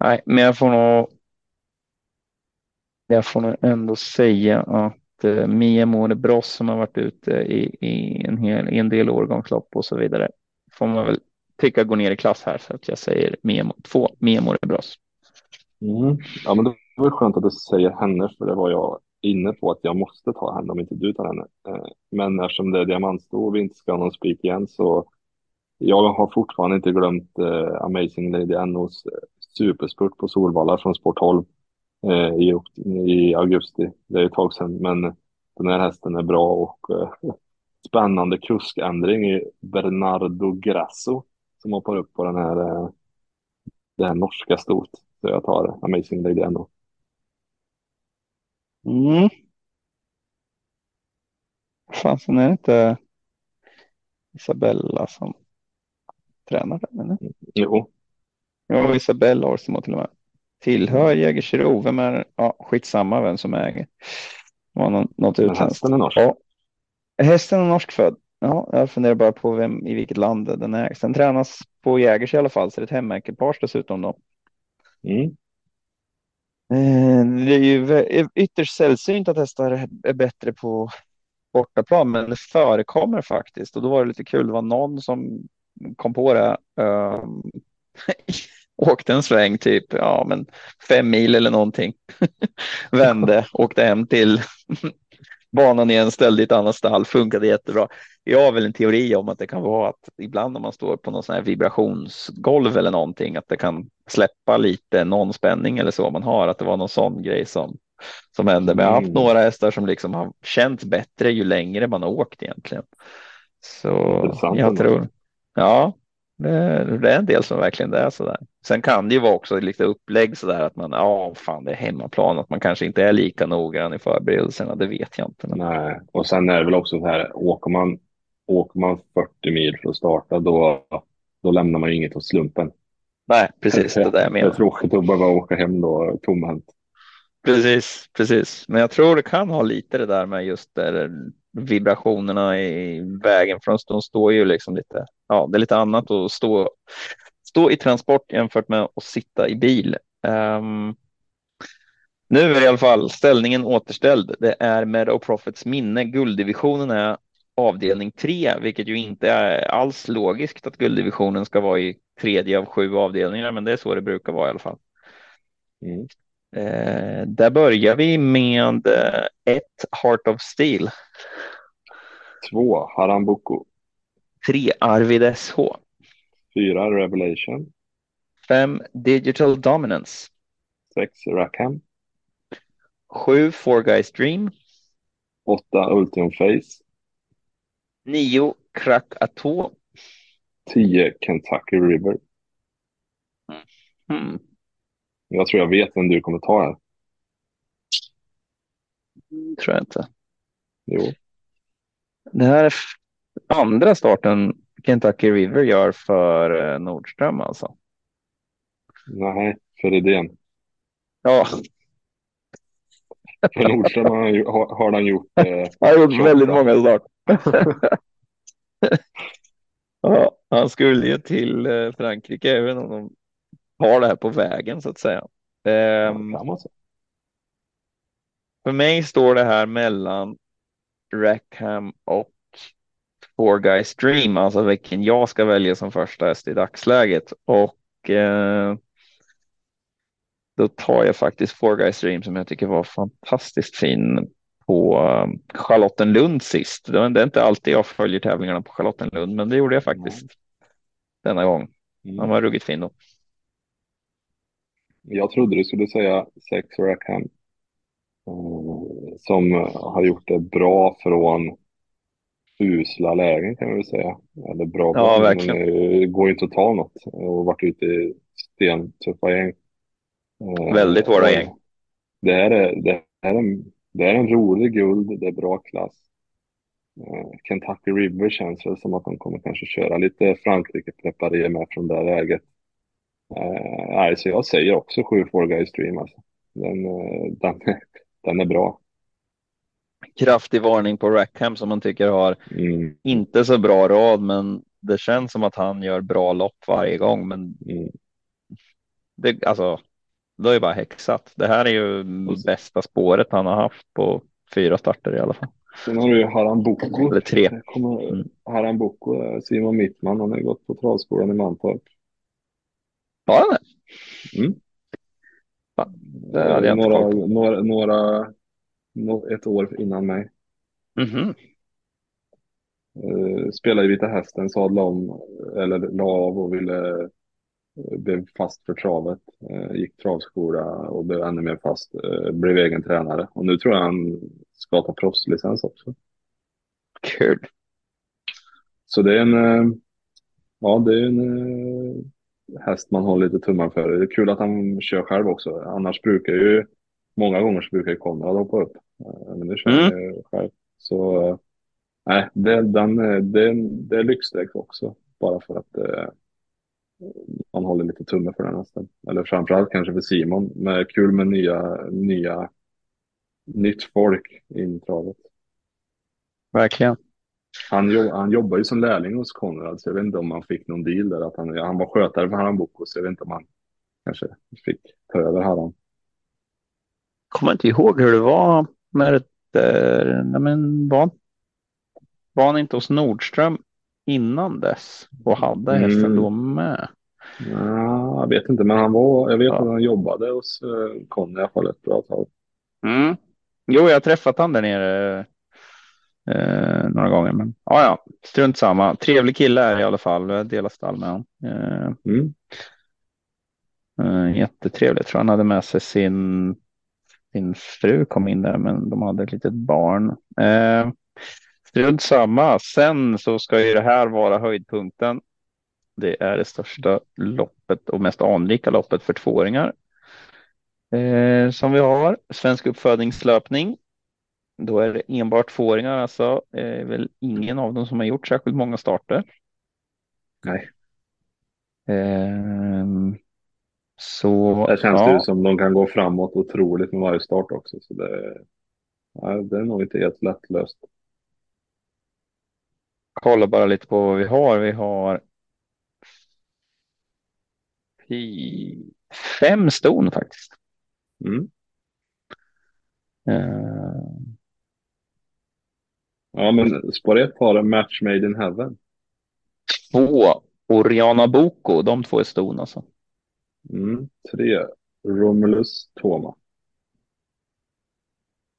Nej, men jag får nog. Jag får nog ändå säga att eh, Mia Måne Bross som har varit ute i, i, en, hel, i en del årgångslopp och så vidare får man väl tycka går ner i klass här så att jag säger Mia, två Mia Måne Bross. Mm. Ja, men det var skönt att du säger henne för det var jag inne på att jag måste ta henne om inte du tar henne. Eh, men eftersom det är diamantstå och vi inte ska ha någon spik igen så jag har fortfarande inte glömt eh, Amazing Lady NOs eh, superspurt på Solvalla från Sport 12 i, i augusti. Det är ett tag sedan, men den här hästen är bra och eh, spännande kuskändring i Bernardo Grasso som hoppar upp på den här, eh, det här norska stot. Så jag tar Amazing Lady NO. Mm. Fasen är det inte Isabella som tränar den? Eller? Jo. Ja, Isabella Orsimo till och med. Tillhör Jägersro. Vem är Ja, skitsamma vem som äger. Var något, något utländskt. Hästen är norsk. Ja. Hästen är norskfödd. Ja, jag funderar bara på vem, i vilket land den ägs. Den tränas på Jägers i alla fall, så det är ett hemmaekipage dessutom då. Mm. Eh, det är ju ytterst sällsynt att hästar är bättre på bortaplan, men det förekommer faktiskt. Och då var det lite kul. Det var någon som kom på det. Um, åkte en sväng typ ja, men fem mil eller någonting. Vände, åkte hem till banan igen, ställde i ett annat stall, funkade jättebra. Jag har väl en teori om att det kan vara att ibland om man står på någon sån här vibrationsgolv eller någonting, att det kan släppa lite någon spänning eller så man har, att det var någon sån grej som som hände. Men jag har haft mm. några hästar som liksom har känts bättre ju längre man har åkt egentligen. Så jag tror, ja, det, det, är en del som verkligen det är så där. Sen kan det ju vara också lite upplägg så där att man, ja, fan, det är hemmaplan, att man kanske inte är lika noggrann i förberedelserna. Det vet jag inte. Men... Nej, och sen är det väl också så här, åker man, åker man 40 mil för att starta, då, då lämnar man ju inget åt slumpen. Nej, precis det, där jag menar. Det är tråkigt att behöva åka hem då tomhänt. Precis, precis. Men jag tror det kan ha lite det där med just där vibrationerna i vägen. För de står ju liksom lite, ja, det är lite annat att stå, stå i transport jämfört med att sitta i bil. Um, nu är i alla fall ställningen återställd. Det är Meadow Profits minne. Gulddivisionen är avdelning tre, vilket ju inte är alls logiskt att gulddivisionen ska vara i tredje av sju avdelningar, men det är så det brukar vara i alla fall. Mm. Eh, där börjar vi med eh, ett Heart of Steel. Två Harambuku. Tre Arvid SH. Fyra Revelation. Fem Digital Dominance. Sex Rackham. Sju Four Guys Dream. Åtta Ultium Face. Nio Crack Atå. Tio Kentucky River. Mm. Jag tror jag vet vem du kommer ta här. Tror jag inte. Jo. Det här är andra starten Kentucky River gör för eh, Nordström alltså. Nej, för idén. Ja. För Nordström har, har, har han gjort. Eh, han har gjort väldigt många start. ja, han skulle ju till eh, Frankrike även om de har det här på vägen så att säga. Um, för mig står det här mellan Rackham och Four Guys Dream, alltså vilken jag ska välja som första häst i dagsläget. Och eh, då tar jag faktiskt Four Guys Dream som jag tycker var fantastiskt fin på um, Charlottenlund sist. Det är inte alltid jag följer tävlingarna på Charlottenlund, men det gjorde jag faktiskt mm. denna gång. Han mm. var ruggigt fin då. Jag trodde du skulle säga Sex Rackham eh, som har gjort det bra från usla lägen kan man väl säga. Eller bra, ja, verkligen. men det går inte att ta något och varit ute i stentuffa gäng. Eh, Väldigt hårda gäng. Det är, det, är en, det är en rolig guld, det är bra klass. Kentucky River känns väl som att de kommer kanske köra lite Frankrike-preparé med från det läget. Uh, nej, så jag säger också 7 4 Guys Stream alltså. Den, uh, den, den är bra. Kraftig varning på Rackham som man tycker har mm. inte så bra rad, men det känns som att han gör bra lopp varje gång. Men mm. det, alltså, det är bara häxat. Det här är ju bästa spåret han har haft på fyra starter i alla fall. Sen har du ju Haram Boko. Eller tre. mm. Haram Boko, Simon Mittman, han har gått på travskolan i Mantorp. Har han det? Mm. Ja, det hade jag några, inte några, några, några, ett år innan mig. Mm -hmm. Uh, spelade i Vita Hästen, sadlade om, eller la av och ville blev fast för travet, eh, gick travskola och blev ännu mer fast, eh, blev egen tränare. Och nu tror jag han ska ta proffslicens också. Kul. Så det är en, eh, ja det är en häst man har lite tummar för. Det är kul att han kör själv också. Annars brukar ju, många gånger så brukar ju Konrad hoppa upp. Men nu kör mm. han ju själv. Så nej, det, den, det, det är lyxstreck också. Bara för att man håller lite tumme för den nästan. Eller framförallt kanske för Simon. Men kul med nya, nya, nytt folk in i travet. Verkligen. Han, han jobbar ju som lärling hos Konrad, så jag vet inte om han fick någon deal där. Att han, han var skötare för Haram Boko, så jag vet inte om han kanske fick ta över Haram. Kommer inte ihåg hur det var med det där. Men var, var han inte hos Nordström innan dess och hade mm. hästen då med? Ja, jag vet inte, men han var, jag vet ja. att han jobbade hos uh, Conny i alla fall ett bra tag. Mm. Jo, jag har träffat han där nere eh, några gånger, men ja, ja, strunt samma. Trevlig kille är i alla fall. Delar stall med honom. Eh, mm. eh, jättetrevlig. Jag tror han hade med sig sin, sin fru kom in där, men de hade ett litet barn. Eh, Strunt samma. Sen så ska ju det här vara höjdpunkten. Det är det största loppet och mest anrika loppet för tvååringar eh, som vi har. Svensk uppfödningslöpning. Då är det enbart tvååringar, alltså är väl ingen av dem som har gjort särskilt många starter. Nej. Eh, så. Det känns ja. det som de kan gå framåt otroligt med varje start också. Så det, ja, det är nog inte helt lättlöst kollar bara lite på vad vi har. Vi har fem ston faktiskt. Mm. Uh... Ja, men spår ett har en match made in heaven. Två Oriana Boko, de två är ston alltså. Mm. Tre Romulus Toma.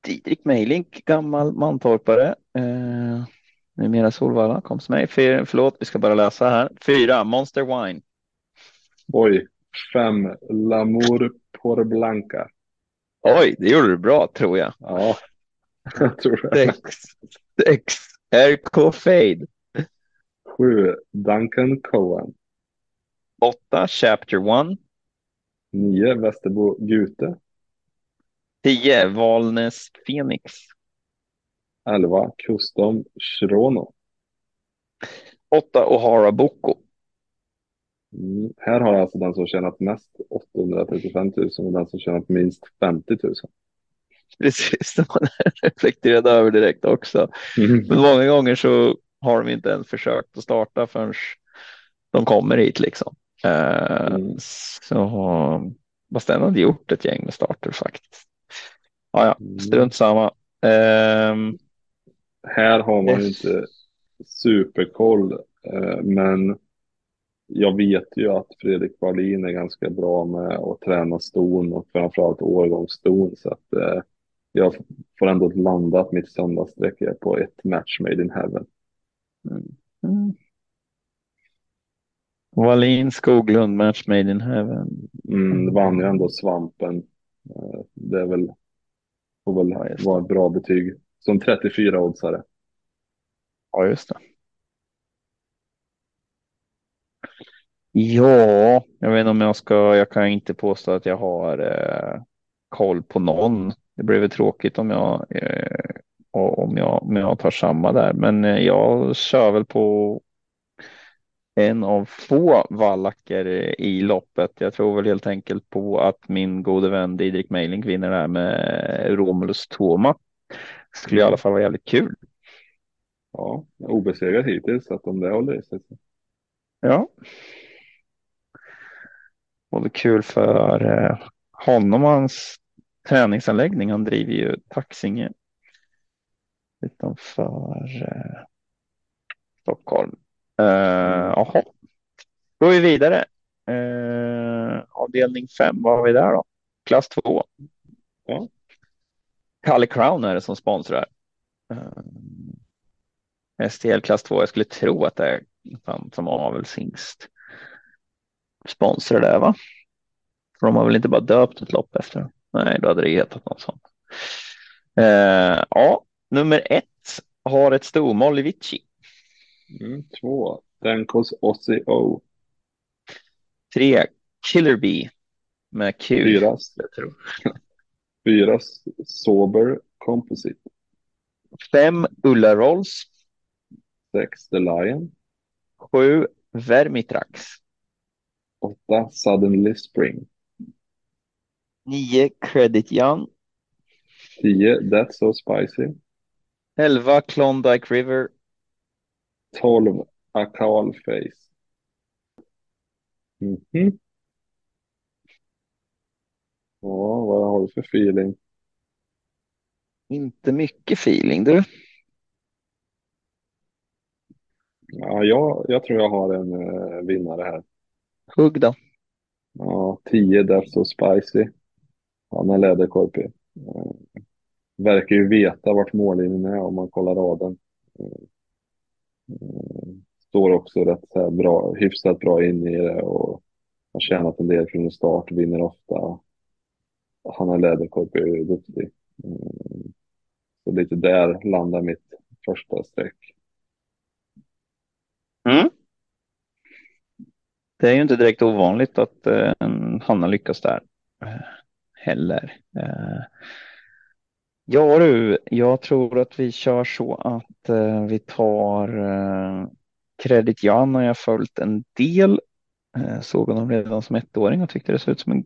Didrik Meilink, gammal mantorpare. Uh numera Solvalla, kom till mig. Fyra, förlåt, vi ska bara läsa här. Fyra, Monster Wine. Oj, fem, Lamour por Blanca. Oj, det gjorde du bra tror jag. Ja, jag tror det. Sex, sex RK Fade. Sju, Duncan Cohen. Åtta, Chapter One. Nio, Västerbo Gute. Tio, Valnes Phoenix. 11. Custom Shrono. 8. O'Hara Boko. Mm. Här har alltså den som tjänat mest 835 000 och den som tjänat minst 50 000. Precis, det man reflekterade över direkt också. Mm. Men många gånger så har de inte ens försökt att starta förrän de kommer hit liksom. Uh, mm. Så fast den hade gjort ett gäng med starter faktiskt. Ja, ja, mm. strunt samma. Um, här har man ju inte superkoll, eh, men jag vet ju att Fredrik Wallin är ganska bra med att träna ston och framförallt årgångsston. Så att eh, jag får ändå landa att mitt söndagsstreck är på ett match made in heaven. Mm. Mm. Wallin, Skoglund, match made in heaven. Mm, vann ju ändå svampen. Eh, det är väl, får väl ja, vara ett bra betyg. Som 34 oddsare. Ja, just det. Ja, jag vet inte om jag ska, jag kan inte påstå att jag har eh, koll på någon. Det blir väl tråkigt om jag, eh, om jag, om jag tar samma där, men eh, jag kör väl på en av få vallacker i loppet. Jag tror väl helt enkelt på att min gode vän Didrik Meiling vinner det här med Romulus Toma. Det skulle i alla fall vara jävligt kul. Ja, obesegrad hittills, att om det håller i sig. Ja. Både kul för eh, honom och hans träningsanläggning. Han driver ju Taxinge utanför eh, Stockholm. Uh, jaha. Går vi vidare. Uh, avdelning 5, vad har vi där då? Klass 2. Ja. Kalle Crown är det som sponsrar. Uh, STL klass 2. Jag skulle tro att det är han som avelshingst sponsrar det va? För de har väl inte bara döpt ett lopp efter. Nej, då hade det hetat något sånt. Uh, ja, nummer ett har ett stormål i Vici. Mm, två, Dankos Ossi O. Tre, Killer Bee med Q. Fyra, Fyra, Sober Composite. Fem, Ulla Rolls. Sex, The Lion. Sju, Vermitrax. Åtta, Suddenly Spring. Nio, Credit Young. Tio, That's So Spicy. Elva, Klondike River. 12 Akal Face. Mm -hmm. Ja, vad har du för feeling? Inte mycket feeling du. Ja, jag, jag tror jag har en uh, vinnare här. Hugg då. Ja, 10 Death So Spicy. Han Läderkorpi eh, verkar ju veta vart mållinjen är om man kollar raden. Eh, står också rätt så här bra, hyfsat bra in i det och har tjänat en del från start, vinner ofta. Hanna Läderkorpi är duktig. Eh, så lite där landar mitt första streck. Mm. Det är ju inte direkt ovanligt att eh, Hanna lyckas där heller. Eh, Ja du, jag tror att vi kör så att eh, vi tar eh, Credit Jan har jag följt en del. Eh, såg honom redan som ettåring och tyckte det såg ut som en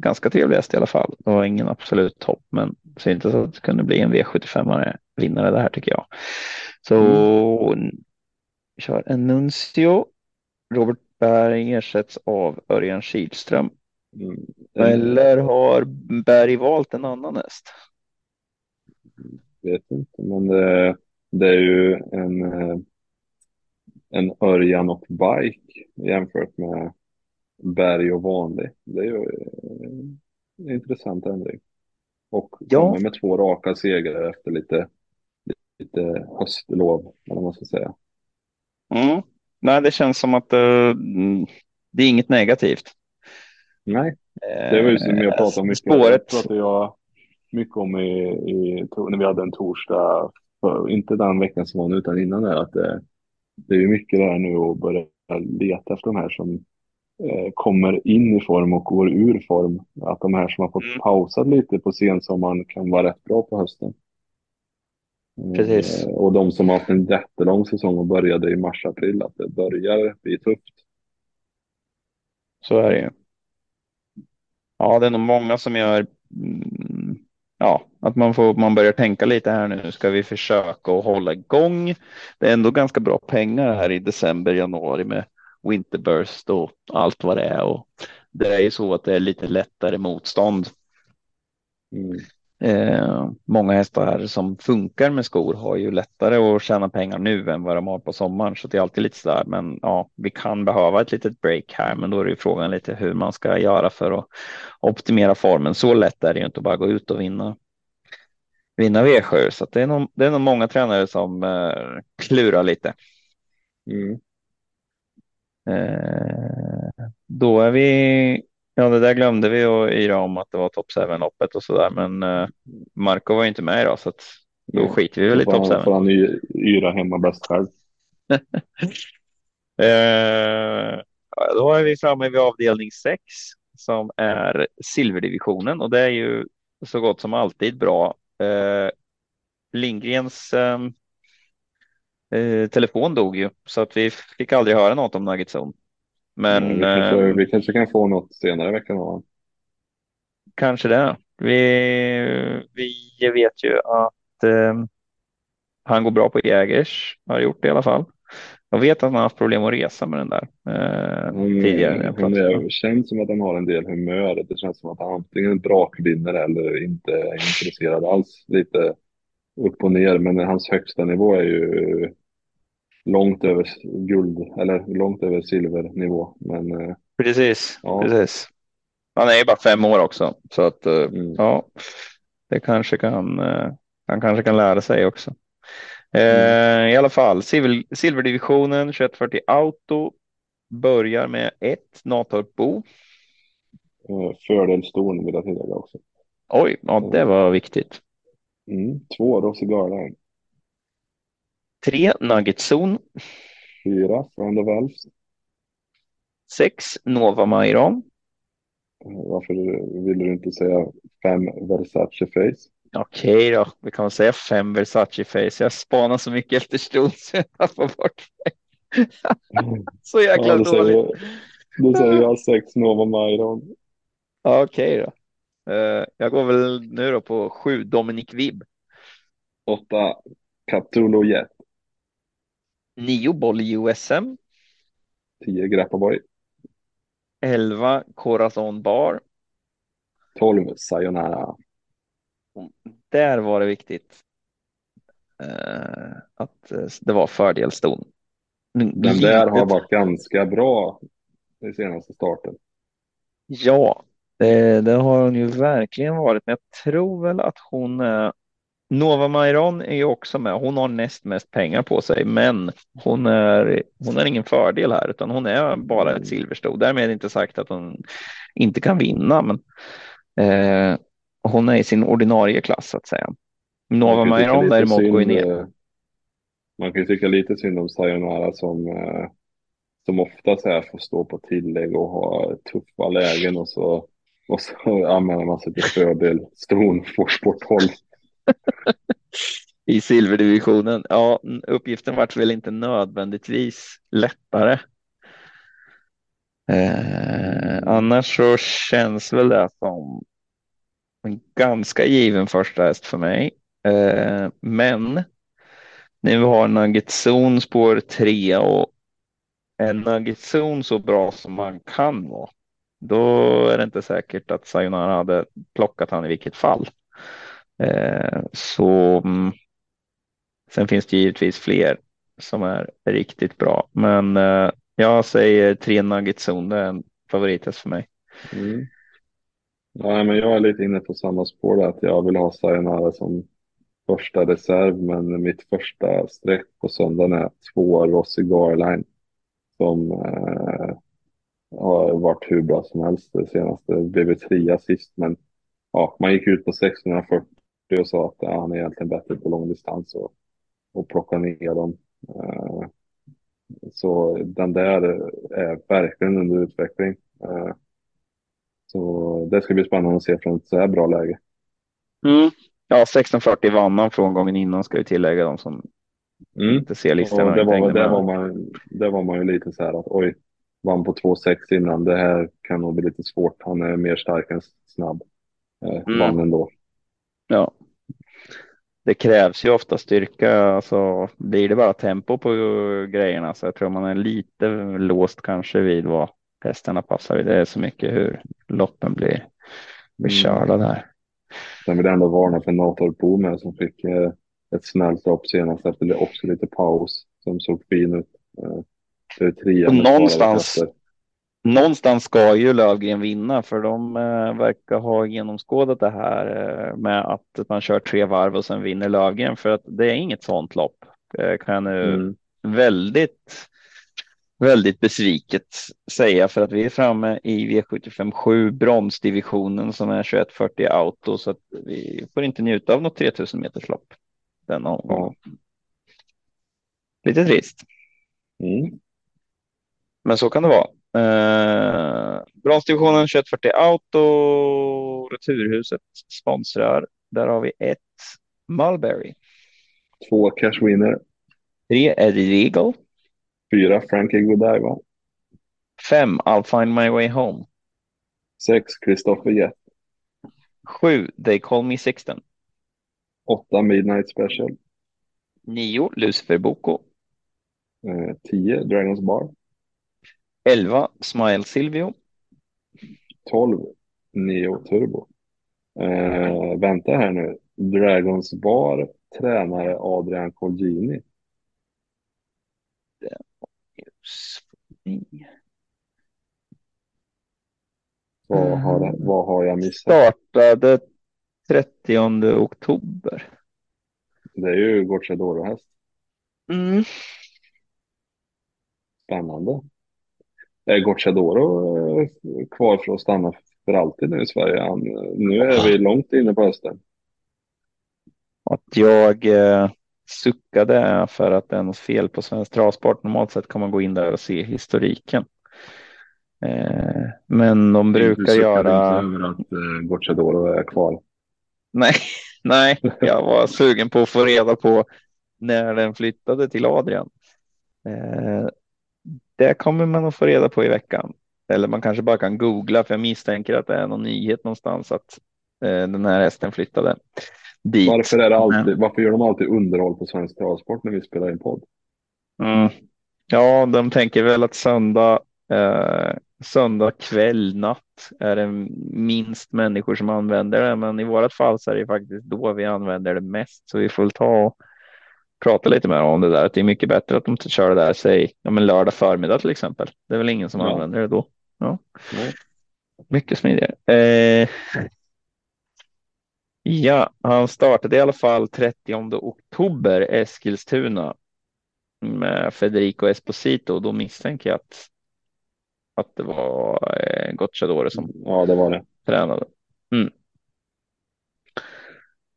ganska trevlig häst i alla fall. Det var ingen absolut topp, men syntes att det kunde bli en V75 vinnare det här tycker jag. Så mm. kör en Nuncio. Robert Berg ersätts av Örjan Kihlström. Mm. Eller har Berg valt en annan häst? vet inte, men det, det är ju en, eh, en Örjan och Bike jämfört med Berg och vanlig. Det är ju en eh, intressant ändring. Och ja. med två raka segrar efter lite, lite höstlov, eller vad man ska säga. Mm. Nej, det känns som att uh, det är inget negativt. Nej, det var ju som jag pratade om mycket. Spåret. Pratade jag mycket om i, i, när vi hade en torsdag, för, inte den veckan som var nu utan innan det, att det, det är mycket där nu att börja leta efter de här som eh, kommer in i form och går ur form. Att de här som har fått mm. pausat lite på sensommaren kan vara rätt bra på hösten. Precis. Eh, och de som har haft en jättelång säsong och började i mars-april, att det börjar bli tufft. Så är det ju. Ja, det är nog många som gör mm, ja, att man får, man börjar tänka lite här nu. Ska vi försöka att hålla igång? Det är ändå ganska bra pengar här i december, januari med Winterburst och allt vad det är. Och det är ju så att det är lite lättare motstånd. Mm. Eh, många hästar som funkar med skor har ju lättare att tjäna pengar nu än vad de har på sommaren. Så det är alltid lite så där. Men ja, vi kan behöva ett litet break här. Men då är det ju frågan lite hur man ska göra för att optimera formen. Så lätt är det ju inte att bara gå ut och vinna vinna V7. Så det är, nog, det är nog många tränare som eh, klurar lite. Mm. Eh, då är vi, ja det där glömde vi att yra om att det var top 7 loppet och så där. Men eh, Marco var ju inte med idag så att då skiter vi väl i top 7. Då får han yra hemma bäst själv. eh, då är vi framme vid avdelning 6 som är silverdivisionen och det är ju så gott som alltid bra Eh, Lindgrens ehm, eh, telefon dog ju så att vi fick aldrig höra något om Nugget Zone. Men vi, kanske, eh, vi, kanske, kan få något senare i veckan. Va? Kanske det. Vi, vi vet ju att eh, han går bra på Jägers, har gjort det i alla fall. Jag vet att han har haft problem att resa med den där eh, mm, tidigare. Men det känns som att han har en del humör. Det känns som att han antingen brakvinner eller inte är intresserad alls. Lite upp och ner, men hans högsta nivå är ju långt över guld eller långt över silvernivå. Men eh, precis, ja. precis. Han är ju bara fem år också så att eh, mm. ja, det kanske kan. Eh, han kanske kan lära sig också. Mm. Eh, I alla fall silver, silverdivisionen 2140 Auto börjar med ett Natorp Bo. Fördel Storn vill jag tillägga också. Oj, ja, det mm. var viktigt. Mm, två Rosigala. 3. Nuggetzon. 4. Round of Alps. 6. Nova Mairan. Eh, varför vill du inte säga 5 Versace Face? Okej okay då, vi kan väl säga 5 Versace Face. Jag spanar så mycket efter stol så jag tappar bort mig. så jäkla ja, då dåligt. Då säger jag 6 Nova Mairan. Okej okay då. Eh, jag går väl nu då på 7 Dominic Vib. 8 Catulo Jet. Nio Bolly USM. Tio Grappaboy. Elva Corazon Bar. Tolv Sayonara där var det viktigt eh, att eh, det var fördelston. Den där har varit ganska bra i senaste starten. Ja, det, det, har hon ju verkligen varit. Men jag tror väl att hon eh, Nova Mairon är ju också med. Hon har näst mest pengar på sig, men hon är, hon är ingen fördel här, utan hon är bara ett silversto. Därmed inte sagt att hon inte kan vinna, men eh, hon är i sin ordinarie klass så att säga. Nova Mairon däremot går ju ner. Eh, man kan ju tycka lite synd om Sayonara som, eh, som ofta så här får stå på tillägg och ha tuffa lägen och så, och så använder man sig till fördel ston sport 12. I silverdivisionen. Ja, uppgiften vart väl inte nödvändigtvis lättare. Eh, annars så känns väl det som en ganska given första häst för mig. Eh, men nu har Nugget Zone spår 3 och är Nugget Zone så bra som man kan vara, då är det inte säkert att Sayonara hade plockat han i vilket fall. Eh, så mm, sen finns det givetvis fler som är riktigt bra, men eh, jag säger tre Nugget Zone, det är en favorithäst för mig. Mm. Nej, men jag är lite inne på samma spår där, att jag vill ha Sayonara som första reserv, men mitt första streck på söndagen är två Rossi Garline som eh, har varit hur bra som helst det senaste. Blev trea sist, men ja, man gick ut på 640 och sa att ja, han är egentligen bättre på långdistans och, och plocka ner dem. Eh, så den där är verkligen under utveckling. Eh, så det ska bli spännande att se från ett så här bra läge. Mm. Ja, 1640 vann han från gången innan ska vi tillägga de som mm. inte ser listan. det, var, det, var man, det var man ju lite så här att oj, vann på 2,6 innan. Det här kan nog bli lite svårt. Han är mer stark än snabb. Eh, mm. Vann ändå. Ja. Det krävs ju ofta styrka. Alltså, blir det bara tempo på grejerna så jag tror man är lite låst kanske vid vad hästarna passar. Det är så mycket hur loppen blir, blir mm. körda där. Sen vill jag ändå varna för Natorp med som fick eh, ett snällt lopp senast efter också lite paus som såg fin ut. Eh, det är någonstans, någonstans ska ju Lövgren vinna för de eh, verkar ha genomskådat det här eh, med att man kör tre varv och sen vinner Lövgren för att det är inget sånt lopp. Eh, kan jag nu mm. väldigt väldigt besviket säga för att vi är framme i V75 7 bromsdivisionen som är 2140 auto så att vi får inte njuta av något 3000 meters lopp denna omgång. Lite trist. Mm. Men så kan det vara. Eh, bronsdivisionen 2140 auto Returhuset sponsrar. Där har vi ett Mulberry. Två Cash Winner. Tre Eddie Regal. Fyra, Frankie Godiva. Fem, I'll find my way home. Sex, Christopher Jett. Sju, They call me Sixten. Åtta, Midnight Special. Nio, Lucifer Boko. Eh, tio, Dragons Bar. Elva, Smile Silvio. Tolv, Neo Turbo. Eh, vänta här nu. Dragons Bar, tränare Adrian Colgini. Vad har, vad har jag missat? Startade 30 oktober. Det är ju Gocciadoro-häst. Mm. Spännande. Är Gocciadoro eh, kvar för att stanna för alltid nu i Sverige? Nu är vi långt inne på hösten. Att jag eh, suckade för att det är något fel på Svensk Travsport. Normalt sett kan man gå in där och se historiken. Eh, men de brukar du göra. Du över att eh, Gocciadoro är kvar? Nej, nej, jag var sugen på att få reda på när den flyttade till Adrian. Eh, det kommer man att få reda på i veckan. Eller man kanske bara kan googla för jag misstänker att det är någon nyhet någonstans att eh, den här hästen flyttade dit. Varför, är det alltid, varför gör de alltid underhåll på Svensk Travsport när vi spelar in podd? Mm. Ja, de tänker väl att söndag, eh, söndag kväll, natt är det minst människor som använder det. Men i vårat fall så är det faktiskt då vi använder det mest. Så vi får ta och prata lite mer om det där. Att det är mycket bättre att de kör det där, säg ja, men lördag förmiddag till exempel. Det är väl ingen som ja. använder det då. Ja. ja. Mycket smidigare. Eh, Ja, han startade i alla fall 30 oktober Eskilstuna med Federico Esposito. Då misstänker jag att, att det var eh, Gocciadore som ja, det var det. tränade. Mm.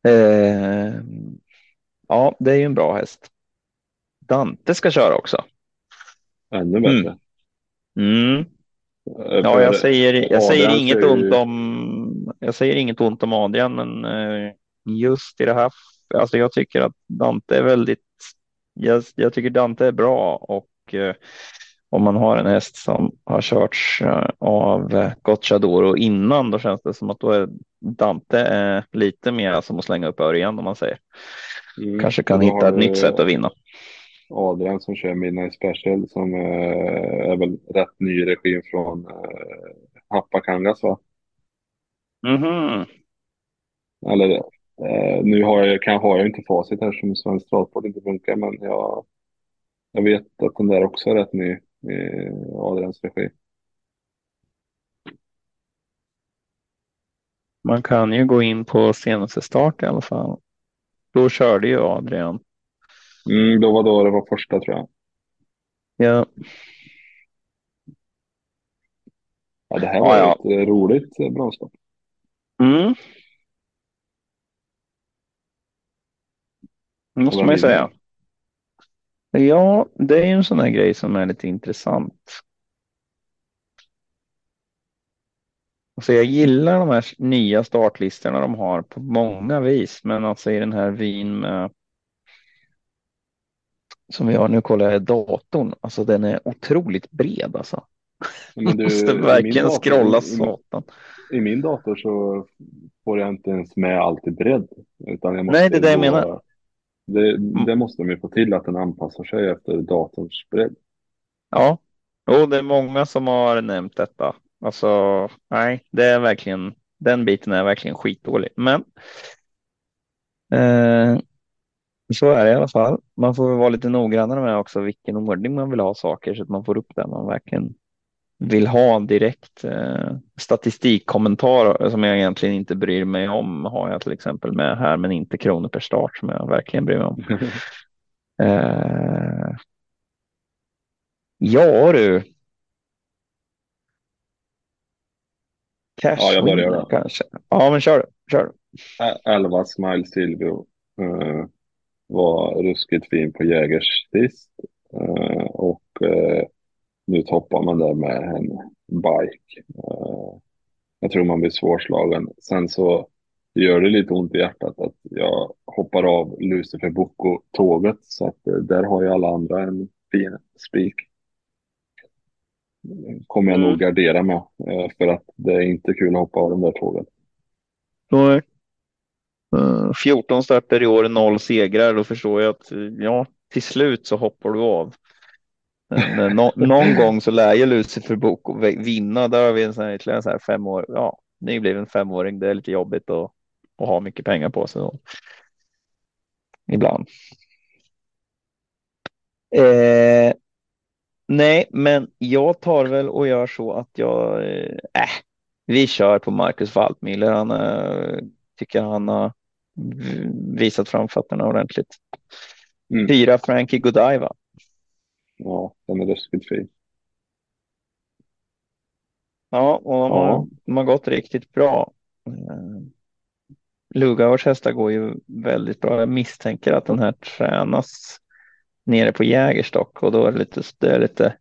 Eh, ja, det är ju en bra häst. Dante ska köra också. Ännu bättre. Mm. Mm. Ja, jag säger, jag säger inget ont om. Jag säger inget ont om Adrian, men eh, just i det här. Alltså, jag tycker att Dante är väldigt. Jag, jag tycker Dante är bra och eh, om man har en häst som har körts eh, av Gocciadoro innan, då känns det som att då är Dante eh, lite mer som att slänga upp Örjan om man säger. Mm, Kanske kan hitta ett nytt sätt att vinna. Adrian som kör Midnight Special som eh, är väl rätt ny regim från eh, Hapakangas va? Mhm. Eller eh, nu har jag, kan, har jag inte facit här som Svensk Travsport inte funkar men jag, jag vet att den där också är rätt ny i Adrians regi. Man kan ju gå in på senaste start i alla fall. Då körde ju Adrian Mm, då var då det var första tror jag. Ja. Ja, det här var ja, ja. ett roligt eh, bromsstopp. Mm. Måste man ju säga. Ja, det är ju en sån här grej som är lite intressant. Alltså jag gillar de här nya startlistorna de har på många vis, men alltså i den här vin med som vi har nu kollar jag datorn. Alltså den är otroligt bred alltså. Men du, måste verkligen dator, scrolla satan. I, I min dator så får jag inte ens med allt i bredd. Utan jag måste Nej, det är det jag menar. Det, mm. det måste de ju få till att den anpassar sig efter datorns bredd. Ja, och det är många som har nämnt detta. Alltså, nej, det är verkligen den biten är verkligen skitdålig. Men eh, så är det i alla fall. Man får vara lite noggrannare med också vilken ordning man vill ha saker så att man får upp det man verkligen vill ha direkt. Eh, statistikkommentarer som jag egentligen inte bryr mig om har jag till exempel med här, men inte kronor per start som jag verkligen bryr mig om. eh, ja du. Cash ja, jag börjar då. Kanske. Ja, men kör Kör 11 Smile Silvio. Uh, var ruskigt fin på Jägers sist. Uh, och uh, nu toppar man där med en bike. Jag tror man blir svårslagen. Sen så gör det lite ont i hjärtat att jag hoppar av Lucifer Bocco-tåget. Så att där har ju alla andra en fin spik. Kommer jag mm. nog gardera med. För att det är inte kul att hoppa av de där tågen. Nej. 14 starter i år, noll segrar. Då förstår jag att ja, till slut så hoppar du av. No, någon gång så lär ju Lucifer Boko vinna. Där har vi en sån här, ytterligare så här fem år. Ja, nybliven femåring. Det är lite jobbigt att, att ha mycket pengar på sig. Då. Ibland. Eh, nej, men jag tar väl och gör så att jag. Eh, vi kör på Marcus Waldmiller. Han eh, tycker han har visat framfötterna ordentligt. Mm. Fyra Frankie Godiva. Ja, den är ruskigt fin. Ja, och de, ja. Har, de har gått riktigt bra. Eh, Lugauers hästar går ju väldigt bra. Jag misstänker att den här tränas nere på Jägerstock och då är det lite, det är lite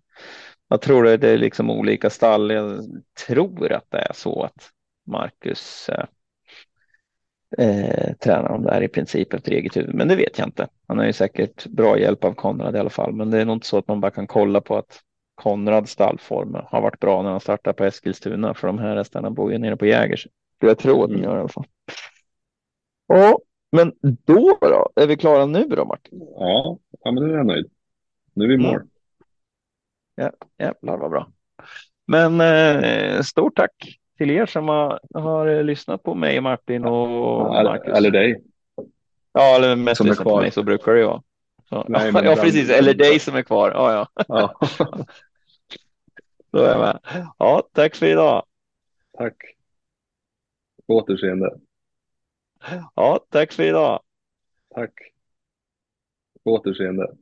jag tror det är liksom olika stall. Jag tror att det är så att Marcus eh, eh, tränar de där i princip efter eget huvud. Men det vet jag inte. Han har ju säkert bra hjälp av Konrad i alla fall. Men det är nog inte så att man bara kan kolla på att Konrads stallform har varit bra när han startar på Eskilstuna. För de här hästarna bor ju nere på Jägers. Jag tror att de gör i alla fall. Ja, men då då? Är vi klara nu då Martin? Ja, ja men nu är jag nöjd. Nu är vi mål. Mm. Ja, jävlar vad bra. Men eh, stort tack till er som har, har lyssnat på mig, Martin och Marcus. Eller dig. Ja, eller mest lyssnat på mig, så brukar det ju vara. Nej, ja, precis. Eller dig som är kvar. Ja, ja. ja. så är jag med. Ja, tack för idag. Tack. På återseende. Ja, tack för idag. Tack. På återseende.